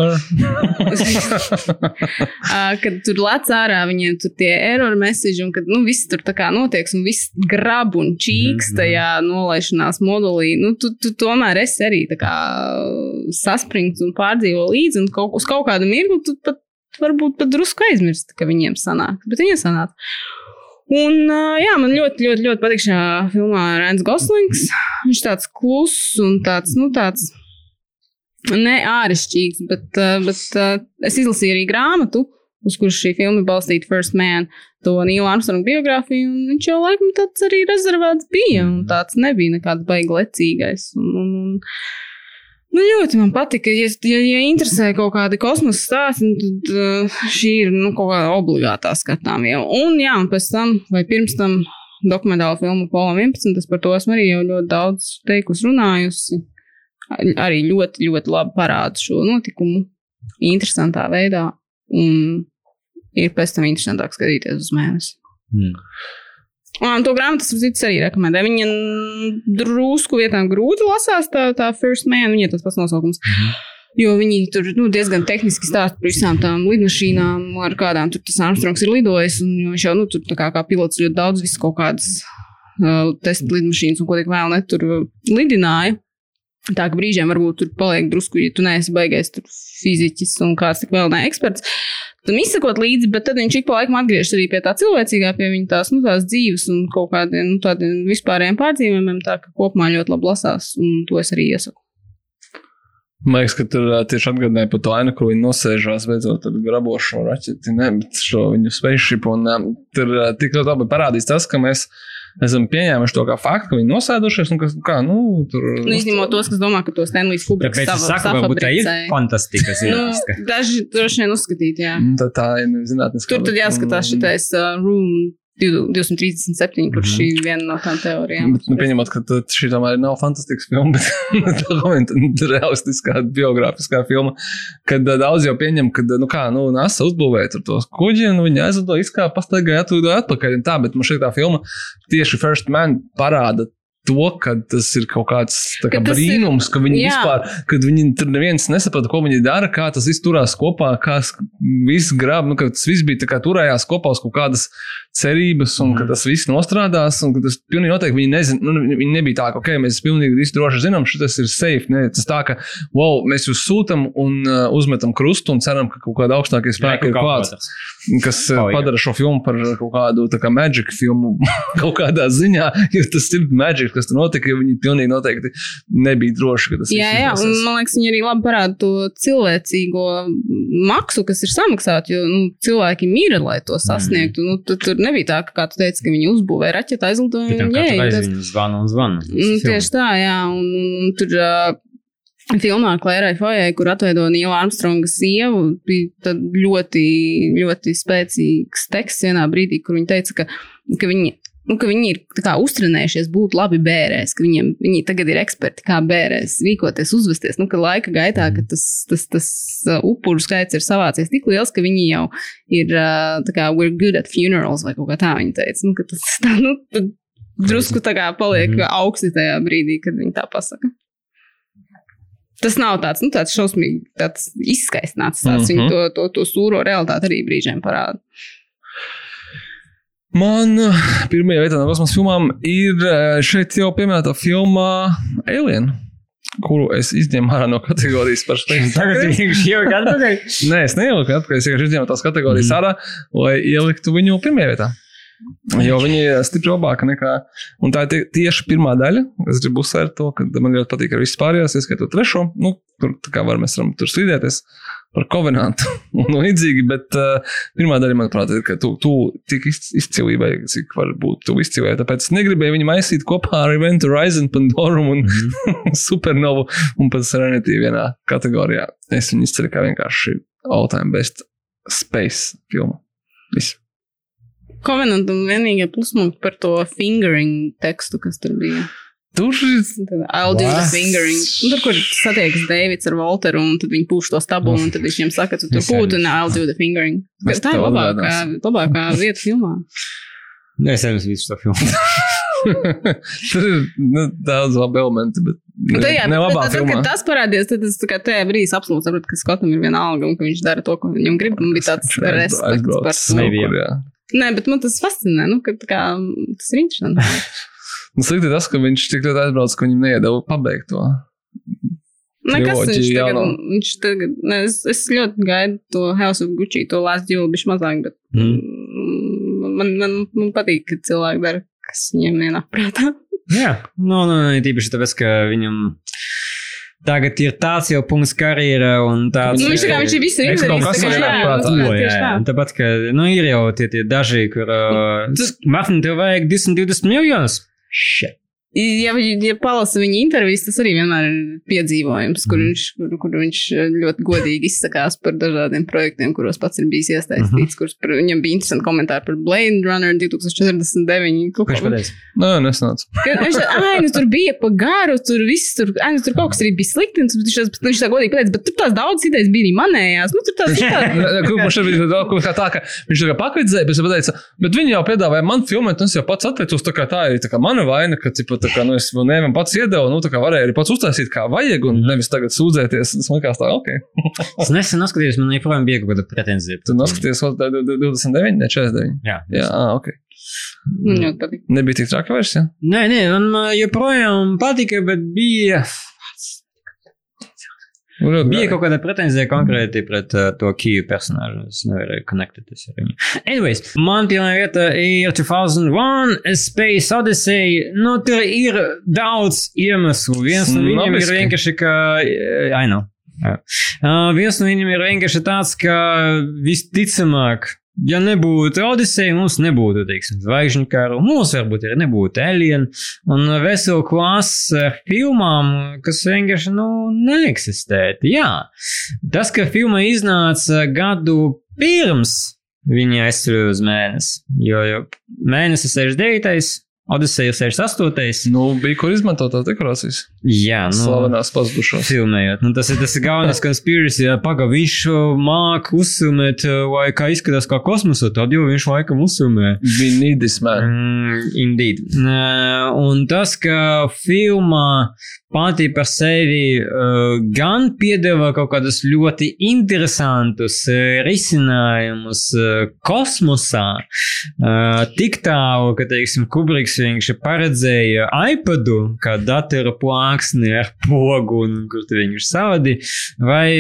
D: Uh, kad tur lec ārā viņiem tur tie error message, un kad nu, viss tur tā kā notiek, un viss grab un čīks
C: Mhm.
D: tajā nolaišanās modulī. Nu, tu, tu tomēr esi arī saspringts un pārdzīvo līdzi, un kaut, uz kaut kādu mirkli tu pat varbūt pat drusku aizmirsti, ka viņiem sanāk. Bet viņiem sanāk. Un, jā, man ļoti, ļoti, ļoti patīk šajā filmā Rēns Goslings. Viņš tāds kluss un tāds, nu, tāds ne āršķirīgs, bet, bet es izlasīju arī grāmatu, uz kuras šī filma balstīta First Man, to Nīla Armstronga biogrāfiju, viņš jau laikam tāds arī rezervēts bija, un tāds nebija nekāds baigi lecīgais. Un, un, un, Nu, ļoti man patika. Ja, ja, ja interesē kaut kādi kosmosa stāsti, nu, tad uh, šī ir nu, kaut kāda obligātā skatām jau. Un, jā, un pēc tam, vai pirms tam, dokumentāla filma Polam 11, es par to esmu arī ļoti daudz teikusi, runājusi. Arī ļoti, ļoti labi parāda šo notikumu interesantā veidā. Un ir pēc tam interesantāk skatīties uz mēnesi.
C: Mm.
D: Un to grāmatu citus arī rekomendēju. Viņa drusku vietām grūti lasās, tā, tā First Man, viņa ir tas pats nosaukums. Jo viņi tur nu, diezgan tehniski stāsta par visām tām lidmašīnām, ar kādām tur tas Armstrongs ir lidojis. Viņš jau nu, tur kā, kā pilots ļoti daudz visu kaut kādas uh, testa lidmašīnas un ko tik vēl ne tur uh, lidināja. Tā ka brīžiem varbūt tur paliek drusku, ja tu neesi baigais fiziķis un kāds tik vēl ne eksperts. Tam izsakot līdzi, bet tad viņš ik pa laikam atgriežas arī pie tā cilvēcīgā, pie viņa tās, nu, tās dzīves un kaut kādiem nu, tādiem vispārējiem pārdzīvumiem. Tā ka kopumā ļoti labi lasās, un to es arī iesaku.
E: Man liekas, ka tur tieši atgādināja par to ainu, kur viņi nosēžās beidzot ar grabošo raķeti, ne, bet šo viņu ā, tur tik ļoti labi parādīs tas, ka mēs esam pieņēmuši to kā faktu, ka viņi nosēdušies un ka, kā, nu, tur.
D: Nu, izņemot tos, kas domā, ka tos Stanley's Kubriks sava-
C: saku, varbūt tā ir fantastika.
D: Nu,
C: zinātniska.
D: daži droši vien uzskatīt, jā.
E: Mm, Tā, tā ir zinātniska.
D: Tur tad jāskatās šitais uh, Room 237, kurš
C: Mhm.
D: ir viena no tām teorijām.
E: Bet, nu, pieņemot, ka šī tomēr nav fantastisks filma, bet tā realistiskā, biogrāfiskā filma, kad ā, daudz jau pieņem, ka, nu kā, nu, NASA uzbūvēja tur tos kuģi, un viņi aizlido, izkāpa, pastaigāja, atlidoja atpakaļ, un tā, bet man šeit tā filma tieši First Man parāda to, ka tas ir kaut kāds kā
D: Ka tas ir-
E: brīnums, ka viņi
D: jā.
E: vispār, kad viņi tur neviens nesaprata, ko viņi dara, kā tas viss turās kopā, kā viss grab, nu, ka tas viss bija tā kā turējās kopā uz kaut kādas cerības, un
C: Mhm.
E: ka tas viss nostrādās, un ka tas pilnīgi noteikti viņi nezina, nu, viņi nebija tā, ka, ok, mēs pilnīgi visu droši zinām, šis ir safe, ne, tas tā, ka, wow, mēs jūs sūtam un uh, uzmetam krustu un ceram, ka kaut kāda augstākie spēki ir klāts kas
C: Palīga.
E: padara šo filmu par kaut kādu tā kā magic filmu kaut kādā ziņā, jo tas ir magic, kas tur notika, jo viņi pilnīgi noteikti nebija droši, ka tas
D: Jā,
E: viss
D: jā, un man liekas, viņi arī labi parāda to cilvēcīgo maksu, kas ir samaksāta. Jo nu, cilvēki mīra, lai to sasniegtu. Nu, tu, tur nebija tā, ka, kā tu teici, ka viņi uzbūvēja raķetu,
C: katru
D: ej,
C: reizi
D: tas-
C: zvana un zvana.
D: Nu, tieši tā, jā. Un, un, un tur uh, filmā Klērai Fojai, kur atveido Nīla Armstronga sievu, bija tad ļoti, ļoti spēcīgs teksts vienā brīdī, kur viņa teica, ka, ka viņi. Nu, ka viņi ir tā kā, uztrenējušies būt labi bērēs, ka viņiem, viņi tagad ir eksperti, kā bērēs, rīkoties, uzvesties. Nu, ka laika gaitā ka tas, tas, tas uh, upuru skaits ir savācies tik liels, ka viņi jau ir uh, tā kā we're good at funerals vai kaut kā tā viņa teica. Nu, tas tā, nu, drusku tā kā paliek
C: Mhm.
D: mm. augsti tajā brīdī, kad viņi tā pasaka. Tas nav tāds, nu, tāds šausmīgi tāds izskaistināts stāsts. Mm
E: Mhm.
D: -hmm. Viņi to, to, to sūro realitāti arī brīžiem parāda.
E: Man uh, pirmajā vietā no kosmosa filmām ir uh, šeit jau pieminētā filmā Alien. kuru es izņēmu ārā no kategorijas par
C: jau ir atpakaļ.
E: Nē, es neieliku atpakaļ. Es vienkārši izņēmu tās kategorijas
C: Mhm.
E: ārā, lai ieliktu viņu pirmajā vietā. Jo viņi ir stipri labāki nekā. Un tā ir tie- tieši pirmā daļa. Es gribu uzsvērt to, ka man ļoti patīk ar visu pārējās, ieskaitot trešo. Nu, tur kā var, mēs varam tur strīdēties par kovenantu un līdzīgi. Bet uh, pirmā daļa, manuprāt, ir, ka tu, tu tik iz- izcilībai, cik var būt tu izcilībai. Tāpēc es negribēju viņu maisīt kopā ar Event Horizon, Pandorum un Supernovu un pat Serenity vienā kategorijā. Es viņu izceļu kā vienkārši all-time best space filmu. Viss.
D: Covenant un vienīgie pluspunkti par to fingering tekstu, kas tur bija.
E: Tur ir
D: Tad I'll do the
C: What?
D: fingering. Un tur, kur satiekas Deivids ar Walteru, un tad viņi pūš to stabu, un tad viņš viņam saka, tu tur
C: arī.
D: un I'll do the fingering.
E: Mēs
D: Tā ir labākā, labākā vieta filmā.
C: Nē, es nezinu visu to filmu.
E: Tur ir nu, daudz labu elementu, bet
D: Un tad, jā,
E: ne labā
D: tad,
E: filmā.
D: kad tas parādījās, tad es tā kā tajā brīdī absolūti sapratu, ka Skotam ir viena alga un ka viņš dara to, ko viņam grib. Man bija tāds respekts par to. Nē, bet man tas fascinē, nu, ka tā kā, tas ir interesanti.
E: Nu, slikti tas, ka viņš tik ļoti aizbrauc, ka viņam neiedeva pabeigt to.
D: Nē, kas viņš
E: Triloģija
D: tagad,
E: jauno.
D: viņš tagad, ne, es, es ļoti gaidu to House of Gucci, to Last Duel, bišķi mazāk, bet
C: Mm.
D: mm. man, man, man patīk, ka cilvēki dara, kas viņiem ienāk prātā.
C: Jā, nu, nu, tīpaši tāpēc, ka viņam tagad ir tāds jau punkts karjerā un tāds.
D: Nu, viņš tā kā viņš ir visu
E: Eks
D: izdarījis. nu.
C: Un Tāpat, ka, nu, ir jau tie, tie daži, kur. Uh, Mafni, tev vajag 220 miljonus. Shit.
D: Ja, ja palasa viņa intervijas, tas arī vienmēr ir piedzīvojums, kur,
C: Mhm.
D: viņš, kur, kur viņš ļoti godīgi izsakās par dažādiem projektiem, kuros pats ir bijis iesaistīts.
C: Mhm.
D: Kurus par, viņam bija interesanti komentāri par Blade Runner 2049. kaut
C: Ko viņš pateica?
E: Nē, nesnāca.
D: Viņš nu tur bija pa garu, tur viss, tur, ai, tur kaut kas arī bija slikti. un Viņš, viņš tā godīgi pateica, bet tur tās daudz idejas bija arī manējās. Nu, tur tās tā.
E: Kurš šeit bija kaut kā tā, ka viņš tā kā pakvidzēja, bet bet viņi jau piedāvāja man filmēt, un es jau pats atteicos, tā kā tā ir tā kā mana vaina, ka, cipa, tā kā, nu, es vēl nevienam pats iedevu, nu, tā kā varēju arī pats uztaisīt, kā vajag, un nevis tagad sūdzēties. Es man likās tā, ok.
C: Es nesen noskatījos, man joprojām bija kaut kāda pretenzija.
E: Tu noskaties, vēl tā 29, ne 49.
C: Jā.
E: Jā, ok.
D: Man patīk.
E: Nebija tik traka versija.
C: Nē, nē, man joprojām patika, bet bija.
E: Nu,
C: Bija kaut kāda pretenzija konkrēti pret uh, to Kiju personāžu. Es nevarēju konektīties ar viņu. Anyways, man pirmā vieta ir 2001 A Space Odyssey. Nu, tur ir daudz iemeslu. Viens no viņiem ir vienkārši, ka. I know. Jā. Uh, viens no viņiem ir vienkārši tāds, ka visticamāk, ja nebūtu Odyssey, mums nebūtu, teiksim, zvaigžņu karu, mums varbūt arī nebūtu Alien un veselu klasu filmām, kas vienkārši, nu, neeksistētu. Jā, tas, ka filma iznāca gadu pirms viņa aizceļoja uz mēnesi, jo, jo mēnesis 69. Ir 68.
E: Nu, bija kur izmantot tās dekorācijas.
C: Jā, nu,
E: Slavenās pazudušās.
C: filmējot. Nu, tas ir tas galvenais konspirācijas, ja pagaidi viņš māca uzfilmēt, vai kā izskatās kā kosmosā, tad jau viņš laikam uzfilmē.
E: We need this man.
C: Mm, indeed. Uh, un tas, ka filmā pati par sevi uh, gan piedāvā kaut kādus ļoti interesantus uh, risinājumus uh, kosmosā, tik tālu, ka, teiksim, Kubriks vienkārši paredzēja iPadu kā datora plāksni ar pogu, un kur tu viņš savadi, vai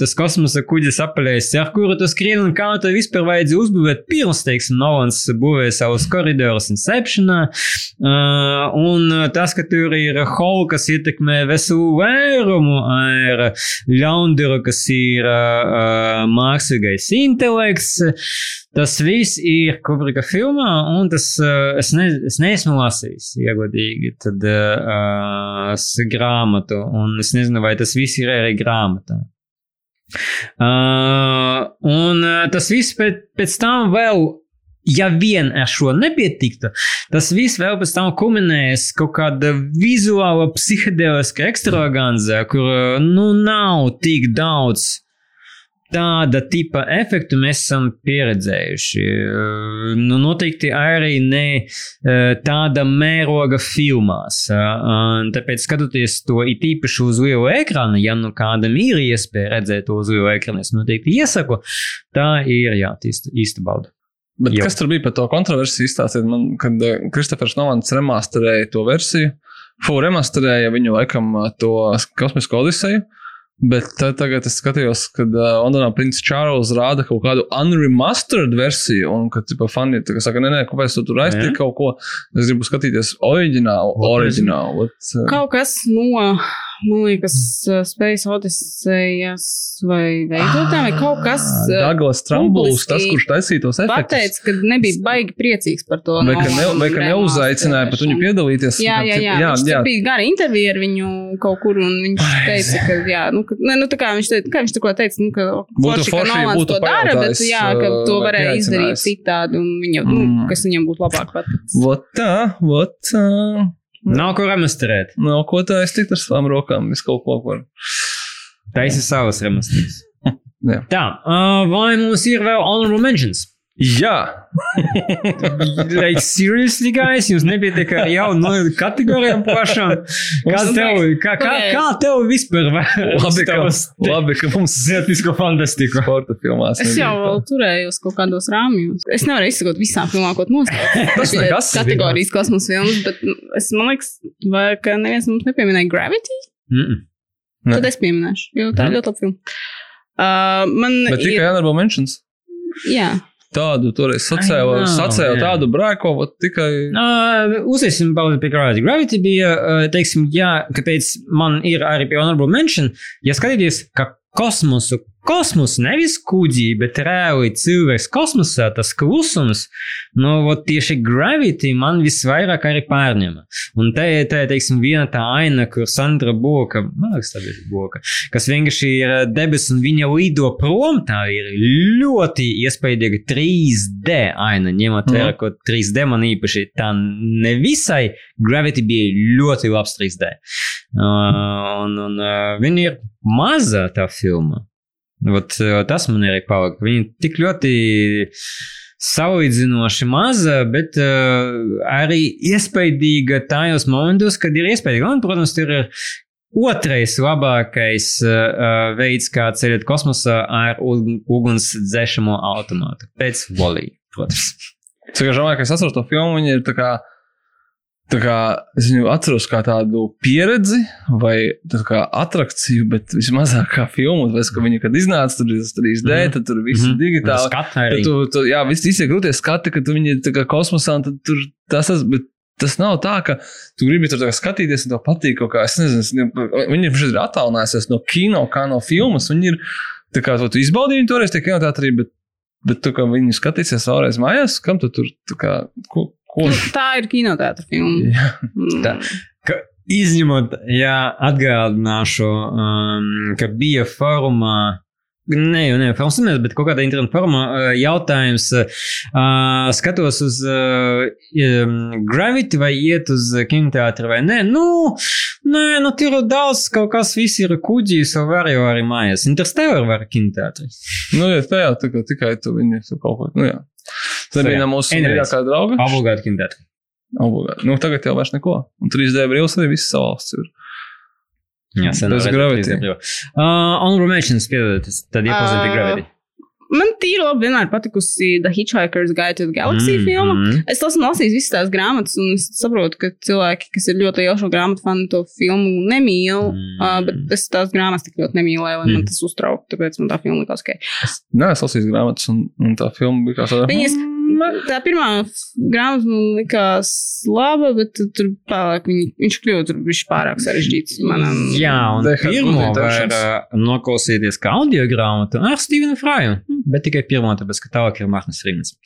C: tas kosmosa kuģis apaļais, ar kuru tu skrien un kā tu vispār vajadzēja uzbūvēt pirms, teiksim, Nolans būvēja savus koridorus Inceptionā, un tas, ka tur ir Hall, kas ietekmē veselu vērumu, ar Ļaundaru, kas ir uh, mākslīgais intelekts, tas viss ir Kubrika filmā, un tas uh, es, ne, es neesmu lasījis, iegodīgi, tad uh, uh, grāmatu, un es nezinu, vai tas viss ir arī grāmatā. Uh, un uh, tas viss pēc, pēc tam vēl, ja vien ar šo nepietiktu, tas viss vēl pēc tam kulminējas kaut kāda vizuāla psihedeliska ekstravaganza, kur nu nav tik daudz tāda tipa efektu mēs esam pieredzējuši. Nu, noteikti arī ne uh, tāda mēroga filmās. Un Tāpēc, skatoties to it īpaši uz lielu ekrānu, ja nu kādam ir iespēja redzēt to uz lielu ekrānu, es noteikti iesaku, tā ir jā, īsta, īsta bauda.
E: Bet
C: Jo.
E: kas tur bija par to kontroversiju? Izstāstiet man, kad eh, Kristofers Novants remasterēja to versiju. Fu remasterēja viņu laikam ā, to kosmisko odiseju. Bet tagad es skatījos, kad uh, Londonā Princis Čārls rāda kaut kādu unremastered versiju, un kad tipa, fani tā saka, nē, nē, kāpēc tu tur aiztiek kaut ko. Es gribu skatīties oriģinālu, oriģinālu.
D: Kaut kas no, man liekas, Space Odyssejas vai veidotājiem, vai kaut kas. uh,
E: Douglas Trumbuls, tas, kurš taisīja tos efektus.
D: Pateica, ka nebija baigi priecīgs par to.
E: Vai ka, ne, vai ka neuzaicināja pat viņu piedalīties?
D: Jā, jā, jā.
E: jā, jā.
D: bija gara intervija ar viņu kaut kur, un viņš teica, ka, jā, nu, ka, ne, nu, tā kā viņš teica, kā viņš tikko teica, nu, ka
E: Būtu
D: forši, ka Nolans to dara, bet, jā, ka to varēja izdarīt citādi, un viņa, nu,
E: Mm.
D: kas viņam būtu labāk paticis.
E: Vot tā, vot tā.
C: Nav ko remasterēt.
E: No ko tā es tikt ar savām rokām? Es kaut ko varu.
C: Taisi savas remasterēs.
E: Jā.
C: Tā, uh, vai mums ir vēl honorable mentions?
E: Jā,
C: like, seriously, guys, jums nepietiek ar jaunu no kategorijām pašām. Kā tev, kā, kā, kā tev vispār
E: labi, ka, labi, ka mums
C: zinātnisko fantastiku?
E: sporta filmās.
D: Es jau
E: tā.
D: turējos kaut kādos rāmjos. Es nevaru izsakot visām filmām, ko.
E: Tas nekas.
D: Kategorijas kosmosa filmas, bet nu, es man liekas, vai, ka neviens mums nepieminēja Gravity.
C: Mm -mm.
E: Ne.
D: Tad es pieminēšu, jo tā ir
C: Mhm.
D: ļoti laba filma. Uh, man
E: Bet tikai
D: ir,
E: honorable mentions.
D: jā,
E: Tādu sacēlu, sacēlu tādu brēko, tikai.
C: Uh, Uzsveiksim pauzi pie Gravity. Gravity bija, uh, teiksim, jā, kāpēc man ir arī pie Honorable Mention, ja skatīties, ka kosmosu, kosmosu nevis kuģī, bet reāli cilvēks kosmosā, tas klusums, nu, vot tieši Gravity man visvairāk arī pārņema. Un te, te teiksim, viena tā aina, kur Sandra Boka, man liekas, tā bija Boka, kas vienkārši ir debesis un viņa lido prom, tā ir ļoti iespaidīga 3D aina, ņemot vērā, ko 3D man īpaši tā nevisai Gravity bija ļoti labs 3D. Uh, un un uh, viņa ir maza tā filma. Ot, uh, tas man arī palika. Viņa tik ļoti salīdzinoši maza, bet uh, arī iespaidīga tajos momentos, kad ir iespaidīga. Un, protams, tur ir otrais labākais uh, veids, kā ceļot kosmosā ar ug- uguns dzēšamo automātu. Pēc volī, protams.
E: Cik domāju, ka es atceros to filmu, viņa ir tā kā. Tā kā es viņu atceros kā tādu pieredzi vai tā kā attrakciju, bet vismazāk kā filmu. Tāpēc, ka viņa, kad iznāca, tur bija 3D,
C: Mhm.
E: tad tur viss ir
C: Mhm.
E: digitāli.
C: Skatu
E: Tad
C: arī.
E: Tu, tu, jā, viss ir grūti skati, ka tu viņi ir kosmosā, tur tas. Bet tas nav tā, ka tu gribi tur skatīties, un tev patīk kaut kā. Es nezinu, es ne- viņi ir attālinājusies no kino, kā no filmas. Viņi ir tā kā tu izbaudīji viņu toreiz, tie kinoteātrī, bet, bet tu kā viņi skatīsies vēlreiz mājās, kam tu tur kā. Ko, ko?
D: nu, tā ir kinoteātra filma.
E: Jā.
D: Mm.
C: Tā. Ka, izņemot, ja atgādināšu, um, ka bija formā. Ne jau ne filmas, bet kaut kādā internetā formā uh, jautājums. Uh, skatos uz uh, um, Gravity vai iet uz kinoteātri vai nē. Nu, nē, nu tur ir daudz, kaut kas viss ir kuģis, jau var jau arī mājās. Interstellar var kinoteātri.
E: Nu, jā, tā jau tikai tu viņi tu kaut ko. Nu, jā. Tā
C: So,
E: bija mūsu mīļākā drauga.
C: Obligāti kinoteātri.
E: Obligāti. Nu, tagad jau vairs neko. Un 3D brīvs arī viss savs ir.
C: Jā, sen
E: Bez
C: redzēt,
E: Gravity.
C: Uh, honorable mentions, piedodiet, tad iepazīstināti
D: Ā,
C: Gravity.
D: Man tīri labi vienmēr patikusi The Hitchhiker's Guide to the Galaxy mm, filma.
C: Mhm.
D: Es esmu lasījis visas tās grāmatas, un es saprotu, ka cilvēki, kas ir ļoti lieli šo grāmatu fani, to filmu nemīl.
C: Mm.
D: Mm. Uh, bet es tās grāmatas tik ļoti nemīlēju, lai mm.
C: Mm.
D: man tas uztrauktu. Tāpēc man tā filma likās ok.
E: Es lasīju grāmatas, un, un tā filma bija kā tāda.
D: Viņas, tā pirmā grāmata man likās laba, bet tur pārāk viņi, viņš kļuva tur viņš pārāk sarežģīts. Manam,
C: Jā, un pirmo var uh, noklausīties kā audio grāmatu ar Stevenu Frāju, bet tikai pirmo, tāpēc, ka tālāk ir Mārcis Rīgas.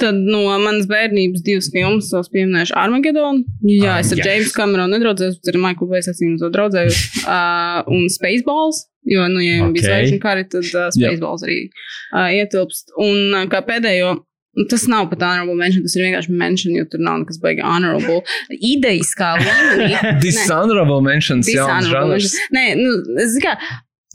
D: Tad no manas bērnības divas filmas es pieminēšu Armageddon. Jā, es ar
C: Ah,
D: yes.
C: yes.
D: Jamesu Kameronu nedraudzējos, bet ar Maiklu Bēs esmu to draudzējos. Uh, un Spaceballs, jo, nu, ja okay. bija zvaigžņu kari, tad uh, Spaceballs arī uh, ietilpst. Un uh, kā pēdējo. Nu, Tas nav pat honorable mention, tas ir vienkārši mention, jo tur nav nekas baigi honorable. Idejiskā līmenī.
E: Dishonorable mentions,
D: Dishonorable
E: žanrs.
D: mention. Nē, nu, es zinu, kā.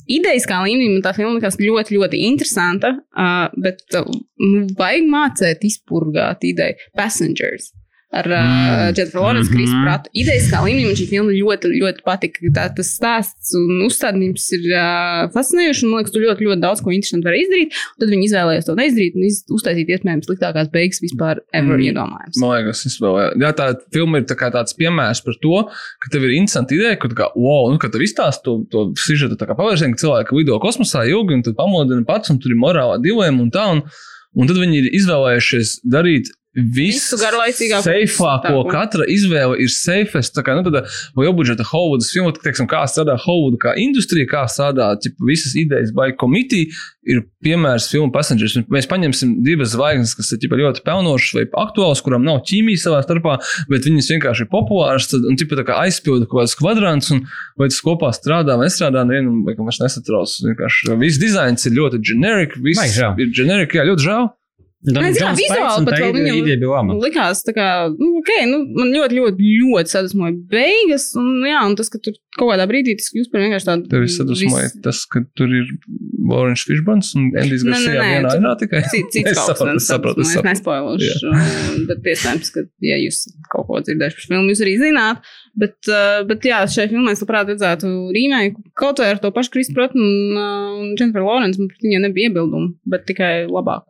D: Idejiskā līmenī man tā filma likās ļoti, ļoti interesanta, uh, bet uh, nu, vajag mācīt, izpurgāt ideju. Passengers. Ar uh, Jennifer Lawrence,
C: Mhm.
D: Krisu Pratu. Idejas kā līmenī man šī filma ļoti, ļoti patika. Tā, tas stāsts un uzstādījums ir uh, fascinējošs, un man liekas, tu ļoti, ļoti daudz ko interesantu vari izdarīt. Tad viņi izvēlējās to neizdarīt un iz, uztaisīt iespējams sliktākās beigas vispār ever
E: Mm.
D: iedomājams.
E: Man liekas, izvēlējās. Jā, tā filma ir tā tāds piemērs par to, ka tev ir interesanti ideja, ka, kā, wow, nu, ka tev izstāsta to, to sižetu tā kā pavērsienu, ka cilvēki lido kosmosā ilgi un tad pamodina pats, un tur ir morālā dilēma un tā. Un, un tad viņi ir izvēlējušies darīt. Visu
D: garlaicīgāko,
E: Seifāko,
D: sliktāko.
E: katra izvēle ir safest. Tā kā, nu, tāda liela budžeta Hollywoodas filma, teiksim, kā strādā Hollywooda, kā industrija, kā strādā ķipa, visas idejas by committee, ir piemērs filmu Passengers. Un Mēs paņemsim divas zvaigznes, kas ir ķipa, ļoti pelnošas vai aktuālas, kurām nav ķīmija savā starpā, bet viņas vienkārši ir populāras tad, un ķipa, tā kā aizpilda kaut kāds kvadrants, un vai tas kopā strādā vai nestrādā, nevienam vairs nesatrauc. Vienkārši Viss dizains ir ļoti generic, viss ir generic, jā, ļoti žēl.
D: Nē, jā, vizuāli pat vēl viņam-. Likās, tā kā, nu, ok, nu, man ļoti, ļoti, ļoti sadusmoja beigas, un, jā, un tas, ka tur kaut kādā brīdī tas kļūst par vienkārši tādu.
E: Tev sadusmoja tas, ka tur ir Lorence Fishburns un Endijs Garcia vienā ainā tikai.
D: Cits, cits
E: Es saprotu, es saprotu, es
D: nespoilošu, bet iespējams, ka, ja jūs kaut ko dzirdējuši par filmu, jūs arī zināt. Bet, uh, bet jā, šai filmai es labprāt redzētu rīmēju, kaut vai ar to pašu Kristu Pratu un, uh, un Jennifer Lawrence, man pret viņiem nebija iebildumu, bet tikai labāk.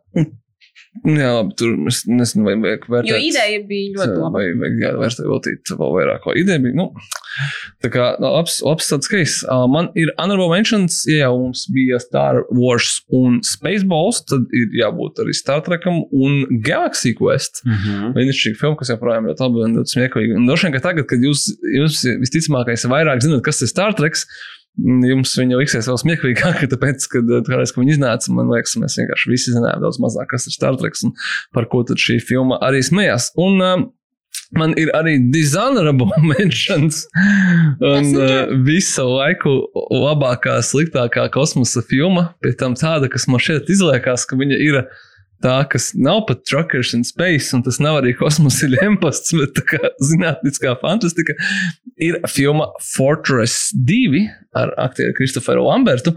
E: Jā, labi, tur es nezinu, vai vajag vērtēt.
D: Jo ideja bija ļoti laba.
E: Vai vajag jā, vērtēt veltīt vēl vairāk, ko ideja bija. Nu, tā kā nu, labs, labs tāds case. Uh, man ir honorable mentions, ja jau mums bija Star Wars un Spaceballs, tad ir jābūt arī Star Trekam un Galaxy Quest.
C: Mhm.
E: Brīnišķīga filma, kas joprojām ļoti labi un ļoti smieklīga. Un droši vien, ka tagad, kad jūs, jūs visticamākais vairāk zināt, kas ir Star Treks, jums viņa liksies vēl smieklīgāk, tāpēc, kad kādreiz, kad viņi iznāca, man liekas, mēs vienkārši visi zinājām daudz mazāk, kas ir Star Treks un par ko tad šī filma arī smējās. Un, um, Man ir arī dishonorable mentions. Un uh, visu laiku labākā, sliktākā kosmosa filma, pie tam tāda, kas man šeit izliekas, ka viņa ir tā, kas nav pat truckers in space, un tas nav arī kosmosa lemposts, bet tā kā zinātniskā fantastika, ir filma Fortress 2 ar aktieru Kristoferu Lambertu,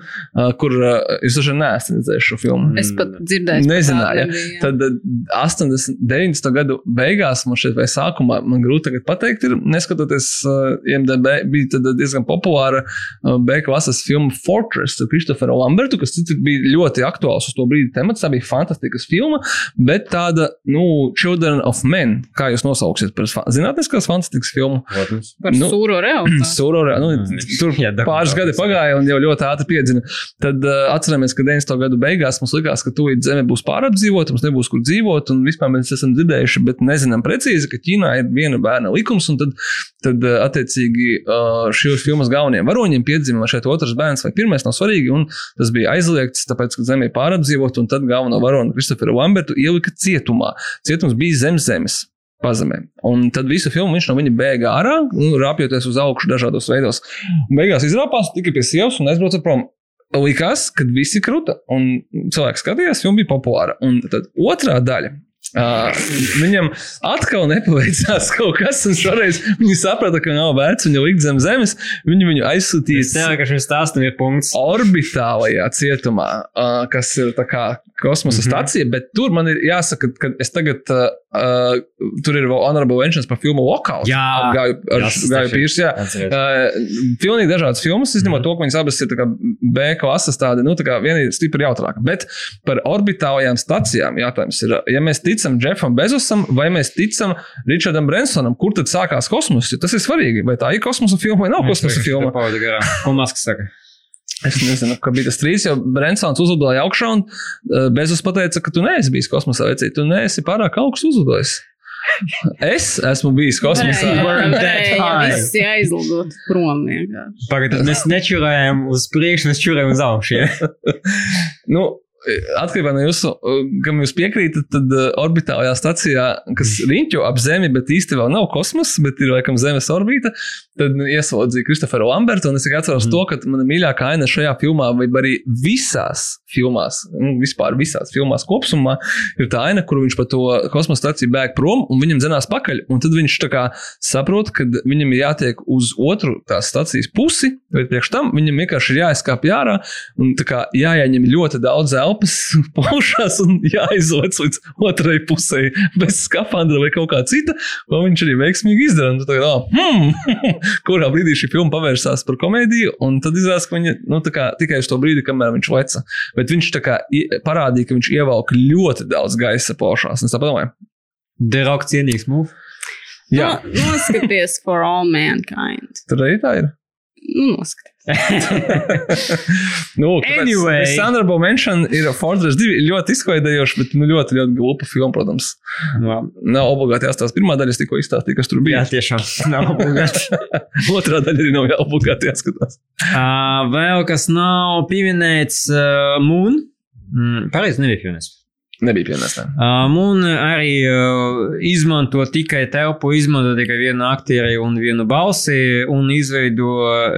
E: kur es droši vien neesmu redzējis šo filmu.
D: Es pat dzirdēju, ka
E: Nezināju,
D: jā.
E: Tad uh, 80, 90 gadu beigās, man šeit vai sākumā, man grūti tagad pateikt, ir, neskatoties, IMDb bija tad diezgan populāra B klases filma Fortress ar Kristoferu Lambertu, kas bija ļoti aktuāls uz to brīdi temats. Tā bija fantastiskas filma, bet tāda, nu, Children of Men, kā jūs nosauksiet par zinātniskās fantastikas filmu.
C: Protams.
D: Par
E: nu,
D: sūro realitāti.
E: Surorā, nu,
C: Mm,
E: tur
C: jā,
E: pāris gadi pagāja un jau ļoti ātri piedzina. Tad uh, atceramies, ka 90. gadu beigās mums likās, ka tūlīt zeme būs pārapdzīvota, mums nebūs kur dzīvot, un vispār mēs esam dzirdējuši, bet nezinām precīzi, ka Ķīnā ir viena bērna likums, un tad, tad uh, attiecīgi uh, šīs filmas galvenajiem varoņiem piedzima šeit otrs bērns vai pirmais nav svarīgi, un tas bija aizliegts, tāpēc, ka zeme ir pārapdzīvota, un tad galveno varoni Kristoferu Lambertu ielika cietumā. Cietums bija zem zemes pazemē. Un tad visu filmu viņš no viņa bēga ārā, nu, rāpjoties uz augšu dažādos veidos. Un beigās izrāpās, tika pie sievas un aizbrauca prom. Likās, ka visi kruta, un cilvēks skatījās, filma bija populāra. Un tad otrā daļa. Uh, viņam atkal nepaveicās kaut kas, un šoreiz viņi saprata, ka nav vērts viņu likt zem zemes. Viņu
C: Es
E: aizsūtīja
C: punkts.
E: orbitālajā cietumā, uh, kas ir kosmosa
C: Mhm.
E: stācija, bet tur man ir jāsaka, ka es tagad, uh, tur ir vēl honorable mentions par filmu Lockout.
C: Jā.
E: gāju, ar,
C: Tas
E: gāju pīrs, jā. Uh, pilnīgi dažādas filmas, izņemot
C: Mhm.
E: to, ka viņas abas ir B klases, tādi, nu, tā kā viena ir stipri jautrāka. Bet par orbitālajām stacijām jautājums ir, ja mēs ticam Jeffam Bezosam vai mēs ticam Richardam Bransonam, kur tad sākās kosmos? Jo Tas ir svarīgi, vai tā ir kosmosa filma vai nav kosmosa filma.
C: Ko Masks saka?
E: Es nezinu, ka bija tas trīs, jo Brensons uzlidoja augšā un uh, Bezos pateica, ka tu neesi bijis kosmosā, vecīt, tu neesi pārāk augstu uzlidojis. Es esmu bijis kosmosā.
C: High.
D: Visi aizlidot prom.
C: Pagaidiet, mēs nečurējam uz priekšu, mēs čurējam uz augšu. Ja?
E: Nu, Atkarībā no jūsu, uh, kam jūs piekrītat, tad uh, orbitālajā stacijā, kas riņķo ap Zemi, bet vēl nav kosmoss, bet ir laikam Zemes orbīta, tad ieslodzīja Kristoferu Lambertu. Es atceros
C: Mm.
E: mm. to, ka mana mīļākā aina šajā filmā, vai arī visās filmās, nu, vispār visās filmās kopumā, ir tā aina, kur viņš pa to kosmosa staciju bēg prom un viņam dzinās pakaļ. Un tad viņš saprot, ka viņam ir jātiek uz otru tās stacijas pusi, bet priekš tam viņam vienkārši ir jāizkāpj ārā un jāieņem ļoti daudz elpu elpas paušās un jāizved līdz otrai pusē bez skafandra vai kaut kā cita, ko viņš arī veiksmīgi izdara. Un tagad, oh, hmm, kurā brīdī šī filma pavērsās par komēdiju, un tad izrādās, ka viņa nu, tā kā, tikai uz to brīdi, kamēr viņš leca. Bet viņš tā kā parādīja, ka viņš ievelk ļoti daudz gaisa paušās. Un Es tā domāju,
C: Derok cienīgs mūks.
E: jā,
D: No, noskaties for all mankind.
E: tur arī tā ir.
D: Nu, noskaties.
E: Nu,
C: Anyway.
E: Sandra Mention ir Fortress 2 ir ļoti izklaidējoša, bet nu, ļoti, ļoti glupa filma, protams. Nav obligāti jāstāsta pirmā daļa, es tikko izstāstīju, kas tur
C: Jā,
E: bija.
C: tiešām nav obligāti.
E: Otrā daļa arī nav jā- obligāti jāskatās.
C: Uh, vēl kas nav pieminēts, uh, Moon. Mm, Pareizi, nebija pieminēts.
E: Nebija pienāstā.
C: Uh, Moon arī uh, izmanto tikai telpu, izmanto tikai vienu aktieri un vienu balsi un izveido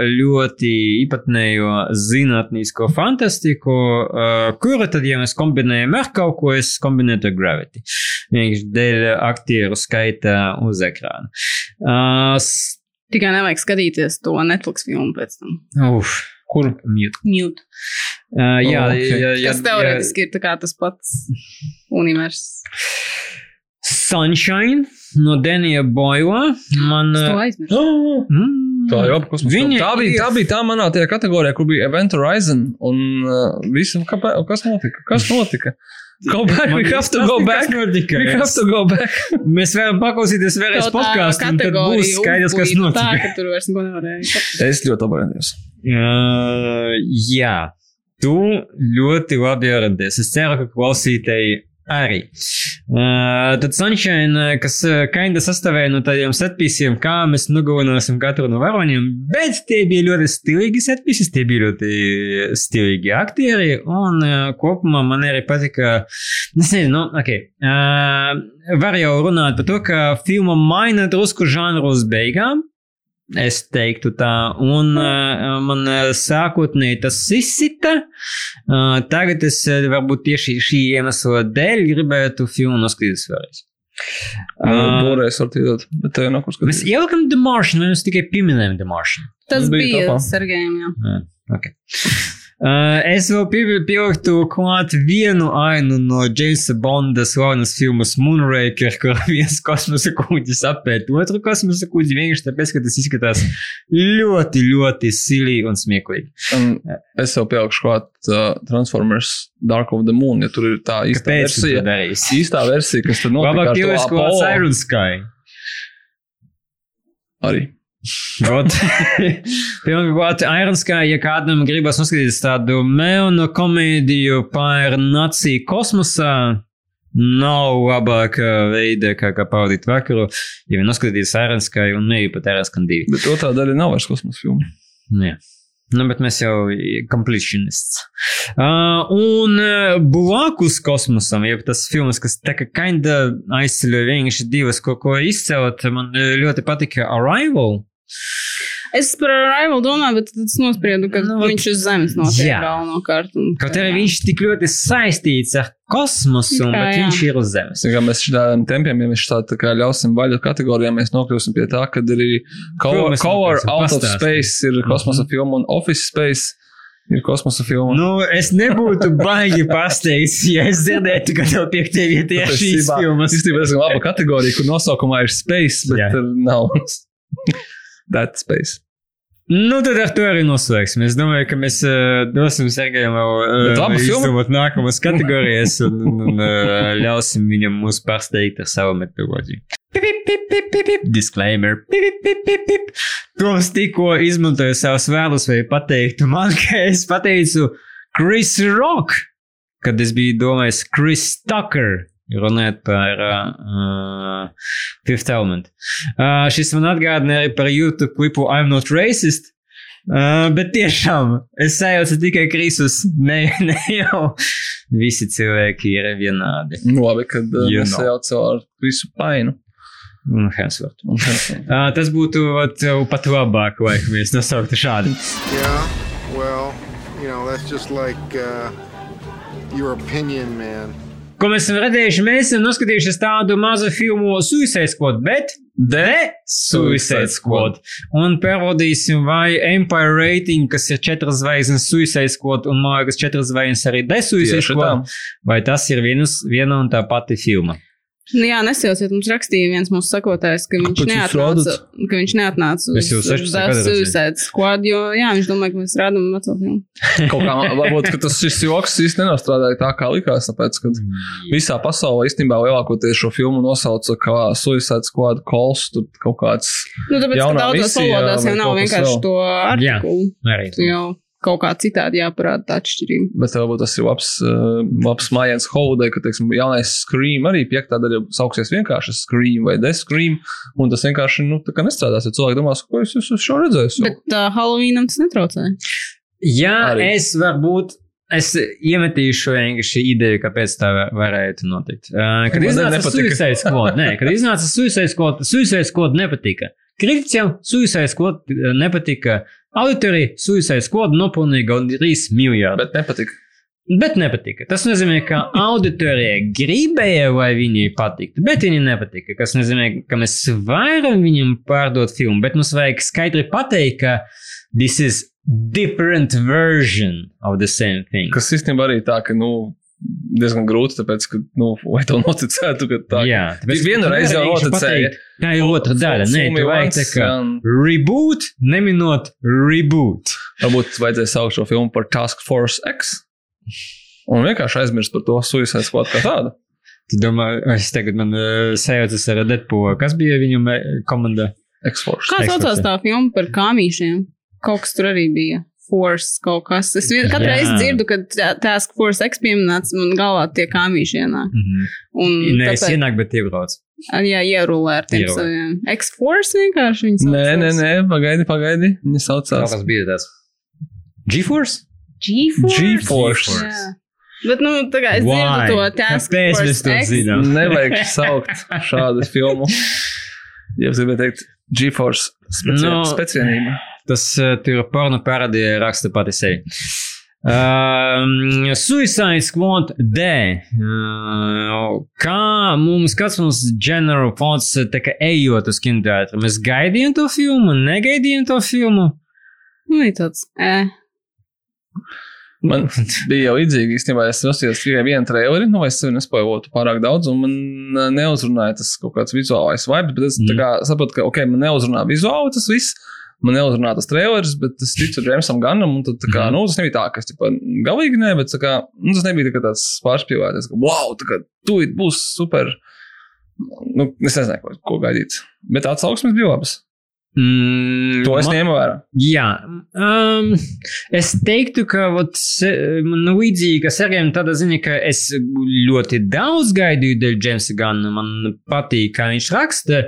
C: ļoti īpatnējo zinātnīsko fantastiku, uh, kuru tad, ja mēs kombinējam ar kaut ko, es kombinēju ar Gravity. Vienkārši dēļ aktieru skaita uz ekrāna. Uh,
D: Tikai nevajag skatīties to Netflix filmu pēc tam.
C: uf,
E: Kur?
C: mute.
D: Mute.
C: Uh, jā,
E: Oh, ok.
C: jā, jā,
D: Kas teorētiski ir tā kā tas pats universs.
C: Sunshine no Denija Boila. Man,
D: Es to aizmirsu.
C: mm,
E: Tā jau
C: Viņa.
E: Tā bija, tā bija tā manā tajā kategorijā, kur bija Event Horizon un uh, visu, kāpēc, kas notika? Kas notika? Go back, we have to go back. We have to go back.
C: Mēs varam paklausīties vēlreiz podkāstu, un tad būs skaidrs, kas
D: uzbūvēta Tā,
C: notika.
D: ka tur vairs neko nevarēja.
E: Es ļoti apbrīnījos.
C: Uh, jā, tu ļoti labi orientējies. Es ceru, ka klausītāji arī. Uh, tad Sunshine, kas kinda sastāvēja no tādiem setpīsiem, kā mēs nogalināsim katru no varoņiem, bet tie bija ļoti stilīgi setpīsi, tie bija ļoti stilīgi aktieri, un uh, kopumā man arī patika, nezinu, nu, ok, uh, var jau runāt par to, ka filma maina drusku žanru uz beigām, Es teiktu tā, un uh, man uh, sākotnēji tas izsita. Uh, tagad es uh, varbūt tieši šī iemesla dēļ gribētu filmu noskatīties vēlreiz. Uh,
E: Toreiz var iedot, bet tev nav kur
C: mēs
E: skatīties.
C: ielikām The Martian, vai mēs tikai pieminējām The Martian?
D: Tas
E: bija
D: bija. Sergejam, jā.
C: Jā, okay. Uh, es vēl pie- pieliktu klāt vienu ainu no Jamesa Bonda slavenas filmas Moonraker, kur viens kosmosa kuģis apēd otru kosmosa kuģi vienkārši tāpēc, ka tas izskatās ļoti, ļoti silīgi un smieklīgi.
E: Un es jau pielikšu klāt uh, Transformers Dark of the Moon, ja tur ir tā īsta
C: Kāpēc
E: versija. Īstā versija, kas tur notika
C: Labāk pieliec klāt. Siren Sky.
E: Arī.
C: Vot. Pirmkārt, Iron Sky, ja kādam gribas noskatīties tādu melnu komēdiju par nāciju kosmosā, nav labāka veida, kā, kā pavadīt vakaru, ja vien noskatīties Iron Sky un ne pat Iron Sky 2.
E: Bet otrā daļa nav vairs kosmosa filma.
C: Jā. Nu, bet mēs jau completionists. Uh, un blakus kosmosam, ja tas filmas, kas tā kā kinda aizceļoja vienkārši divas, ko, ko izcelt, man ļoti patika Arrival.
D: Es par Arrival domāju, bet es nospriedu, ka
C: Nu,
D: nu, viņš uz Zemes notiek galvenokārt.
C: Kaut
D: ka-
C: arī viņš tik ļoti saistīts ar kosmosu,
D: Kā,
C: bet
D: jā.
C: viņš ir uz Zemes.
E: Ja mēs šādiem tempiem, ja mēs tā, tā kā ļausim vaļu kategorijām, mēs nokļūsim pie tā, ka arī Cover, cover Out of
C: pastāsti.
E: Space ir kosmosa filma un Office Space ir kosmosa filma.
C: Nu, es nebūtu baigi pasteigts, ja es dzirdētu, ka tev piektajā vietā ir šīs
E: Īstenībā-
C: filmas.
E: Tas ir laba kategorija, kur nosaukumā ir Space, bet
C: Jā.
E: nav That Space.
C: Nu, tad ar to arī noslēgsim. Es domāju, ka mēs uh, dosim Sergejam vēl
E: Bet
C: uh, izdomāt nākamas kategorijas un, un, un uh, ļausim viņam mūs pārsteigt ar savu metodoloģiju. Disclaimer. Pip, pip, pip, pip. Toms tikko izmantoja savus vēlus, vai pateiktu man, ka es pateicu Chris Rock, kad es biju domājis Chris Tucker. Runājot par uh, Fifth Element. Uh, šis man atgādināja arī par YouTube klipu I'm not racist. Uh, bet tiešām es sajaucu tikai Krisus. Ne, ne jau visi cilvēki ir vienādi.
E: Nu, labi, kad uh,
C: know.
E: sajaucam ar Krisu Painu.
C: Un Hemsworth.
E: Un Hemsworth.
C: Uh, tas būtu vat, jau pat labāk, vai mēs nosauktu šādi.
G: Yeah, well, you know, that's just like uh, your opinion, man.
C: Ko mēs esam redzējuši? Mēs esam noskatījušies tādu mazu filmu Suicide Squad, bet The Suicide Squad. Un pārbaudīsim, vai Empire rating, kas ir četras zvaigznes Suicide Squad, un man liekas, četras zvaigznes arī The Suicide
E: Tieši
C: Squad, vai tas ir vienas, viena un tā pati filma.
D: Nu, jā, nesajauciet, mums rakstīja viens mūsu sakotājs, ka viņš neatnāca, ka viņš neatnāca uz
C: 16
D: The
C: gadu redzējām.
D: Suicide Squad, jo, jā, viņš domāja, ka mēs rādām veco filmu.
E: Kaut kā varbūt ka tas šis joks īsti nenostrādāja tā, kā likās. Tāpēc, ka visā pasaulē īstenībā lielākoties šo filmu nosauca kā Suicide Squad Calls. Tur kaut kāds
D: Nu, tāpēc, ka
E: misija
D: valodās jau nav vienkārši
E: vēl.
D: to artikulu.
C: Arī.
D: Kaut kā citādi jāparāda tā atšķirība.
E: Bet varbūt tas ir labs, uh, labs mājiņas Holiday, ka, teiksim, jaunais Scream arī piektā daļa sauksies vienkārši Scream vai The Scream, un tas vienkārši, nu, tā kā nestrādās, ja cilvēki domās, ko es esmu šo redzējis.
D: Bet uh, Halloweenam tas netraucēja.
C: Jā,
E: Arī.
C: es varbūt. Es iemetīšu vienkārši ideju, kāpēc tā var- varētu notikt. Uh, kad iznāca. Suicide Squad, nē, kad iznāca Suicide Squad, Suicide Squad nepatika. Kritiķiem Suicide Squad nepatika. Auditorija Suicide Squad nopelnīja gandrīz miljardu.
E: Bet nepatika.
C: Bet nepatika. Tas nozīmē, ka auditorija gribēja, lai viņai patiktu, bet viņai nepatika. Tas nozīmē, ka mēs varam viņam pārdot filmu, bet mums vajag skaidri pateikt, ka this is different version of the same thing.
E: Kas īstenībā arī tā, ka, nu, diezgan grūti, tāpēc, ka, nu, vai tev noticētu, ka tā.
C: Jā, tāpēc
E: Vienu reizi jau noticēja.
C: Tā ir otra daļa. Nē, tu vajag tā kā reboot, neminot reboot.
E: Varbūt vajadzēja saukt šo filmu par Task Force X. Un vienkārši aizmirst par to Suicide Squad kā tādu.
C: Tu domā, es tagad man uh, sajaucas ar Deadpoolu. Kas bija viņam komandā?
E: X-Force.
D: Kā saucās tā filma par kāmīšiem? Kaut kas tur arī bija. Force kaut kas. Es vien, katru
C: Jā.
D: reizi dzirdu, kad tā- Task Force X pieminēts, man galvā tie kāmīši ienāk.
C: Mhm.
D: Un
C: Nē, es
D: tāpēc,
C: ienāku, bet iebraucu.
D: jā, ierulē ar tiem
C: Ierulē.
D: saviem. X-Force vienkārši viņi
E: Nē, nē, nē, pagaidi, pagaidi. Viņa saucās.
C: Kas bija tas? GeForce?
D: G-Force.
E: G-Force.
D: Jā. Bet, nu, tā kā es
C: Why?
D: dzirdu to Task
C: Kāpēc
D: Force
C: mēs to zinām?
E: Nevajag saukt šādu filmu. Ja jūs gribētu teikt, GeForce speci
C: Nu,
E: speciālība.
C: Tas uh, tur porno parodija raksta pati sevi. Um, Suicide Squad D. Uh, kā mums kāds mums general fonds tā kā ejot uz kinoteātru? Mēs gaidījām to filmu, negaidījām to filmu.
D: Nu, ir tāds, eh.
E: Man bija jau līdzīgi, īstenībā es nosījos tikai vienu traileri, nu, es sevi nespoilotu pārāk daudz, un man uh, neuzrunāja tas kaut kāds vizuālais vibes, bet es
C: Mm.
E: tā kā saprotu, ka, ok, man neuzrunā vizuāli tas viss, man neuzrunā tas trailers, bet es ticu Jamesam Ganam, tad, tā kā,
C: Mhm.
E: nu, tas nebija tā, ka es, tipa, galīgi nē, bet, kā, nu, tas nebija tā kā tāds pārspīlētais, ka, wow, tā kā, tūlīt būs super, nu, es nezinu, ko, ko gaidīt, bet atsauksmes bija labas.
C: Mm,
E: To es
C: man-
E: ņēmu vērā.
C: Jā, um, es teiktu, ka vat, man līdzīgi kā Sergejam, tādā ziņā, ka es ļoti daudz gaidīju dēļ Jamesa Gana. Man patīk, kā viņš raksta,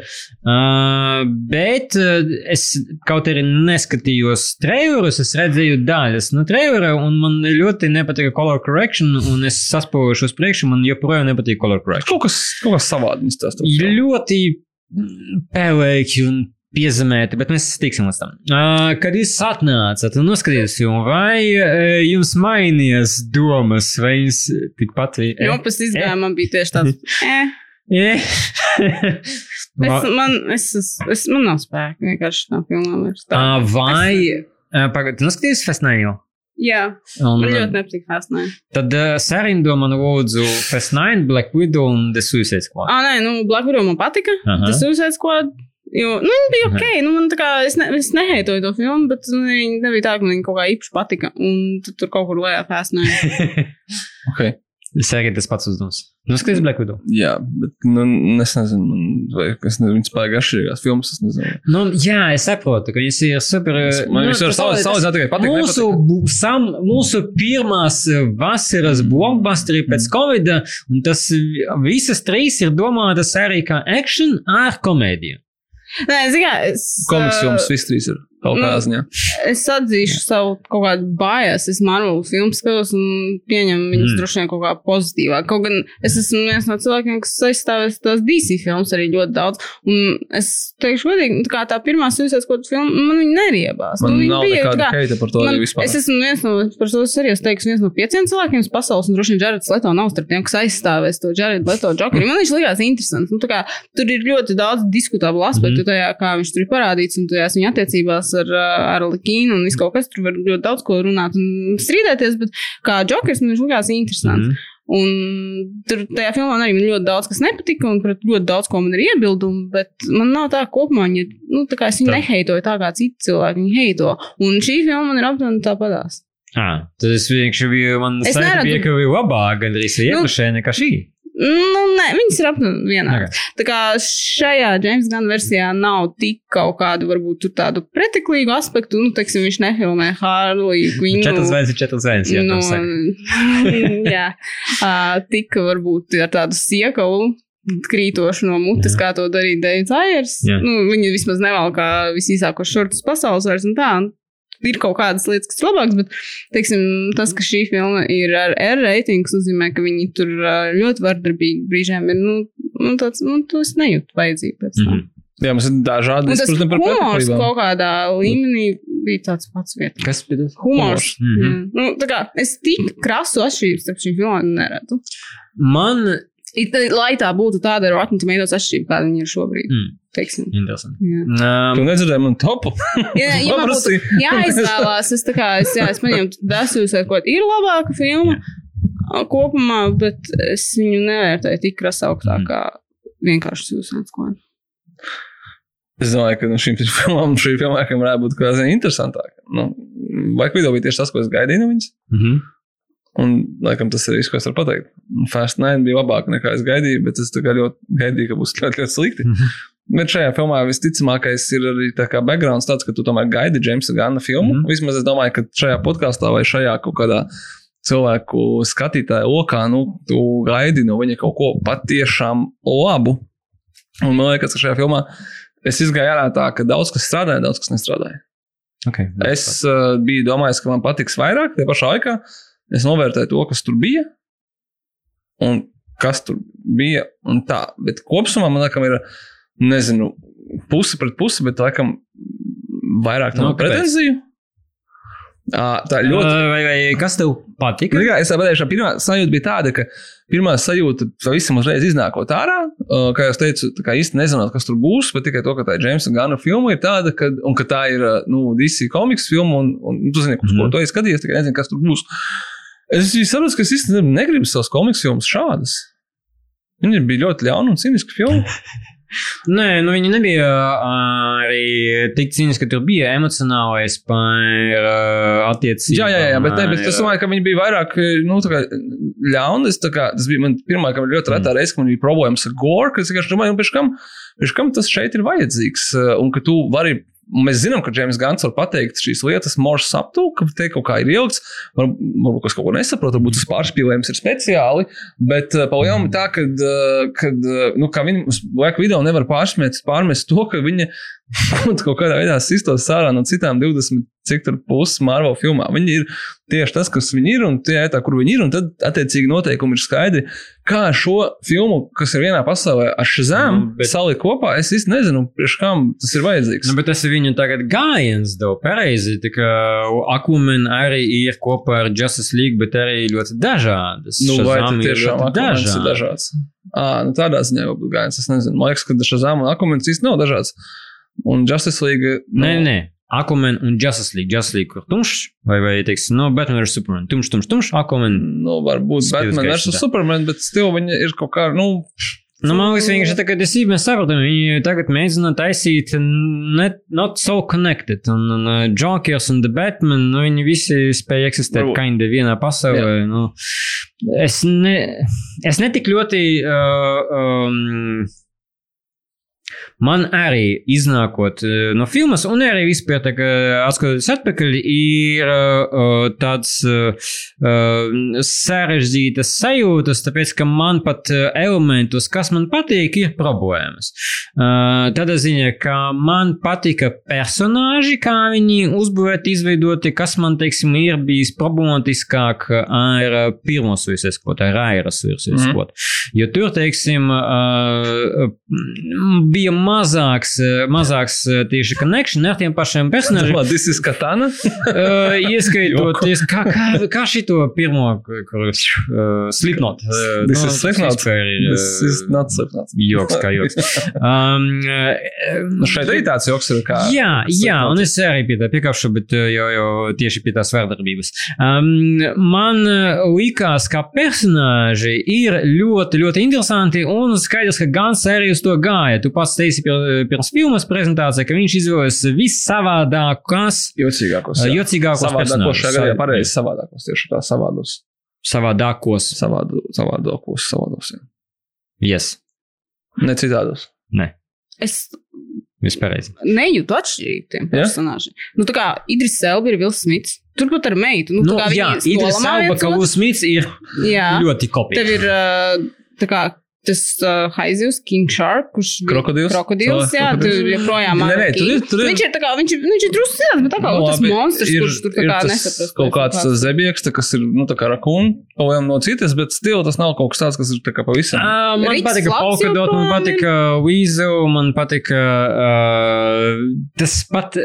C: uh, bet uh, es kaut arī neskatījos trailerus, es redzēju daļas no trailera, un man ļoti nepatika color correction, un es saspojušu uz priekšu, man joprojām nepatīk color correction.
E: Kaut kas, kaut kas savādnis tas.
C: Ļoti mm, pelēki un piezemēti, bet mēs tiksim līdz tam. Uh, kad jūs atnācat un noskatījāties vai uh, jums mainījās domas, vai jums tikpat bija?
D: Jo pēc izgājuma man bija tieši tāds, eh.
C: Yeah.
D: Es, man, es, es, es, man nav spēka vienkārši vairs. Tā.
C: uh, vai, uh, pagaid, tu noskatījies Festnēju?
D: Jā,
C: Un,
D: man ļoti nepatīk Fast Nine.
C: tad uh, sarindo man lūdzu Festnēju, Black Widow un The Suicide Squad.
D: Ah, nē, nu, Black Widow man patika.
C: Aha.
D: Tas Suicide Squad. Jo, nu, viņa bija ok. Nu, man tā kā, es, ne, es neheitoju to filmu, bet nu, viņa nebija tā, ka man viņa kaut kā īpaši patika. Un tu tur kaut kur lejā Fast Nine.
E: Okay.
C: Sergej, tas pats uzdevums. Noskatījies Black Widow.
E: Jā, bet nu, es nezinu, man- vai es nezinu, viņas pārāk garšīgās filmas. Es nezinu.
C: Nu, jā, es saprotu, ka viņš ir super.
E: Man
C: nu,
E: viņas salīdzināt
C: tas-
E: salīdzināt tikai patīk.
C: Mūsu, sam, mūsu pirmās eh, vasaras blockbusteri pēc Covid, un tas vi- visas trīs ir domātas arī kā action ar komēdiju.
D: Nē, zini, kā, es.
E: Komiks
D: ā,
E: filmas viss trīs ir. Kaut
D: Nu,
E: kā ziņā.
D: Es atzīšu savu kaut kādu bājas. Es Marvel filmu skatos un pieņemu viņas
C: Mm.
D: mm. droši vien kaut kā pozitīvāk. Kaut gan es esmu viens no cilvēkiem, kas aizstāvēs tās DC filmas arī ļoti daudz. Un es teikšu, godīgi, nu, tā, kā tā pirmā Suicide Squad filma, man viņa neriebās.
E: Man
D: nu, viņa bija
E: nekāda
D: tā kā-
E: heita par to
D: Man,
E: vispār.
D: es esmu viens no, par to es arī esmu teiks, viens no pieciem cilvēkiem pasaules, un droši vien Jareds Leto nav starp tiem, kas aizstāvēs to Jaredu Leto Jokeru. Man viņš likās interesants. Nu, kā, tur ir ļoti daudz diskutablu aspektu mm tajā, kā viņš tur ir parādīts, un tajās viņa attiecībās ar, ā, ar Likīnu, un viss kaut kas tur var ļoti daudz ko runāt un strīdēties, bet kā Jokers man viņš likās interesants.
C: Mhm.
D: Un tur tajā filmā arī man ļoti daudz kas nepatika, un pret ļoti daudz ko man ir iebildumi, bet man nav tā kopumā, viņa, nu, tā kā es viņu
C: Tā.
D: neheitoju tā kā citi cilvēki viņu heito. Un šī filma man ir aptuveni tāpatās.
C: Ah, tad es vienkārši biju, man bija, ka bija labāk, gandrīz
D: Nu,
C: iepriekšējā nekā šī.
D: Nu, nē, viņas ir aptuveni vienādas.
C: Okay.
D: Tā kā šajā James Gunn versijā nav tik kaut kādu, varbūt, tādu preteklīgu aspektu, nu, teiksim, viņš nefilmē Harley Quinn.
C: Četras zvaigznes, ir četras zvaigznes. Jā,
D: nu,
C: nu,
D: jā, uh, tika varbūt ar tādu siekalu. Krītoši no mutes, kā to darīja Deivs.
C: Jā.
D: Nu, viņi vismaz nevalkā visīsākos šortus pasaules vairs un tā. Un ir kaut kādas lietas, kas ir labākas, bet teiksim, tas, ka šī filma ir ar R reitings, nozīmē, ka viņi tur ļoti vardarbīgi brīžiem ir. Nu, nu, tāds, nu, to es nejūtu vajadzību pēc tam. Mm
C: Mhm.
E: Jā, mums ir dažādi
D: tas
E: izpratni par
D: humors kaut kādā līmenī bija tāds pats vietas.
C: Kas bija tas?
D: Humors.
C: Mhm.
D: Mm. Nu, tā kā es tik krasu atšķirību starp šīm filmām neredzu.
C: Man,
D: It, lai tā būtu tāda ar Rotten Tomatoes atšķirība, kāda viņa ir šobrīd.
C: mm,
D: Teiksim.
C: interesanti.
D: Jā.
E: Tu
C: Um,
E: nedzirdēji man topu?
D: Ja, ja man būtu jāizvēlās, es, tā kā, es, jā, es paņemtu Dasūs, ko ir labāka filma jā. kopumā, bet es viņu nevērtēju tik krasauktā
C: Mhm.
D: kā vienkārši Suicide Squad.
E: Es domāju, ka no šīm filmām šī filmā varētu būt kaut kas interesantāks. Nu, Vajag video bija tieši tas, ko es gaidīju no viņas.
C: mhm.
E: Un, laikam, tas ir viss, ko es varu pateikt. Fast Nine bija labāk nekā es gaidīju, bet es ļoti gaidīju, ka būs ļoti, ļoti slikti.
C: Mhm.
E: Bet šajā filmā visticamākais ir arī tā kā backgrounds tāds, ka tu tomēr gaidi Jamesa Gana filmu. Mm. -hmm. Vismaz es domāju, ka šajā podkāstā vai šajā kaut kādā cilvēku skatītāja lokā, nu, tu gaidi no viņa kaut ko patiešām labu. Un man liekas, ka šajā filmā es izgāju ārā tā, ka daudz kas strādāja, daudz kas nestrādāja.
C: Okay.
E: Es uh, biju domājis, ka man patiks vairāk, tajā pašā laikā es novērtēju to, kas tur bija un kas tur bija. un Tā. Bet kopumā man liekas, ir nezinu, puse pret pusi, bet laikam vairāk
C: Nu,
E: no
C: kāpēc?
E: pretenziju. Tā ļoti.
C: Uh, vai, vai kas tev patika?
E: Nu, kā, es pateicu, pirmā sajūta bija tāda, ka pirmā sajūta pavisam uzreiz iznākot ārā. Uh, kā jau teicu, tā kā īsti nezinot, kas tur būs, bet tikai to, ka tā ir Jamesa Gana filma, ir tāda, ka, un ka tā ir uh, nu, DC komiks filma, un, un tu zini, uz
C: Mhm.
E: ko to ir skatījies, tikai nezinu, kas tur būs. Es saprotu, ka es īstenībā negribu savas komiks filmas šādas. Viņa bija ļoti ļauna un cīniska filma.
C: Nē, nu viņi nebija arī tik cīniski, ka tur bija emocionālais par attiecībām.
E: Jā, jā, jā, bet, ne, bet es domāju, ka viņi bija vairāk nu, tā kā ļauni. Tas bija man pirmā, ka man ļoti retā reize, ka man bija problēmas ar gore, ka es vienkārši domāju, nu, pēc kam, pēc kam tas šeit ir vajadzīgs. Un ka tu vari. Mēs zinām, ka Džeims Gants var pateikt šīs lietas more subtle, ka te kaut kā ir. Var- Varbūt es kaut ko nesaprotu, varbūt tas pārspīlējums ir speciāli. Bet uh, palielam tā, ka, uh, kad, uh, nu, kā viņi laika video nevar pārsmēt, pārmest to, ka viņa kaut kādā veidā sistos sārā no citām 20 cik tur puses Marvel filmā. Viņi ir tieši tas, kas viņi ir, un tie ir tā, kur viņi ir. Un tad, attiecīgi, noteikumi ir skaidri. Kā šo filmu, kas ir vienā pasaulē ar Shazam,
C: Nu, bet-
E: salikt kopā, es īsti nezinu, priekš kam tas ir vajadzīgs.
C: Nu, bet tas ir viņu tagad gājiens, daudz pareizi. Tā kā Akumen arī ir kopā ar Justice League, bet arī ļoti dažādas.
E: Nu, vai tas tiešām Aquamans ir dažāds? À, nu tādā ziņā jau būtu gājis. Es nezinu, man liekas, ka Shazam un Aquamans īsti nav dažāds. Un Justice League. Nu,
C: Nē, nē. Aquaman un Justice League. Justice League ir tumšs, vai, vai teiksim, no Batman vs Superman. Tumšs, tumšs, tumšs. Aquaman.
E: Nu, varbūt Batman vs. Superman, bet stil viņa ir kaut kā, nu,
C: Nu, man liekas, vienkārši tā, ka es īstenībā saprotu, viņi tagad mēģina taisīt net, not so connected. Un, un uh, Jokers un The Batman, nu, viņi visi spēja eksistēt kinda vienā pasaulē. Nu, es, ne, es netik ļoti. Uh, um, man arī iznākot uh, no filmas, un arī vispār tā kā atskatoties atpakaļ, ir uh, tāds sarežģītas sajūtas, tāpēc, ka man pat elementus, kas man patīk, ir problēmas. Tādā ziņā, ka man patika personāži, kā viņi uzbūvēti, izveidoti, kas man, teiksim, ir bijis problemātiskāk ar pirmo suicēskot, ar Rairas suicēskot. Mm. Jo tur, teiksim, bija mazāks, mazāks tieši connection ar tiem pašiem personāžiem.
E: Tas ir katana.
C: uh, ieskaitot, kā, kā, kā šito pirmo, kur uh, slipnot. Uh,
E: This is Slipknot. This is not Slipknot.
C: Joks, kā joks. Um,
E: Nu, šeit arī tāds joks ir kā.
C: Jā, jā, un es arī pie tā piekāpšu, bet jau, jau tieši pie tās vārdarbības. Um, man likās, ka personāži ir ļoti, ļoti interesanti, un skaidrs, ka Gans arī uz to gāja. Tu pats teici pirms filmas prezentācijā, ka viņš izvēlējās vissavādākās,
E: Jocīgākos. jā.
C: jocīgākos
E: Savādākos šajā
C: personāžus.
E: pareizi savādākos. Tieši tā savādos.
C: Savādākos.
E: Savādu, savādākos, savādos. jā.
C: Yes.
E: Ne citādos.
C: Nē,
D: Es
C: vispārreiz.
D: nejūtu atšķirību tiem
E: Ja?
D: personāžiem. Nu, tā kā Idris Selba ir Vils Smits. Turpat ar meitu. Nu,
C: Nu,
D: tā kā
C: jā,
D: viņi
C: Idris Elba, ka Will Smits ir
D: Jā.
C: ļoti kopīgi.
D: Tev ir tā kā tas uh, haizivs, King Shark, kurš bija-
E: Krokodils?
D: Krokodils,
E: Tā,
D: jā,
E: krokodils.
D: tur joprojām
E: Nē, nē, tur ir- tur ir-
D: Viņš ir tā kā, viņš, ir- viņš ir drusku cits, bet tā kā
E: Nu,
D: nu, tas monstrs,
E: ir-
D: kurš tur tā
E: ir
D: kā nesaprast.
E: Kaut kāds zebieks, tā, kas ir nu, tā kā rakūns, pavisam no citas, bet stila tas nav kaut kas tāds, kas ir tā kā pavisam.
C: Uh, man
D: Riks
C: patika Polkadot, man patika Weasel, man patika uh, tas pat,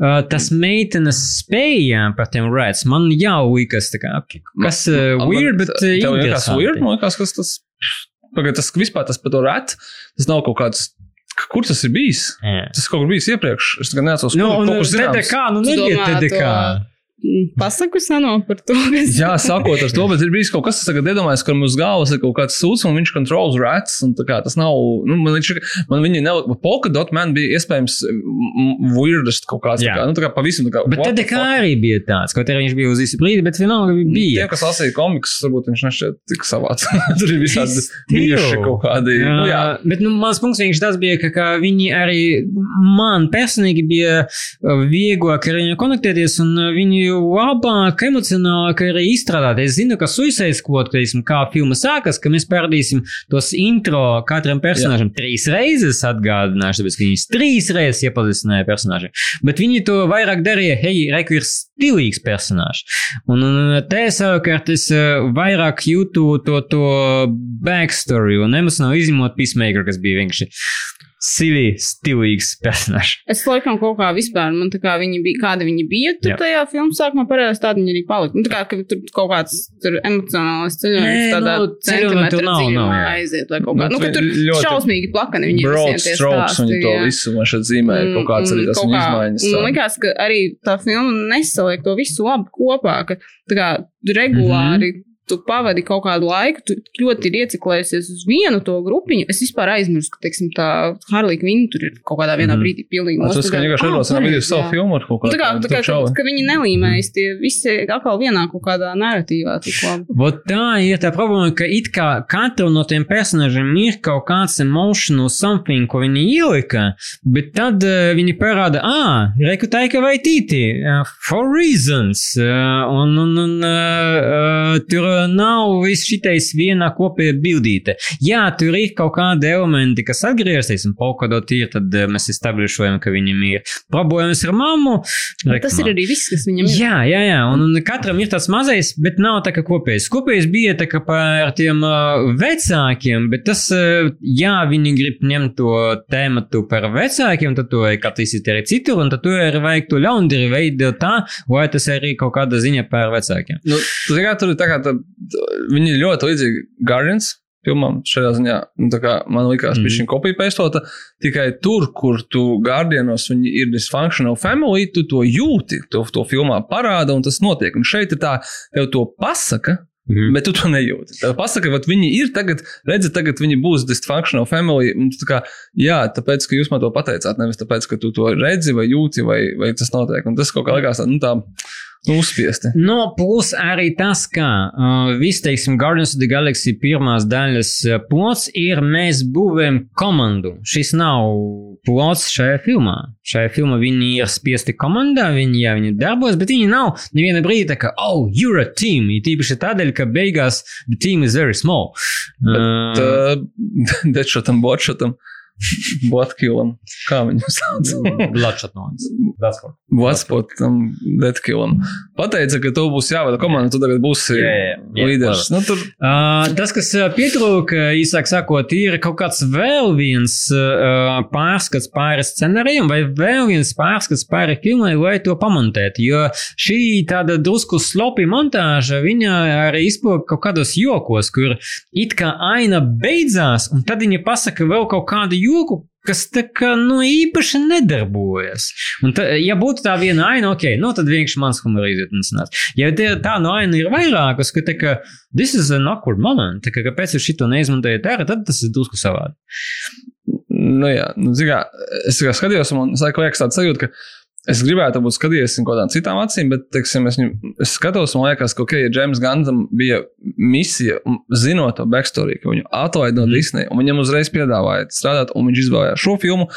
C: uh, tas meitenes spējām par tiem rats. Man jau liekas, tā kā, kas uh, weird, bet uh,
E: Tev
C: interesanti.
E: weird, man liekas, kas tas. Pagaid, tas vispār tas par to rēt, tas nav kaut kāds. Kur tas ir bijis?
C: Jā.
E: Tas kaut kur bijis iepriekš. Es tikai neatceros,
C: Nu,
E: kur kur zināms.
C: TDK, nu nebija
D: domā
C: TDK.
D: to- Pasaku seno par to, kas.
E: Jā, sākot ar to, bet ir bijis kaut kas, kas tagad iedomājas, ka mums galvas ir kaut kāds sūds, un viņš kontrols rats. un tā kā Tas nav. Nu, man viņš, man viņa nav. Polkadot man bija iespējams weirdest kaut kāds. Tā
C: Jā.
E: kā, nu, tā kā pavisam. Tā kā,
C: Bet TDK
E: fuck?
C: arī bija tāds, kaut arī viņš bija uz īsu brīdi, bet vienalga
E: Tiem,
C: bija.
E: kas lasīja komikus, varbūt viņš nešķiet tik savāds. Tur ir visādi bijuši kaut kādi. Nu, jā,
C: bet nu, mans punkts viņš tas bija, ka, ka viņi arī man personīgi bija uh, vieglāk ar viņu konektēties un uh, viņi labāk emocionālāk arī izstrādāt. Es zinu, ka Suicide Squad, teiksim, kā filma sākas, ka mēs parādīsim tos intro katram personāžam Jā. trīs reizes atgādināšu, tāpēc, ka viņas trīs reizes iepazīstināja personāžu. Bet viņi to vairāk darīja, hei, reku ir stilīgs personāžs. Un, un te savukārt es uh, vairāk jūtu to, to backstory un emocionāli izņemot Peacemaker, kas bija vienkārši silly, stilīgs personāžs.
D: Es laikam kaut kā vispār, man tā kā viņi bija, kāda viņi bija tur
C: Jā.
D: tajā filmu sākumā parādās, tāda viņi arī palika. Nu, tā kā, ka tur kaut kāds tur emocionāls ceļojums tādā
C: nu,
D: centimetra
C: nav, nav,
D: aiziet, vai kaut kā.
E: Nu,
D: Nu, ka
E: tu
D: tur
E: ļoti
D: šausmīgi plakani viņi
E: broad strokes, viņi to visu man šeit zīmē. Kaut kāds arī tas viņa
D: kā-
E: izmaiņas.
D: Man
E: tā.
D: liekas, ka arī tā filma nesaliek to visu labi kopā, ka tā kā regulāri. Mm -hmm. Tu pavadi kaut kādu laiku, tu ļoti ir ieciklējies uz vienu to grupiņu. Es vispār aizmirsu, ka, teiksim, tā Harlija Kvina tur ir kaut kādā vienā
C: Mhm.
D: brīdī pilnīgi
E: Tas, ka viņi vienkārši ierosinā video savu filmu ar kaut
D: Nu, tā kā,
E: kādu
D: tā kā, ka,
E: čauli.
D: ka viņi nelīmējas tie visi atkal vienā kaut kādā narratīvā.
C: Vot tā ir tā problēma, ka it kā katram no tiem personāžiem ir kaut kāds emotional something, ko viņi ielika, bet tad uh, viņi parāda, ah, rekutaika vai tīti, uh, for reasons. Uh, un un, un uh, uh, tur nav viss šitais vienā kopējā bildīte. Jā, tur ir kaut kādi elementi, kas atgriezties, un polkadot ir, tad uh, mēs establishojam, ka viņam ir problēmas ar mammu.
D: Bet Tas ir arī viss, kas viņam ir.
C: Jā, jā, jā. Un, un katram ir tas mazais, bet nav tā kā kopējs. Kopējs bija tā kā par tiem uh, vecākiem, bet tas, uh, jā, viņi grib ņemt to tēmatu par vecākiem, tad to vajag attīstīt arī citur, un tad to arī vajag to ļaundari veidot tā, lai tas arī kaut kāda ziņa par vecākiem.
E: Nu, zini, kā tur ir tā kā tā, viņi ir ļoti līdzīgi Guardians. Filmām šajā ziņā, nu, tā kā man liekas, mm. viņa kopija pēstota tikai tur, kur tu Guardianos viņi ir dysfunctional family, tu to jūti, to, to filmā parāda un tas notiek. Un šeit ir tā, tev to pasaka,
C: Mhm.
E: Bet tu to nejūti. Tev pasaka, ka viņi ir tagad, redziet, tagad viņi būs dysfunctional family. tā Kā, jā, tāpēc, ka jūs man to pateicāt, nevis tāpēc, ka tu to redzi vai jūti, vai, vai tas notiek. Un tas kaut kā likās, tā, nu, tā uzspiesti.
C: No, plus arī tas, ka uh, viss, teiksim, Guardians of the Galaxy pirmās daļas uh, plots ir mēs būvējam komandu. Šis nav plots šajā filmā. Šajā filmā viņi ir spiesti komandā, viņi, jā, viņi darbojas, bet viņi nav neviena brīdi tā kā, oh, you're a team. Ir tīpaši tādēļ, ka beigās the team is very small.
E: Bet, uh, Deadšotam, Botšotam, Botkilam, kā viņu sauc?
C: Bloodshot noise. That's what.
E: Botsportam, Deadkilam. Pateica, ka tev būs jāvada komanda, tu tagad būsi
C: Jā, jā, jā.
E: līderis. Nu, tur
C: Uh, tas, kas uh, pietrūka, īsāk sakot, ir kaut kāds vēl viens uh, pārskats pāri scenārijam, vai vēl viens pārskats pāri filmai, lai to pamontētu. Jo šī tāda drusku slopi montāža, viņa arī izpauž kaut kādos jokos, kur it kā aina beidzās, un tad viņa pasaka vēl kaut kādu joku. Kas tā kā nu, īpaši nedarbojas. Un ta, ja būtu tā viena aina, ok, nu tad vienkārši mans humora izjūtnes nāc. Ja tie, tā no aina ir vairākas, ka tā kā this is an awkward moment, tā kā kāpēc jūs šito neizmantojat ārā, tad tas ir drusku savādi.
E: Nu, jā, nu, zin kā, es kā skatījos, un man liekas, tāds sajūta, ka es gribētu būt skatījies no kādām citām acīm, bet, teiksim, es, viņu- es skatos, man liekas, ka, ok, ja James Gandam bija misija, zinot to backstory, ka viņu atlaid no mm. Disney, un viņam uzreiz piedāvāja strādāt, un viņš izvēlējās šo filmu,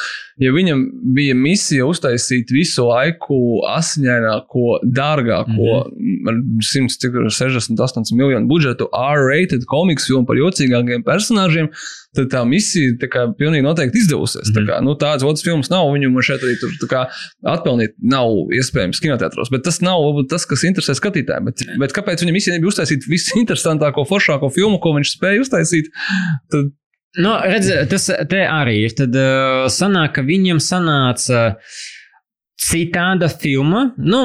E: ja viņam bija misija uztaisīt visu laiku asiņaināko, dārgāko, mm. ar 100, cik tur ir 60, 80 miljonu budžetu, R-rated komiks filmu par jocīgākiem personāžiem, tad tā misija tā kā pilnīgi noteikti izdevusies. Mm. Tā kā, nu, tādas otras filmas nav, viņu man šeit arī tur tā kā atpelnīt nav iespējams kinoteātros, bet tas nav varbūt tas, kas interesē skatītājiem. Bet, bet kāpēc viņam misija nebija uztaisīt visinteresantāko, foršāko filmu, ko viņš spēja uztaisīt? Tad
C: Nu, redz, tas arī ir. Tad uh, sanāk, ka viņam sanāca citāda filma. Nu,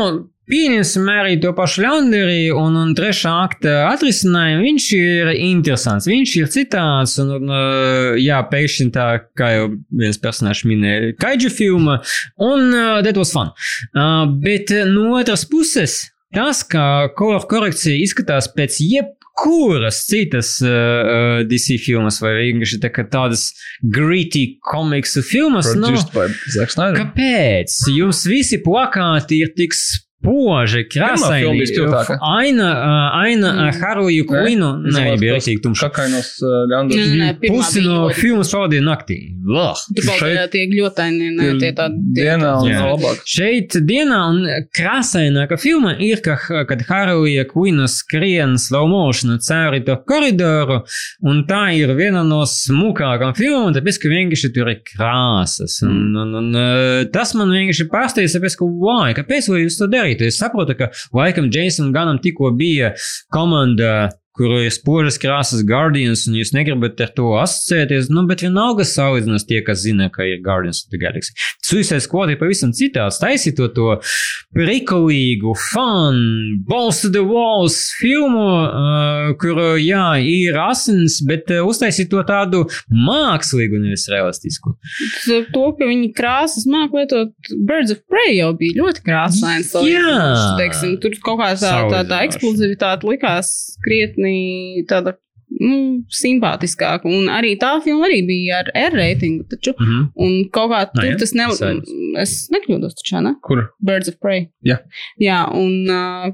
C: Pieņemsim arī to pašu Leonderī un, un trešā akta atrisinājumu. Viņš ir interesants, viņš ir citāds. Un, un jā, pēkšņi tā, kā jau viens personāžs minēja, kaidžu filma. Un uh, that was fun. Uh, bet no otras puses, tas, kā kolor korekcija izskatās pēc jeb kuras citas uh, DC filmas vai vienkārši tā tādas gritty komiksu filmas. Nu,
E: Zack Snyder.
C: kāpēc? Jums visi plakāti ir tik spoži, krāsaini.
E: bija spilgtāka.
C: Aina, uh, aina ar Haruju Quinu nebija rīktīgi tumša.
E: Kakainos uh,
D: nē, pirmā
C: Pusi no filmas pavadīja naktī. Vah.
D: Tur
E: Šeit
D: tie, gļotaini, ne, tie tādi. tie-
E: Dienā un
C: Jā.
E: labāk.
C: Šeit dienā un krāsaināka filma ir, ka, kad Haruja Quina skrien slow motion cauri to koridoru, un tā ir viena no smukākām filmām, tāpēc, ka vienkārši tur ir krāsas. Un, un, un, tas man vienkārši pārsteidz, tāpēc, ka, why, kāpēc jūs to darīt? Es saprotu, ka laikam Jason Ganam tikko bija komanda kur ir spožas krāsas Guardians, un jūs negribat ar to asociēties, nu, bet vienalga salīdzinās tie, kas zina, ka ir Guardians of the Galaxy. Suicide Squad ir pavisam citāds, taisīt to, to prikulīgu, fun, balls to the walls filmu, uh, kur, jā, ir asins, bet uh, uztaisīt to tādu mākslīgu, nevis realistisku.
D: To, ka viņi krāsas māk lietot, Birds of Prey jau bija ļoti krāsains.
C: Jā.
D: Teiksim, tur kaut kā tā, tā, tā eksplozivitāte likās krietni tāda. Nu, simpātiskāk, un arī tā filma arī bija ar R reitingu. Taču,
C: Mhm.
D: un kaut kā tur
C: jā?
D: tas.
C: Skaidrs.
D: Es nekļūdos, taču, ne?
E: Kur?
D: Birds of Prey.
E: Jā.
D: Jā, un uh,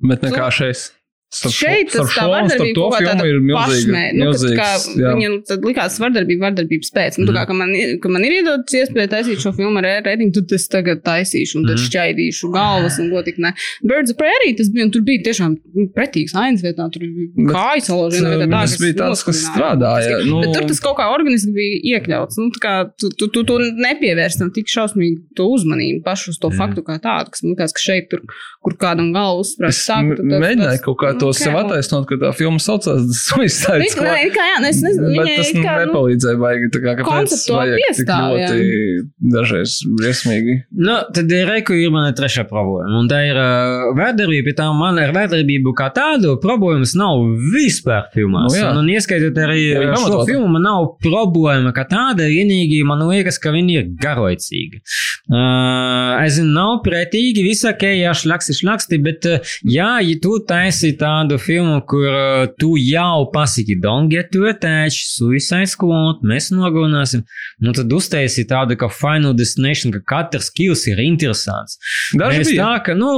E: Bet nekā šeit. Starp
D: Šeit tas tā vardarbība kaut kā tāda pašmē. Nu, kad kā,
E: milzīgs, jā.
D: viņam tad likās vardarbība, vardarbības pēc. Nu, mm. kā, ka, man, ka man ir iedodas iespēja taisīt šo filmu ar reitingu, tad es tagad taisīšu un tad
C: Mhm.
D: šķaidīšu galvas un gotik ne. Birds of Prey arī tas bija, un tur bija tiešām pretīgs ainas vietā, tur bija kājas salaužina vietā. Tā,
E: tas bija tāds, kas strādāja. Nu,
D: Bet tur tas kaut kā organiski bija iekļauts. Nu, tā kā tu, tu, tu, tu nepievērsi tam tik šausmīgi to uzmanību pašu uz to
C: Mhm.
D: faktu kā tādu, kas man liekas, ka šeit, tur, kur kādam galvu
E: Es
D: uzsprāst, sāk.
E: m- mēģināju kaut kā to
D: nu,
E: sev attaisnot, ka tā filma saucās Suicide Squad.
D: nē, it kā, jā, nu, es nezinu,
E: Bet tas
D: it kā, nu,
E: nepalīdzēja baigi. Tā kā kāpēc
D: konceptuāli
E: vajag tik ļoti dažreiz briesmīgi.
C: Nu, tad ir reku ir mana trešā problēma. Un tā ir uh, vērtdarbība, pie tā man ar vērtdarbību kā tādu problēmas nav vispār filmās.
E: Nu, jā.
C: un, un ieskaitot arī
E: Jā,
C: šo filmu, man nav problēma kā tāda. Vienīgi man liekas, ka viņi ir garlaicīgi. Uh, es zinu, nav pretīgi, ok, jā, šlaksti, šlaksti, bet uh, jā, ja tu taisi tā tādu filmu, kur uh, tu jau pasaki, don't get too attached, suicide squad, mēs nogalināsim. Nu, tad uztaisīja tādu kā final destination, ka katrs kills ir interesants.
E: Daži
C: mēs
E: bija.
C: tā, ka, nu,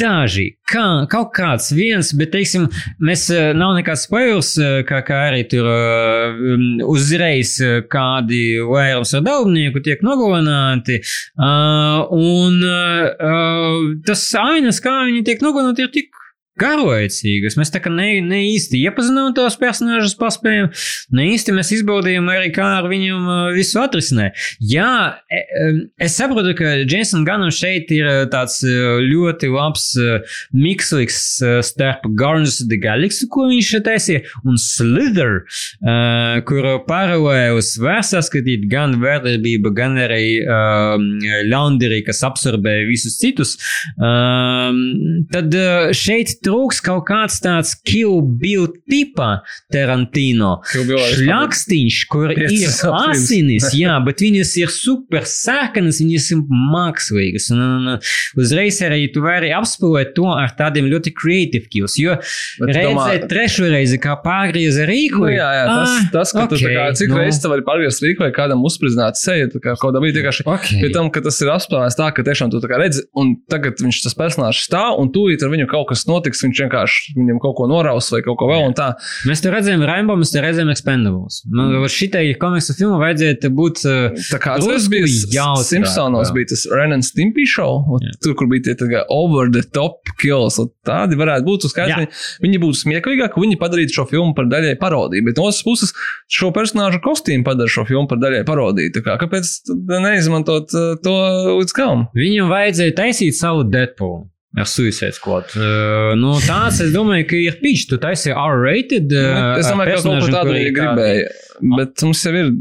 C: daži, kā, kaut kāds viens, bet, teiksim, mēs nav nekāds spoilers, uh, kā, kā arī tur um, uzreiz kādi vairums ar dalībnieku tiek nogalināti. Uh, un uh, tas ainas, kā viņi tiek nogalināti, ir tik garlaicīgas. Mēs tā kā ne, ne īsti iepazinām tos personāžus, paspējām, ne īsti mēs izbaudījām arī, kā ar viņiem uh, visu atrisināt. Jā, e, em, es saprotu, ka Jason Gunnam šeit ir uh, tāds uh, ļoti labs miksliks uh, starp Guardians of the Galaxy, ko viņš šeit taisīja, un Slither, kur paralēlus var saskatīt gan vērtībība, gan arī um, laundry, kas absorbē visus citus. Um, tad šeit trūks kaut kāds tāds Kill Bill tipa Tarantino. Šļakstīņš, kur ir asinis, jā, bet viņas ir super sēkanas, viņas ir mākslīgas. Un, un, un uzreiz arī tu vari apspēlēt to ar tādiem ļoti creative kills, jo redzēt trešo reizi, kā pārgrieza rīku.
E: Nu, jā, jā, tas,
C: ah,
E: tas ka okay, tu, kā, cik
C: nu,
E: no. reizes tu vari pārgriezt rīku vai kādam uzspridzināt seju, tā kā kaut kādā brīdī vienkārši
C: Okay.
E: pie tam, ka tas ir apspēlēts tā, ka tiešām tu tā kā redzi, un tagad viņš tas personāžs stāv, un tūlīt ar viņu kaut kas notiks, viņš vienkārši viņam kaut ko noraus vai kaut ko vēl, un tā.
C: Mēs te redzējām Rainbow, mēs te redzējām Expendables. Man mm. šitai komiksu filmu vajadzēja būt. uh,
E: Tā kā tas bija
C: jautrāk
E: Simpsonos,
C: vēl.
E: bija tas Ren and Stimpy show,
C: Jā.
E: tur, kur bija tie tā kā over the top kills, tādi varētu būt uz
C: Jā.
E: skaidrs. Viņi, būtu smieklīgāki, viņi padarītu šo filmu par daļai parodiju, bet no otras puses šo personāžu kostīmu padara šo filmu par daļai parodiju. Kā, kāpēc neizmantot uh, to līdz galam?
C: Viņam vajadzēja taisīt savu Deadpool. Ar Suicide Squad. Uh, nu, tāds, es domāju, ka ir pīčs. Tu taisīji R-rated. Uh,
E: es domāju, ka kaut ko tādu viņi gribēja. Bet mums jau ir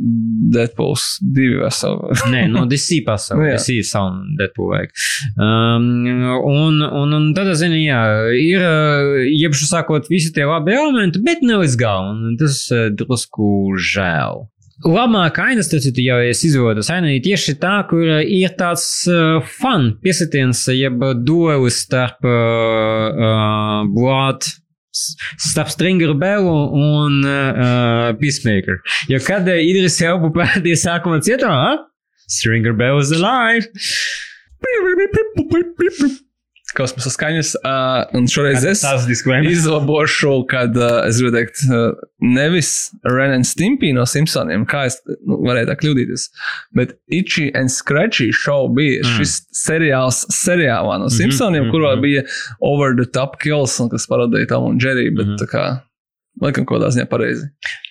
E: Deadpools divi veseli.
C: Nē, no DC pasaule.
E: Nu.
C: DC savu Deadpool vajag. Um, un, un, un tad, zini, jā, ir, jebšu sakot, visi tie labi elementi, bet ne līdz galam. Tas uh, drusku žēl. Labākā aina, citu, jau es izvēlos ainu, tieši tā, kur uh, ir tāds uh, fun piesitiens, jeb duelis starp uh, uh, Blood starp Stringeru Bellu un uh, Peacemaker. Jo kad uh, Idris Elba pēdējā sākumā cietā, ha? Stringer Bell is alive!
E: Kosmosa skaņas, uh, un šoreiz es izlabošu, kad uh, es gribu teikt, uh, nevis Ren and Stimpy no Simpsoniem, kā es nu, varēju tā kļūdīties, bet Itchy and Scratchy show bija mm. šis seriāls seriālā no Simpsoniem, mm -hmm, kurā
C: mhm.
E: bija Over the Top Kills, un kas parodēja Tom un Jerry, bet mm -hmm. tā kā, laikam, kaut kādā ziņā pareizi.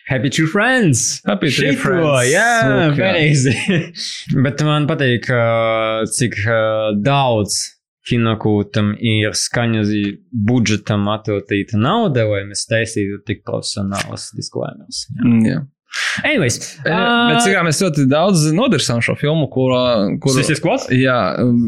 C: Happy True Friends!
E: Happy True Friends.
C: Jā. pareizi. Bet man patīk, uh, cik uh, daudz kinokūtam ir skaņas budžetam atveltīta nauda, lai mēs taisītu tik profesionālas disklaimerus.
E: Mm, jā.
C: Anyways,
E: Uh, bet cik mēs ļoti daudz nodarsām šo filmu, kurā. Kur,
C: Suicide Squad?
E: Jā,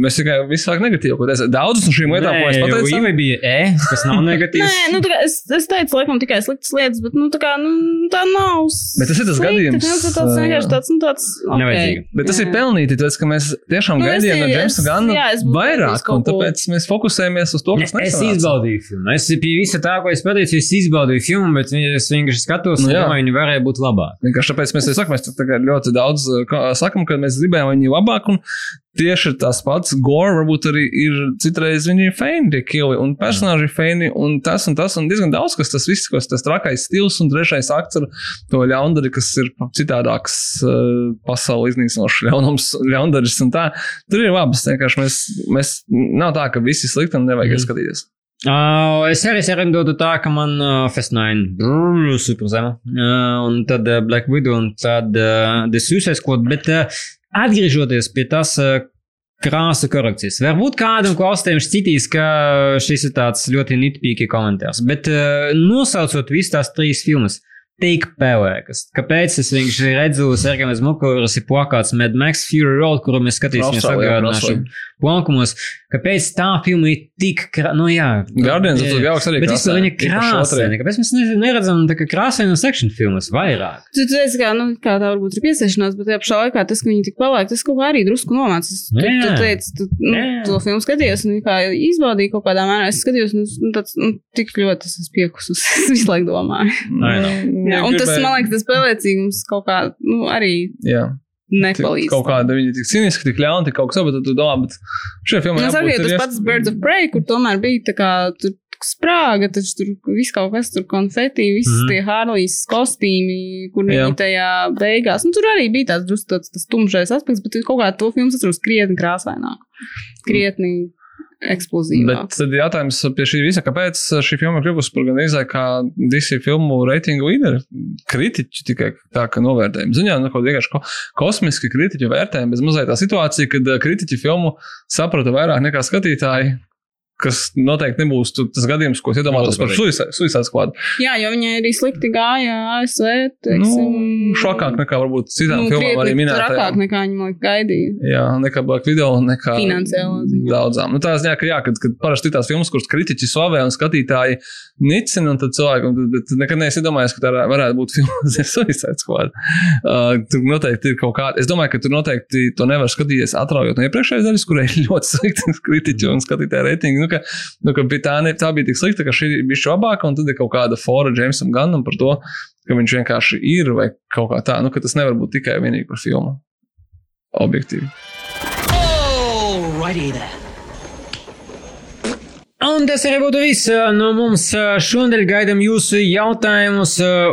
E: mēs tikai laiku negatīvi. Daudzas no šīm lietām, ko es pateicu,
C: Vai bija E, kas nav negatīvs?
D: Nē, nu, tā kā es, es teicu, laikam, tikai sliktas lietas, bet nu, tā, kā, nu, tā nav.
E: Bet tas ir tas
D: slikti,
E: gadījums,
D: tas tāds
E: ā,
D: vienkārši tāds, nu, tāds. Okay.
C: Nevajadzīgi.
E: Bet tas ir pelnīti, tāpēc, ka mēs tiešām
D: Nu, es
E: gaidījām no Jamesa
D: es-
E: Gana
D: jā, es
E: vairāk, un tāpēc mēs fokusējamies uz to, kas
C: Es
E: nesanāca.
C: izbaudīju filmu. Es pie visa tā, ko es pateicu, es izbaudīju filmu, bet es vienkārši skatos,
E: Nu jā.
C: domāju, viņi varēja būt labāki.
E: Vienkārši tāpēc mēs arī sakām, mēs tagad ļoti daudz uh, kā- sakam, ka mēs gribējām viņu labāk, tieši tas pats Gore varbūt arī ir citreiz viņi ir feini, tie kili, un personāži feini, un tas un tas, un diezgan daudz, kas tas viss, kas tas trakais stils, un trešais akts ar to ļaundari, kas ir citādāks uh, pasauli iznīcinošs ļaunums, ļaundaris un tā. Tur ir labas, vienkārši mēs, mēs nav tā, ka visi slikti un nevajag mm. skatīties.
C: Uh, es arī sarindotu tā, ka man uh, Fast 9 brrr, super zema, uh, un tad uh, Black Widow, un tad uh, The Suicide Squad, bet uh, atgriežoties pie tās uh, krāsu korekcijas. Varbūt kādam klausītājam šķitīs, ka šis ir tāds ļoti nitpīgi komentārs, bet uh, nosaucot visas tās trīs filmas, tik pelēkas. Kāpēc es vienkārši redzu, Sergejam Zmukuras ir plakāts Mad Max Fury Road, kuru mēs skatīsimies
E: Austrālijā.
C: plankumos. Kāpēc tā filma ir tik, krā... nu jā.
E: Guardians of the Galaxy arī
C: Bet
E: krāsaini,
C: viņa krāsaina. Kāpēc mēs ne- neredzam tā kā krāsainas action filmas vairāk?
D: Tu teici, ka, nu, kā tā varbūt ir piesiešanās, bet tajā pašā laikā tas, ka viņi tik paliek, tas kaut kā arī drusku nomācis. Tu, tu teici, tu nu, to filmu skaties, un kā izbaudīji kaut kādā mērā. Es skatījos, un nu, tāds, nu, tik ļoti es esmu piekusus. Es visu laiku domāju.
C: Ai, nu.
D: Jā, un tas, man liekas, tas spēlēcīgums kaut kā, nu, arī
E: Jā.
D: nepalīdz.
E: Kaut kāda viņa tik cīniski, tik ļauna, tik kaut kas, bet tu domā, bet šajā filmā
D: Nu, es arī tas pats Birds of Prey, kur tomēr bija tā kā tur sprāga, taču tur viss kaut kas tur konfeti, visas mm. tie Harlijas kostīmi, kur
E: Jā.
D: viņi tajā beigās. Nu, tur arī bija tāds tāds, tas tumšais aspekts, bet kaut kā to filmu atceros krietni krāsaināk. Krietni eksplozīvāk.
E: Bet tad jautājums pie šī visa, kāpēc šī filma kļuvusi par gan izai kā DC filmu reitingu līderi? Kritiķi tikai tā, ka novērtējumi ziņā, nu, kaut vienkārši ko, kosmiski kritiķu vērtējumi, bez mazliet tā situācija, kad eh, kritiķi filmu saprata vairāk nekā skatītāji. Kas noteikti nebūs tu- tas gadījums, ko es iedomājos par Suicide Suicide Squad.
D: Jā, jo viņai arī slikti gāja ASV. Teiksim,
E: Nu, šokāk nekā varbūt citām
D: nu,
E: filmām arī minētajām.
D: trakāk nekā viņi man gaidīja.
E: Jā, nekā Black Video, nekā
D: Finansiālā ziņā.
E: daudzām. Nu, tā ziņā, ka jā, kad, kad parasti tās filmas, kuras kritiķi slavē un skatītāji nicina, un tad cilvēki, un tad- bet nekad neesmu iedomājies, ka tā varētu būt filma Suicide Squad. Uh, tur noteikti ir kaut kāda, es domāju, ka tur noteikti to nevar skatīties atraujot no iepriekšējās daļas, kurai ir ļoti slikti kritiķi un skatītāji reitingi. Nu, ka, nu, ka tā, ne, tā bija tik slikta, ka šī bija labāka, un tad ir kaut kāda fora Jamesam Gunnam par to, ka viņš vienkārši ir vai kaut kā tā, nu, ka tas nevar būt tikai vienīgi par filmu. Objektīvi.
H: Alrighty then.
C: Un tas arī būtu viss no mums. Šodien gaidām jūsu jautājumus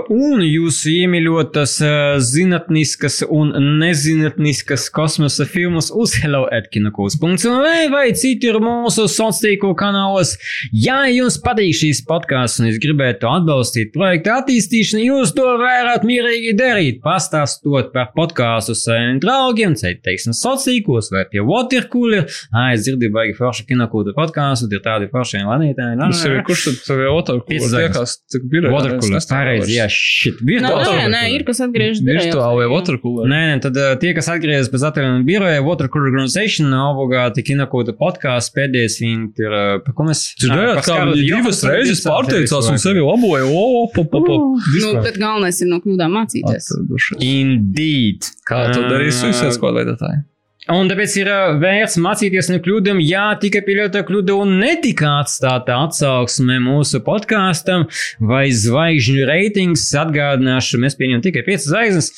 C: un jūsu iemīļotas zinātniskas un nezinātniskas kosmosa filmas uz helloatkinokus.lv vai citur mūsu sociālo kanālos. Ja jums patīk šīs podkāsts un jūs gribētu atbalstīt projektu attīstīšanu, jūs to varat mierīgi darīt, pastāstot par podkāstu saviem draugiem, teiksim, sociālos vai pie watercooler. Ai, es dzirdēju, baigi forši kinokūda podkāstu, ir tādi forši ladītāji.
E: Tas ir kurš tad
C: Piecas
E: kuru tiekās, cik birojā?
C: Watercooler, pareizi, jā, shit,
D: Nē,
C: virtuāli.
D: nē, nē, ir kas atgriežas
E: Virtuāli vai watercooler?
C: Nē, nē, tad uh, tie, kas atgriežas pēc atvaļinājuma biroja, Watercooler Organization, obligāti kinokūda podkāsts, pēdējais viņi ir, uh, par ko mēs...
E: Dzirdējāt, kā viņi divas reizes pārteicās un sevi laboja. O, po, po, po.
D: Nu, bet galvenais ir no kļūdām mācīties.
C: Indeed.
E: Kā tu darīji Suicide Squad veidotāji?
C: Un tāpēc ir uh, vērts mācīties no kļūdām, ja tika pieļauta kļūda un netika atstāta atsauksme mūsu podkāstam vai zvaigžņu reitings. Atgādināšu, mēs pieņemam tikai 5 zvaigznes.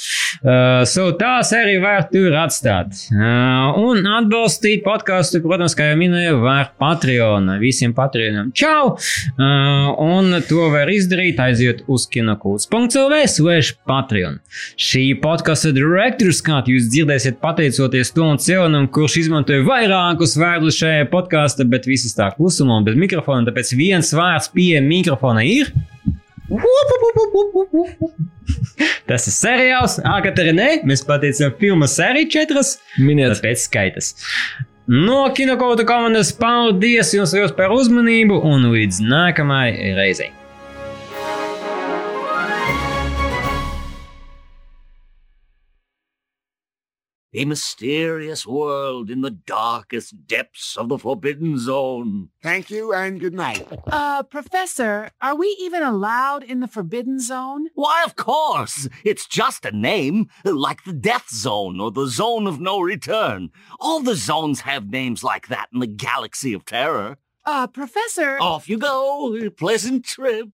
C: Uh, so tās arī var tur atstāt. Uh, un atbalstīt podkāstu, protams, kā jau minēju, var Patreon. Visiem Patreonam čau! Uh, un to var izdarīt, aiziet uz kinokūts.lv slash Patreon. Šī podkāsta direktors, kā jūs dzirdēsiet, pateicoties to cilvēkam, kurš izmantoja vairākus vārdus šajā podkāstā, bet visas tā klusumā un bez mikrofona. Tāpēc viens vārds pie mikrofona ir. Tas ir seriāls, nē, mēs pateicām filmu sēriju četras.
E: Miniet.
C: Tāpēc skaitas. No kinokauta komandas paldies jums par uzmanību un līdz nākamajai reizei.
H: A mysterious world in the darkest depths of the Forbidden Zone.
I: Thank you and good night.
J: Uh, Professor, are we even allowed in the Forbidden Zone?
H: Why, of course! It's just a name, like the Death Zone or the Zone of No Return. All the zones have names like that in the Galaxy of Terror.
J: Uh, Professor.
H: Off you go! Pleasant trip.